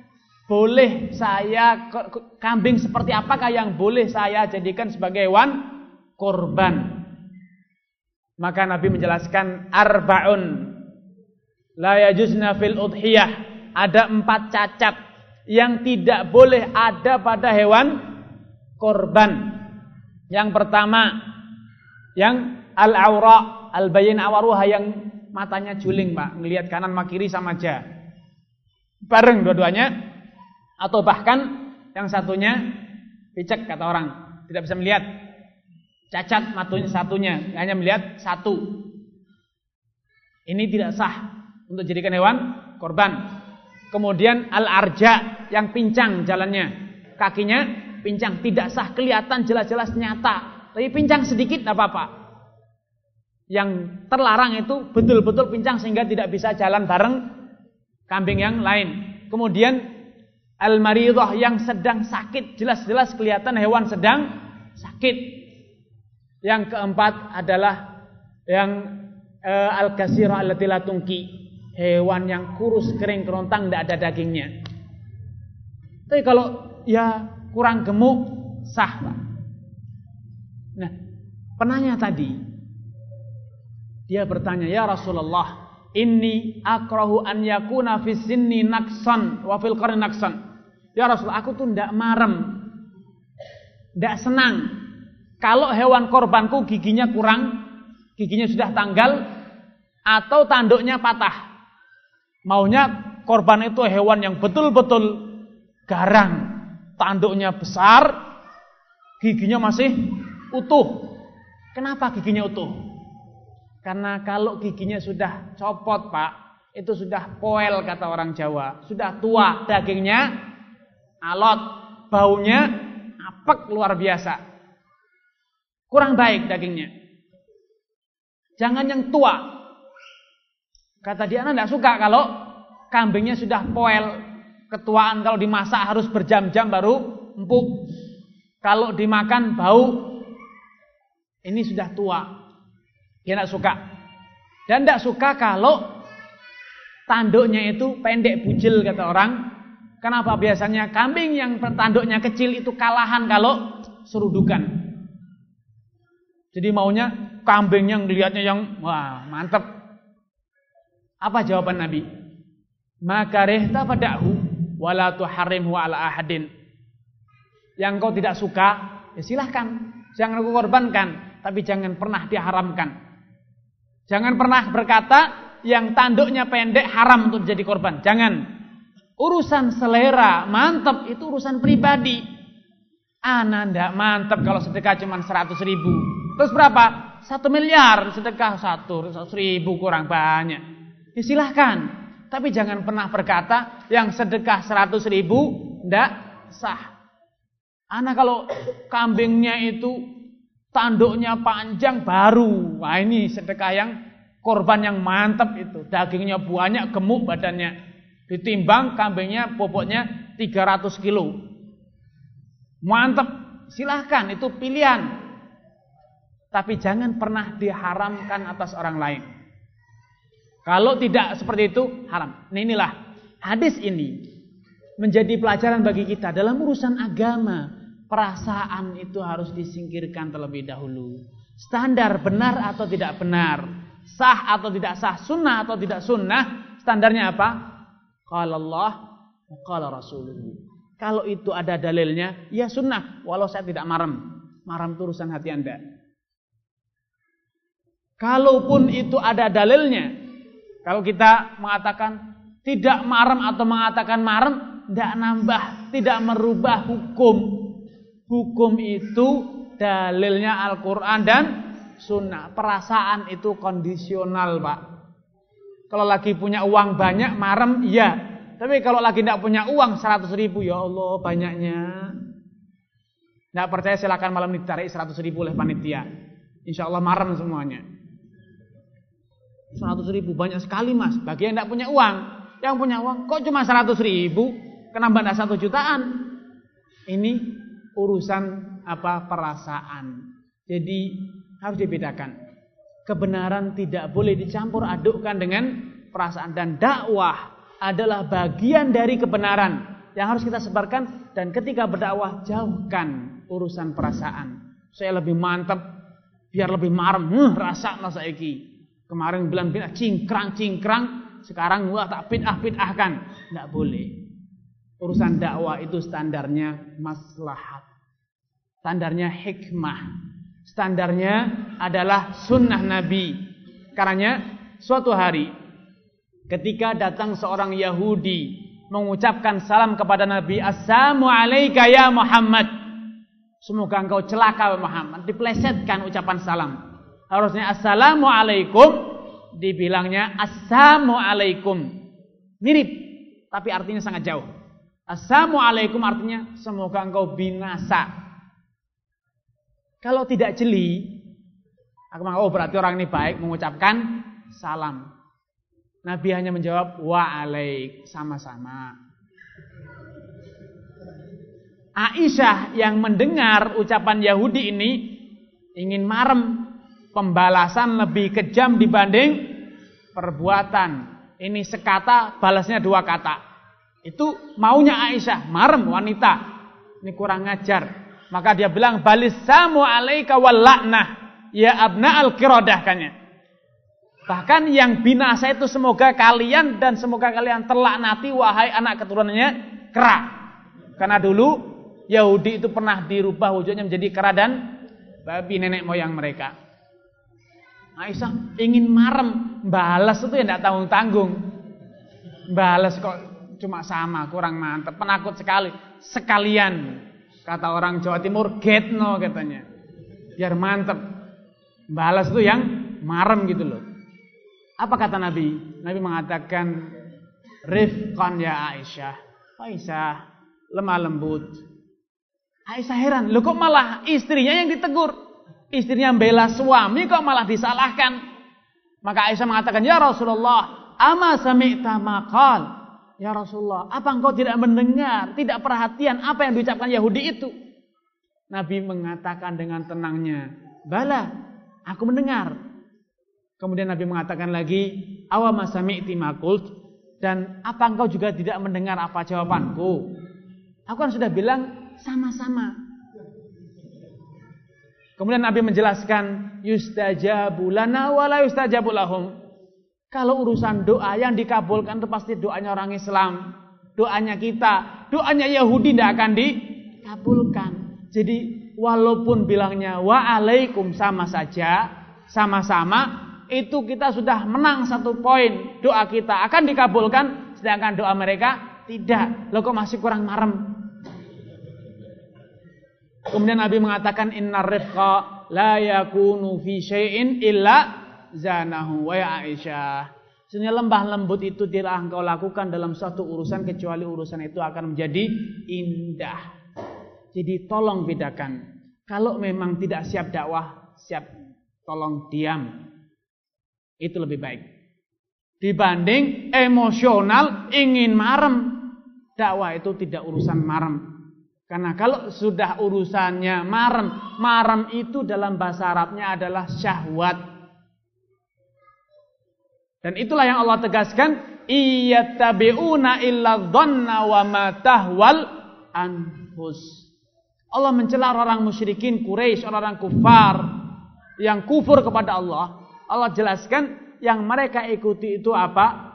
boleh saya kambing seperti apakah yang boleh saya jadikan sebagai hewan korban? Maka Nabi menjelaskan arbaun la yajuzna fil udhiyah. Ada empat cacat yang tidak boleh ada pada hewan korban. Yang pertama yang al-aura, al-bayin awaruha yang matanya juling, Pak, melihat kanan kiri sama aja. Bareng dua-duanya atau bahkan yang satunya picek kata orang, tidak bisa melihat. Cacat matunya satunya, hanya melihat satu. Ini tidak sah untuk jadikan hewan korban. Kemudian al-arja yang pincang jalannya, kakinya pincang tidak sah kelihatan jelas-jelas nyata, tapi pincang sedikit tidak apa-apa yang terlarang itu betul-betul pincang sehingga tidak bisa jalan bareng kambing yang lain. Kemudian al-maridah yang sedang sakit, jelas-jelas kelihatan hewan sedang sakit. Yang keempat adalah yang e, al-kasira allati la hewan yang kurus kering kerontang tidak ada dagingnya. Tapi kalau ya kurang gemuk sah, Pak. Nah, penanya tadi dia bertanya, "Ya Rasulullah, ini akrahu an yakuna fi naksan wa fil naksan." Ya Rasulullah, aku tuh ndak marem. Ndak senang kalau hewan korbanku giginya kurang, giginya sudah tanggal atau tanduknya patah. Maunya korban itu hewan yang betul-betul garang, tanduknya besar, giginya masih utuh. Kenapa giginya utuh? Karena kalau giginya sudah copot, Pak, itu sudah poel kata orang Jawa. Sudah tua, dagingnya alot, baunya apek luar biasa. Kurang baik dagingnya. Jangan yang tua. Kata dia, anak suka kalau kambingnya sudah poel. Ketuaan kalau dimasak harus berjam-jam baru empuk. Kalau dimakan bau, ini sudah tua. Dia tidak suka. Dan tidak suka kalau tanduknya itu pendek bujil kata orang. Kenapa biasanya kambing yang tanduknya kecil itu kalahan kalau serudukan. Jadi maunya kambing yang lihatnya yang wah mantep. Apa jawaban Nabi? Maka rehta padahu wala tuharrimhu ala ahadin. Yang kau tidak suka, ya silahkan. Jangan aku korbankan, tapi jangan pernah diharamkan. Jangan pernah berkata yang tanduknya pendek haram untuk jadi korban. Jangan. Urusan selera, mantap itu urusan pribadi. Ana ndak mantap kalau sedekah cuma 100 ribu. Terus berapa? Satu miliar sedekah satu, satu ribu kurang banyak. Ya silahkan. Tapi jangan pernah berkata yang sedekah 100 ribu ndak sah. Anak kalau kambingnya itu tanduknya panjang baru. Wah ini sedekah yang korban yang mantap itu. Dagingnya banyak, gemuk badannya. Ditimbang kambingnya bobotnya 300 kilo. Mantap, silahkan itu pilihan. Tapi jangan pernah diharamkan atas orang lain. Kalau tidak seperti itu haram. Nah inilah hadis ini menjadi pelajaran bagi kita dalam urusan agama perasaan itu harus disingkirkan terlebih dahulu. Standar benar atau tidak benar, sah atau tidak sah, sunnah atau tidak sunnah, standarnya apa? Kalau Allah, kalau Rasulullah. Kalau itu ada dalilnya, ya sunnah. Walau saya tidak marem, marem itu urusan hati anda. Kalaupun itu ada dalilnya, kalau kita mengatakan tidak marem atau mengatakan marem, tidak nambah, tidak merubah hukum Hukum itu dalilnya Al-Quran dan Sunnah. Perasaan itu kondisional, Pak. Kalau lagi punya uang banyak, marem, iya. Tapi kalau lagi tidak punya uang 100 ribu, ya Allah banyaknya. Tidak percaya silakan malam ditarik 100 ribu oleh panitia. Insya Allah marem semuanya. 100 ribu banyak sekali mas. Bagi yang tidak punya uang. yang punya uang kok cuma 100 ribu, kenapa tidak satu jutaan? Ini urusan apa perasaan. Jadi harus dibedakan. Kebenaran tidak boleh dicampur adukkan dengan perasaan dan dakwah adalah bagian dari kebenaran yang harus kita sebarkan dan ketika berdakwah jauhkan urusan perasaan. Saya lebih mantap biar lebih marem, huh, rasa masa iki. Kemarin bilang bilang cingkrang-cingkrang, sekarang wah tak pitah-pitahkan. Tidak boleh. Urusan dakwah itu standarnya maslahat. Standarnya hikmah. Standarnya adalah sunnah Nabi. Karena suatu hari ketika datang seorang Yahudi mengucapkan salam kepada Nabi, Assalamu alayka ya Muhammad. Semoga engkau celaka Muhammad. Diplesetkan ucapan salam. Harusnya assalamualaikum dibilangnya assalamualaikum. Mirip tapi artinya sangat jauh. Assalamualaikum artinya semoga engkau binasa. Kalau tidak jeli, aku mau oh berarti orang ini baik mengucapkan salam. Nabi hanya menjawab wa'alaik sama-sama. Aisyah yang mendengar ucapan Yahudi ini ingin marem pembalasan lebih kejam dibanding perbuatan. Ini sekata, balasnya dua kata. Itu maunya Aisyah, marem wanita. Ini kurang ngajar. Maka dia bilang, balisamu alaika wal Ya abna al-kiradah kanya. Bahkan yang binasa itu semoga kalian dan semoga kalian terlaknati wahai anak keturunannya kera. Karena dulu Yahudi itu pernah dirubah wujudnya menjadi kera dan babi nenek moyang mereka. Aisyah ingin marem, balas itu ya tidak tanggung-tanggung. Balas kok cuma sama, kurang mantap, penakut sekali. Sekalian, kata orang Jawa Timur, get no katanya. Biar mantap. Balas itu yang marem gitu loh. Apa kata Nabi? Nabi mengatakan, Rifqan ya Aisyah. Aisyah, lemah lembut. Aisyah heran, lo kok malah istrinya yang ditegur? Istrinya bela suami kok malah disalahkan. Maka Aisyah mengatakan, "Ya Rasulullah, ama sami'ta maqal?" Ya Rasulullah, apa engkau tidak mendengar, tidak perhatian apa yang diucapkan Yahudi itu? Nabi mengatakan dengan tenangnya, "Bala, aku mendengar." Kemudian Nabi mengatakan lagi, "Awa sami'ti maqult?" Dan apa engkau juga tidak mendengar apa jawabanku? Aku kan sudah bilang sama-sama. Kemudian Nabi menjelaskan yustajabu lana wa la yustajabu. Kalau urusan doa yang dikabulkan itu pasti doanya orang Islam, doanya kita, doanya Yahudi tidak akan dikabulkan. Jadi walaupun bilangnya wa alaikum sama saja, sama-sama itu kita sudah menang satu poin. Doa kita akan dikabulkan sedangkan doa mereka tidak. Lo kok masih kurang marem? Kemudian Nabi mengatakan innar rifqa la yakunu fi syai'in illa zanahu wa ya Aisyah. Sebenarnya lembah lembut itu tidak engkau lakukan dalam suatu urusan kecuali urusan itu akan menjadi indah. Jadi tolong bedakan. Kalau memang tidak siap dakwah, siap tolong diam. Itu lebih baik. Dibanding emosional ingin marem. Dakwah itu tidak urusan marem. Karena kalau sudah urusannya marem, marem itu dalam bahasa Arabnya adalah syahwat. Dan itulah yang Allah tegaskan, iyattabi'una illa dhanna wa ma anfus. Allah mencela orang musyrikin Quraisy, orang-orang kufar yang kufur kepada Allah. Allah jelaskan yang mereka ikuti itu apa?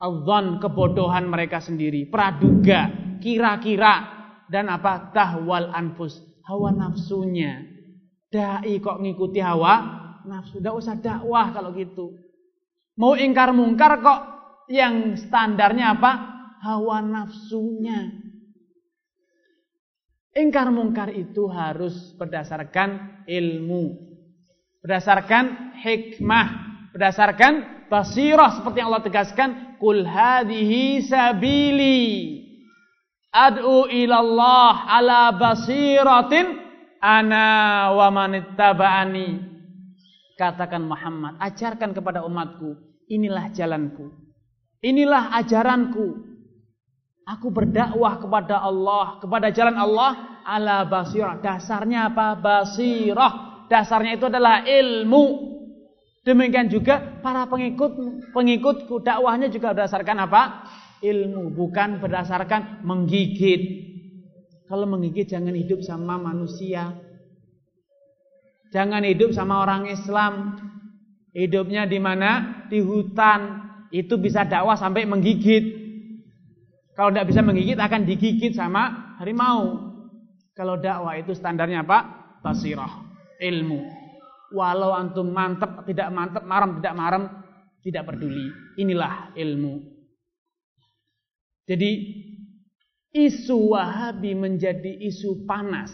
Al-dhan, kebodohan mereka sendiri, praduga, kira-kira dan apa tahwal anfus hawa nafsunya dai kok ngikuti hawa nafsu tidak usah dakwah kalau gitu mau ingkar mungkar kok. Yang standarnya apa? Hawa nafsunya. Ingkar mungkar itu harus berdasarkan ilmu. Berdasarkan hikmah. Berdasarkan basirah seperti yang Allah tegaskan. Kul hadhihi sabili. Ad'u ilallah ala basiratin ana wa manittaba'ani. Katakan Muhammad, ajarkan kepada umatku, inilah jalanku. Inilah ajaranku. Aku berdakwah kepada Allah, kepada jalan Allah ala basirah. Dasarnya apa? Basirah. Dasarnya itu adalah ilmu. Demikian juga para pengikut pengikutku dakwahnya juga berdasarkan apa? Ilmu, bukan berdasarkan menggigit. Kalau menggigit jangan hidup sama manusia. Jangan hidup sama orang Islam. Hidupnya di mana? Di hutan. Itu bisa dakwah sampai menggigit. Kalau tidak bisa menggigit akan digigit sama harimau. Kalau dakwah itu standarnya apa? Basirah, ilmu. Walau antum mantap tidak mantap, maram tidak maram, tidak peduli. Inilah ilmu. Jadi Isu Wahabi menjadi isu panas.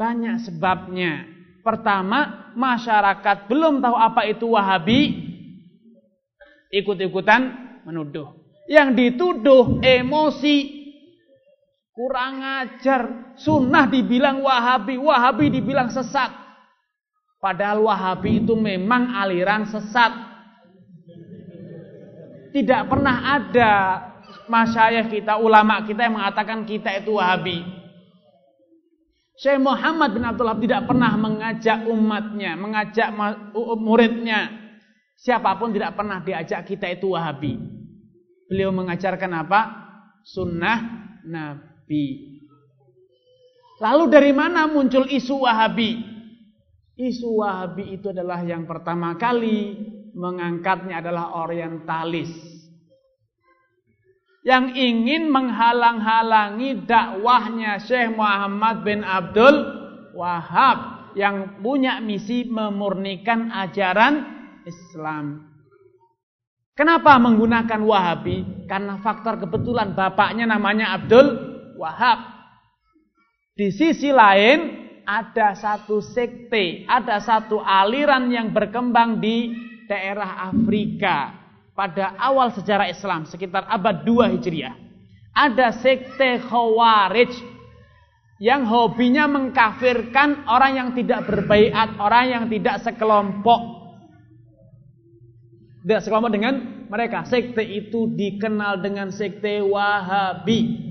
Banyak sebabnya. Pertama, masyarakat belum tahu apa itu Wahabi. Ikut-ikutan menuduh. Yang dituduh emosi. Kurang ajar. Sunnah dibilang Wahabi. Wahabi dibilang sesat. Padahal Wahabi itu memang aliran sesat. Tidak pernah ada masyayikh kita, ulama kita yang mengatakan kita itu Wahabi. Syekh Muhammad bin Abdullah tidak pernah mengajak umatnya, mengajak muridnya. Siapa pun tidak pernah diajak kita itu Wahabi. Beliau mengajarkan apa? Sunnah Nabi. Lalu dari mana muncul isu Wahabi? Isu Wahabi itu adalah yang pertama kali mengangkatnya adalah orientalis yang ingin menghalang-halangi dakwahnya Syekh Muhammad bin Abdul Wahab yang punya misi memurnikan ajaran Islam. Kenapa menggunakan Wahabi? Karena faktor kebetulan bapaknya namanya Abdul Wahab. Di sisi lain ada satu sekte, ada satu aliran yang berkembang di daerah Afrika pada awal sejarah Islam sekitar abad 2 Hijriah ada sekte Khawarij yang hobinya mengkafirkan orang yang tidak berbaiat, orang yang tidak sekelompok. Tidak sekelompok dengan mereka. Sekte itu dikenal dengan sekte Wahabi.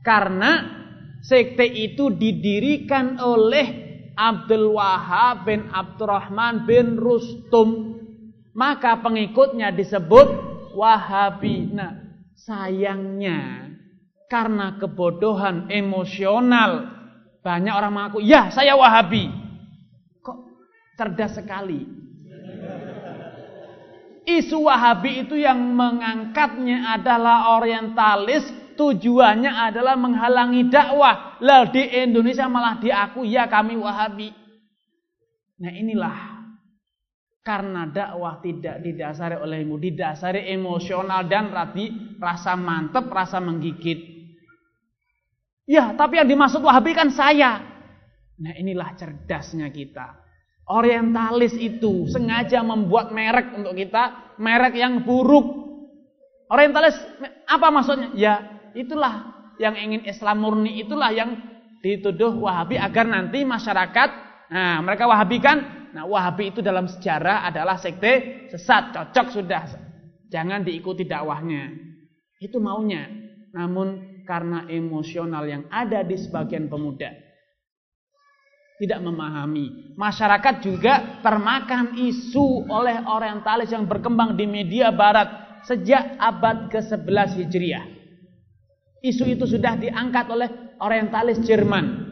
Karena sekte itu didirikan oleh Abdul Wahab bin Abdurrahman bin Rustum maka pengikutnya disebut Wahabi. Nah, sayangnya karena kebodohan emosional banyak orang mengaku, "Ya, saya Wahabi." Kok cerdas sekali. Isu Wahabi itu yang mengangkatnya adalah orientalis, tujuannya adalah menghalangi dakwah. Lalu di Indonesia malah diaku, "Ya, kami Wahabi." Nah, inilah karena dakwah tidak didasari oleh ilmu, didasari emosional dan rati, rasa mantep, rasa menggigit. Ya, tapi yang dimaksud Wahabi kan saya. Nah, inilah cerdasnya kita. Orientalis itu sengaja membuat merek untuk kita, merek yang buruk. Orientalis apa maksudnya? Ya, itulah yang ingin Islam murni, itulah yang dituduh Wahabi agar nanti masyarakat, nah mereka Wahabi kan Nah, Wahabi itu dalam sejarah adalah sekte sesat, cocok sudah. Jangan diikuti dakwahnya. Itu maunya. Namun karena emosional yang ada di sebagian pemuda tidak memahami. Masyarakat juga termakan isu oleh orientalis yang berkembang di media barat sejak abad ke-11 Hijriah. Isu itu sudah diangkat oleh orientalis Jerman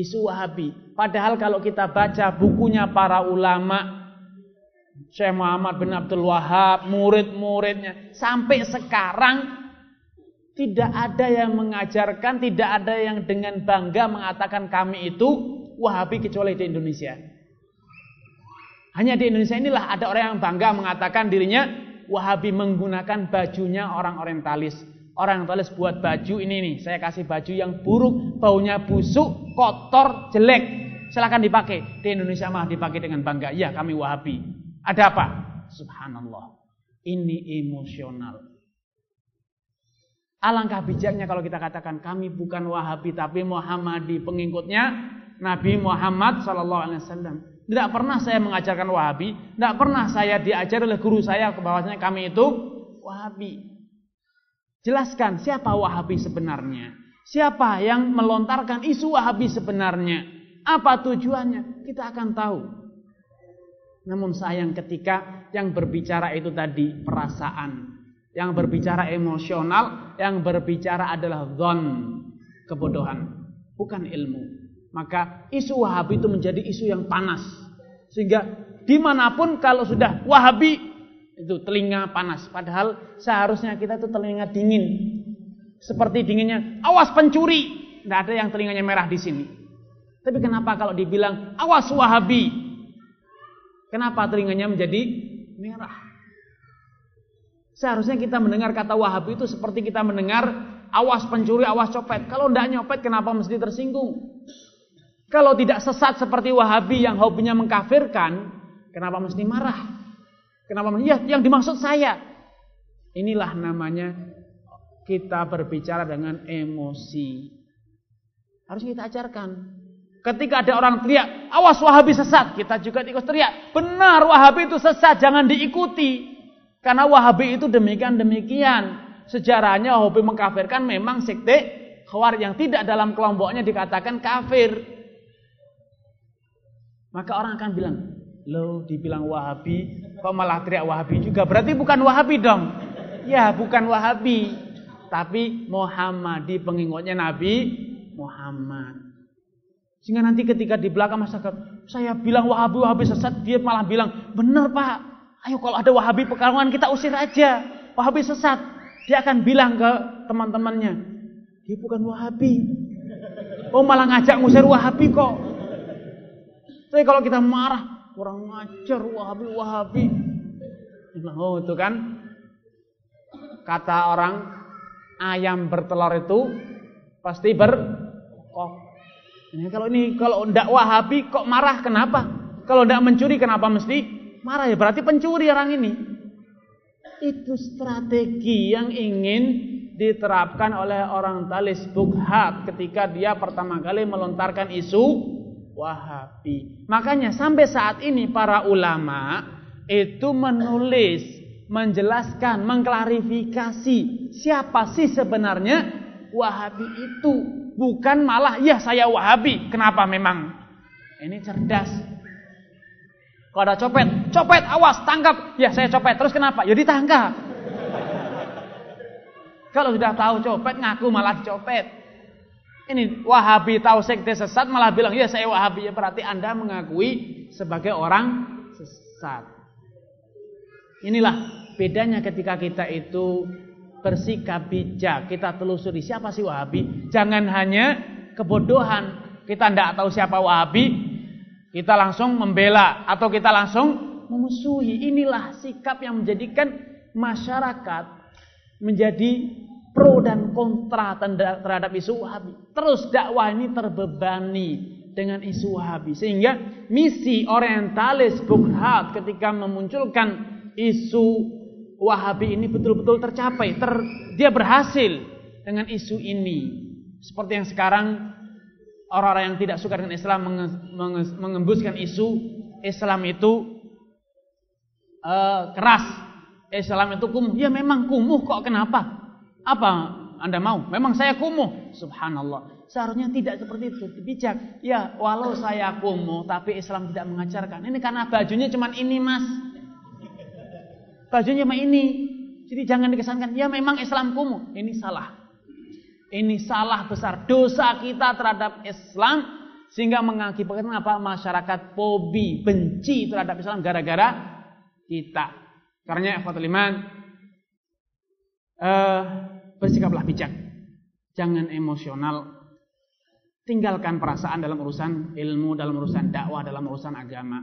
isu Wahabi. Padahal kalau kita baca bukunya para ulama Syekh Muhammad bin Abdul Wahab, murid-muridnya sampai sekarang tidak ada yang mengajarkan, tidak ada yang dengan bangga mengatakan kami itu Wahabi kecuali di Indonesia. Hanya di Indonesia inilah ada orang yang bangga mengatakan dirinya Wahabi menggunakan bajunya orang orientalis. Orang tulis buat baju ini nih, saya kasih baju yang buruk, baunya busuk, kotor, jelek. Silahkan dipakai. Di Indonesia mah dipakai dengan bangga. Ya, kami Wahabi. Ada apa? Subhanallah. Ini emosional. Alangkah bijaknya kalau kita katakan kami bukan Wahabi tapi Muhammadi pengikutnya Nabi Muhammad Sallallahu Alaihi Wasallam. Tidak pernah saya mengajarkan Wahabi, tidak pernah saya diajar oleh guru saya bahwasanya kami itu Wahabi. Jelaskan siapa Wahabi sebenarnya. Siapa yang melontarkan isu Wahabi sebenarnya. Apa tujuannya? Kita akan tahu. Namun sayang ketika yang berbicara itu tadi perasaan. Yang berbicara emosional, yang berbicara adalah zon, kebodohan, bukan ilmu. Maka isu Wahabi itu menjadi isu yang panas. Sehingga di mana pun kalau sudah Wahabi itu telinga panas. Padahal seharusnya kita itu telinga dingin. Seperti dinginnya awas pencuri. Tidak ada yang telinganya merah di sini. Tapi kenapa kalau dibilang awas Wahabi? Kenapa telinganya menjadi merah? Seharusnya kita mendengar kata Wahabi itu seperti kita mendengar awas pencuri, awas copet. Kalau tidak nyopet kenapa mesti tersinggung? Kalau tidak sesat seperti Wahabi yang hobinya mengkafirkan, kenapa mesti marah? Kenapa ya yang dimaksud saya. Inilah namanya kita berbicara dengan emosi. Harus kita ajarkan. Ketika ada orang teriak, awas Wahabi sesat, kita juga ikut teriak. Benar Wahabi itu sesat, jangan diikuti. Karena Wahabi itu demikian demikian. Sejarahnya Wahabi mengkafirkan memang sekte Khawarij yang tidak dalam kelompoknya dikatakan kafir. Maka orang akan bilang, lo dibilang Wahabi, kok malah teriak Wahabi juga? Berarti bukan Wahabi dong. Ya, bukan Wahabi. Tapi Muhammadi pengikutnya Nabi Muhammad. Sehingga nanti ketika di belakang masyarakat, saya bilang Wahabi, Wahabi sesat, dia malah bilang, benar Pak, ayo kalau ada Wahabi pekalongan kita usir aja. Wahabi sesat. Dia akan bilang ke teman-temannya, dia bukan Wahabi. Oh malah ngajak ngusir Wahabi kok. Tapi kalau kita marah, kurang ngajar, wahabi, wahabi. Oh itu kan kata orang ayam bertelur itu pasti berkok. Ini kalau ini kalau ndak wahabi kok marah kenapa? Kalau ndak mencuri kenapa mesti marah ya? Berarti pencuri orang ini. Itu strategi yang ingin diterapkan oleh orang talis bukhat ketika dia pertama kali melontarkan isu Wahabi. Makanya sampai saat ini para ulama itu menulis, menjelaskan, mengklarifikasi siapa sih sebenarnya Wahabi itu. Bukan malah ya saya Wahabi. Kenapa memang? Ini cerdas. Kalau ada copet, copet awas tangkap. Ya saya copet. Terus kenapa? Ya ditangkap. Kalau sudah tahu copet ngaku malah dicopet. Ini Wahabi tahu sekte sesat malah bilang ya saya Wahabi ya berarti Anda mengakui sebagai orang sesat. Inilah bedanya ketika kita itu bersikap bijak, kita telusuri siapa sih Wahabi. Jangan hanya kebodohan, kita tidak tahu siapa Wahabi, kita langsung membela atau kita langsung memusuhi. Inilah sikap yang menjadikan masyarakat menjadi pro dan kontra terhadap isu Wahabi. Terus dakwah ini terbebani dengan isu Wahabi. Sehingga misi orientalis Bukhat ketika memunculkan isu Wahabi ini betul-betul tercapai. Ter, dia berhasil dengan isu ini. Seperti yang sekarang orang-orang yang tidak suka dengan Islam mengembuskan isu Islam itu uh, keras. Islam itu kumuh. Ya memang kumuh kok kenapa? Apa Anda mau? Memang saya kumuh. Subhanallah. Seharusnya tidak seperti itu. Bijak. Ya, walau saya kumuh, tapi Islam tidak mengajarkan. Ini karena bajunya cuma ini, Mas. Bajunya cuma ini. Jadi jangan dikesankan, ya memang Islam kumuh. Ini salah. Ini salah besar. Dosa kita terhadap Islam sehingga mengakibatkan apa? Masyarakat pobi, benci terhadap Islam gara-gara kita. Karena Fatul Iman uh, bersikaplah bijak. Jangan emosional. Tinggalkan perasaan dalam urusan ilmu, dalam urusan dakwah, dalam urusan agama.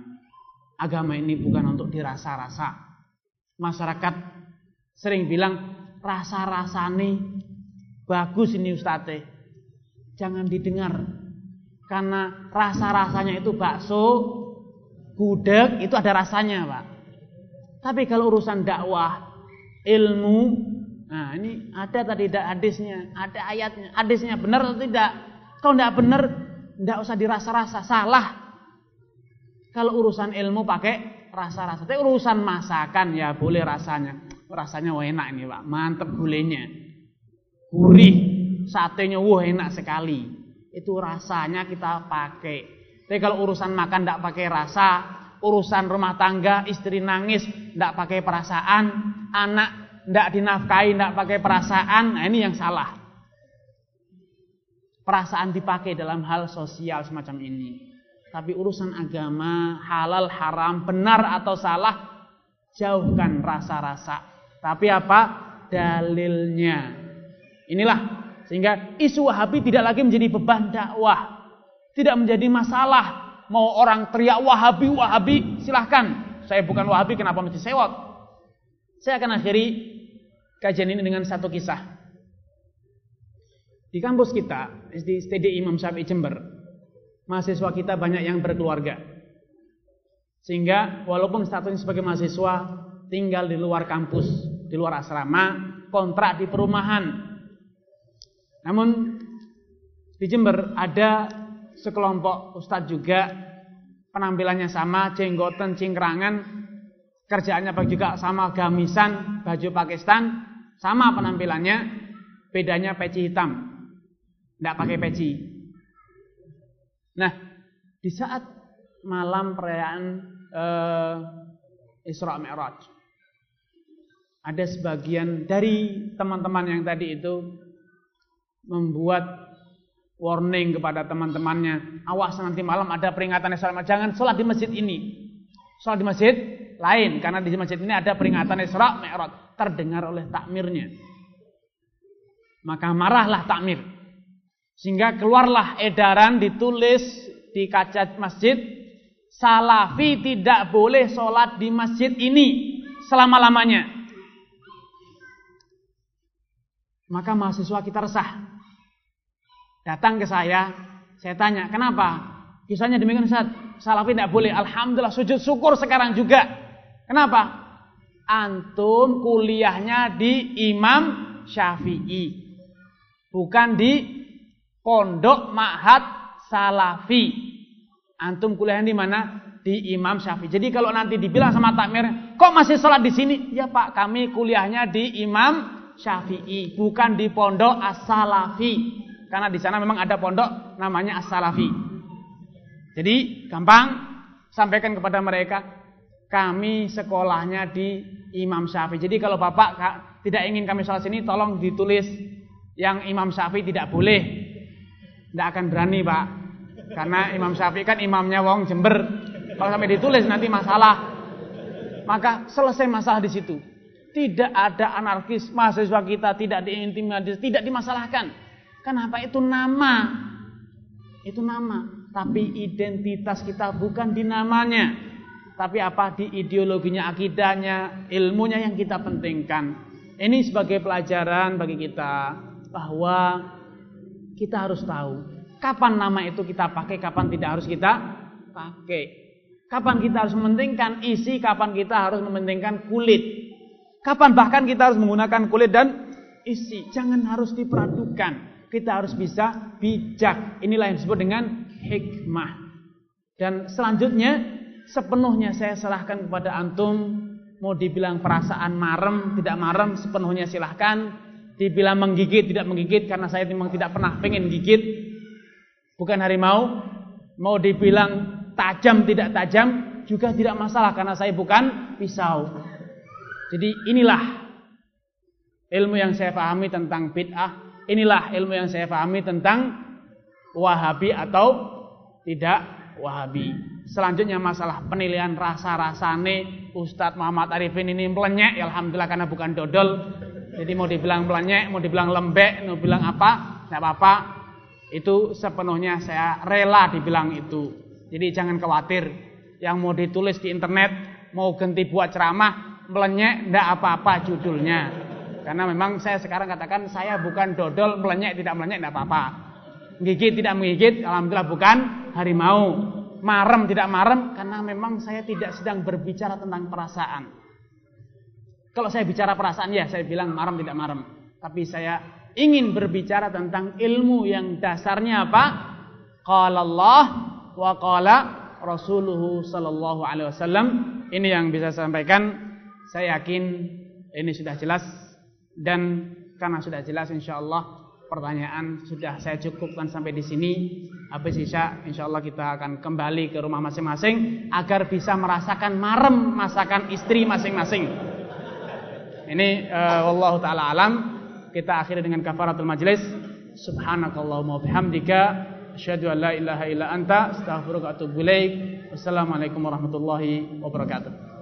Agama ini bukan untuk dirasa-rasa. Masyarakat sering bilang rasa-rasa nih bagus ini ustate. Jangan didengar. Karena rasa-rasanya itu bakso, gudeg, itu ada rasanya, Pak. Tapi kalau urusan dakwah, ilmu, Nah, ini ada tadi tidak hadisnya, ada ayatnya. Hadisnya benar atau tidak? Kalau tidak benar, tidak usah dirasa-rasa, salah. Kalau urusan ilmu pakai rasa-rasa. Tapi urusan masakan ya boleh rasanya. Rasanya wah enak ini pak, mantep gulenya. Gurih, satenya wah enak sekali. Itu rasanya kita pakai. Tapi kalau urusan makan tidak pakai rasa, urusan rumah tangga, istri nangis tidak pakai perasaan, anak tidak dinafkahi tidak pakai perasaan, nah ini yang salah. Perasaan dipakai dalam hal sosial semacam ini. Tapi urusan agama, halal, haram, benar atau salah, jauhkan rasa-rasa. Tapi apa? Dalilnya. Inilah sehingga isu Wahabi tidak lagi menjadi beban dakwah. Tidak menjadi masalah. Mau orang teriak Wahabi, Wahabi, silahkan. Saya bukan Wahabi, kenapa mesti sewot? Saya akan akhiri kajian ini dengan satu kisah. Di kampus kita, di STD Imam Syafi'i Jember, mahasiswa kita banyak yang berkeluarga. Sehingga walaupun statusnya sebagai mahasiswa tinggal di luar kampus, di luar asrama, kontrak di perumahan. Namun di Jember ada sekelompok ustadz juga penampilannya sama, jenggotan, cingkrangan, kerjaannya juga sama gamisan, baju Pakistan, sama penampilannya, bedanya peci hitam. Tidak pakai peci. Nah, di saat malam perayaan uh, Isra Mi'raj ada sebagian dari teman-teman yang tadi itu membuat warning kepada teman-temannya, awas nanti malam ada peringatan Isra Mi'raj, jangan sholat di masjid ini. Sholat di masjid lain karena di masjid ini ada peringatan Isra Mi'raj terdengar oleh takmirnya. Maka marahlah takmir. Sehingga keluarlah edaran ditulis di kaca masjid, Salafi tidak boleh sholat di masjid ini selama-lamanya. Maka mahasiswa kita resah. Datang ke saya, saya tanya, kenapa? Kisahnya demikian Ustaz, Salafi tidak boleh. Alhamdulillah sujud syukur sekarang juga. Kenapa? Antum kuliahnya di Imam Syafi'i. Bukan di Pondok Ma'had Salafi. Antum kuliah di mana? Di Imam Syafi'i. Jadi kalau nanti dibilang sama takmir, kok masih sholat di sini? Ya Pak, kami kuliahnya di Imam Syafi'i, bukan di Pondok As-Salafi. Karena di sana memang ada pondok namanya As-Salafi. Jadi gampang sampaikan kepada mereka, kami sekolahnya di Imam Syafi'i. Jadi kalau Bapak tidak ingin kami sholat sini, tolong ditulis yang Imam Syafi'i tidak boleh. Tidak akan berani pak. Karena Imam Syafi'i kan imamnya wong Jember. Kalau sampai ditulis nanti masalah. Maka selesai masalah di situ. Tidak ada anarkis. Mahasiswa kita tidak diintimidasi tidak dimasalahkan. Kenapa? Itu nama. Itu nama. Tapi identitas kita bukan di namanya tapi apa di ideologinya akidahnya ilmunya yang kita pentingkan ini sebagai pelajaran bagi kita bahwa kita harus tahu kapan nama itu kita pakai, kapan tidak harus kita pakai. Kapan kita harus mementingkan isi, kapan kita harus mementingkan kulit. Kapan bahkan kita harus menggunakan kulit dan isi. Jangan harus diperatukan. Kita harus bisa bijak. Inilah yang disebut dengan hikmah. Dan selanjutnya sepenuhnya saya serahkan kepada antum. Mau dibilang perasaan marem, tidak marem, sepenuhnya silahkan. Dibilang menggigit tidak menggigit karena saya memang tidak pernah pengen gigit. Bukan harimau. Mau dibilang tajam tidak tajam juga tidak masalah karena saya bukan pisau. Jadi inilah ilmu yang saya pahami tentang bid'ah. Inilah ilmu yang saya pahami tentang wahabi atau tidak wahabi selanjutnya masalah penilaian rasa-rasane Ustadz Muhammad Arifin ini melenyek Alhamdulillah karena bukan dodol jadi mau dibilang belanyek, mau dibilang lembek, mau bilang apa, tidak apa-apa. Itu sepenuhnya saya rela dibilang itu. Jadi jangan khawatir. Yang mau ditulis di internet, mau ganti buat ceramah, melenyek, tidak apa-apa judulnya. Karena memang saya sekarang katakan saya bukan dodol, melenyek, tidak melenyek, tidak apa-apa. Gigit tidak menggigit, alhamdulillah bukan harimau. Marem tidak marem, karena memang saya tidak sedang berbicara tentang perasaan. Kalau saya bicara perasaan ya saya bilang marem tidak marem. Tapi saya ingin berbicara tentang ilmu yang dasarnya apa? Qala Allah wa qala rasuluhu sallallahu alaihi wasallam. Ini yang bisa saya sampaikan. Saya yakin ini sudah jelas dan karena sudah jelas insyaallah pertanyaan sudah saya cukupkan sampai di sini. Habis isya insyaallah kita akan kembali ke rumah masing-masing agar bisa merasakan marem masakan istri masing-masing. Ini uh, wallahu taala alam. Kita akhiri dengan kafaratul majlis. Subhanakallahumma bihamdika asyhadu an la ilaha illa anta astaghfiruka wa atubu. Wassalamualaikum warahmatullahi wabarakatuh.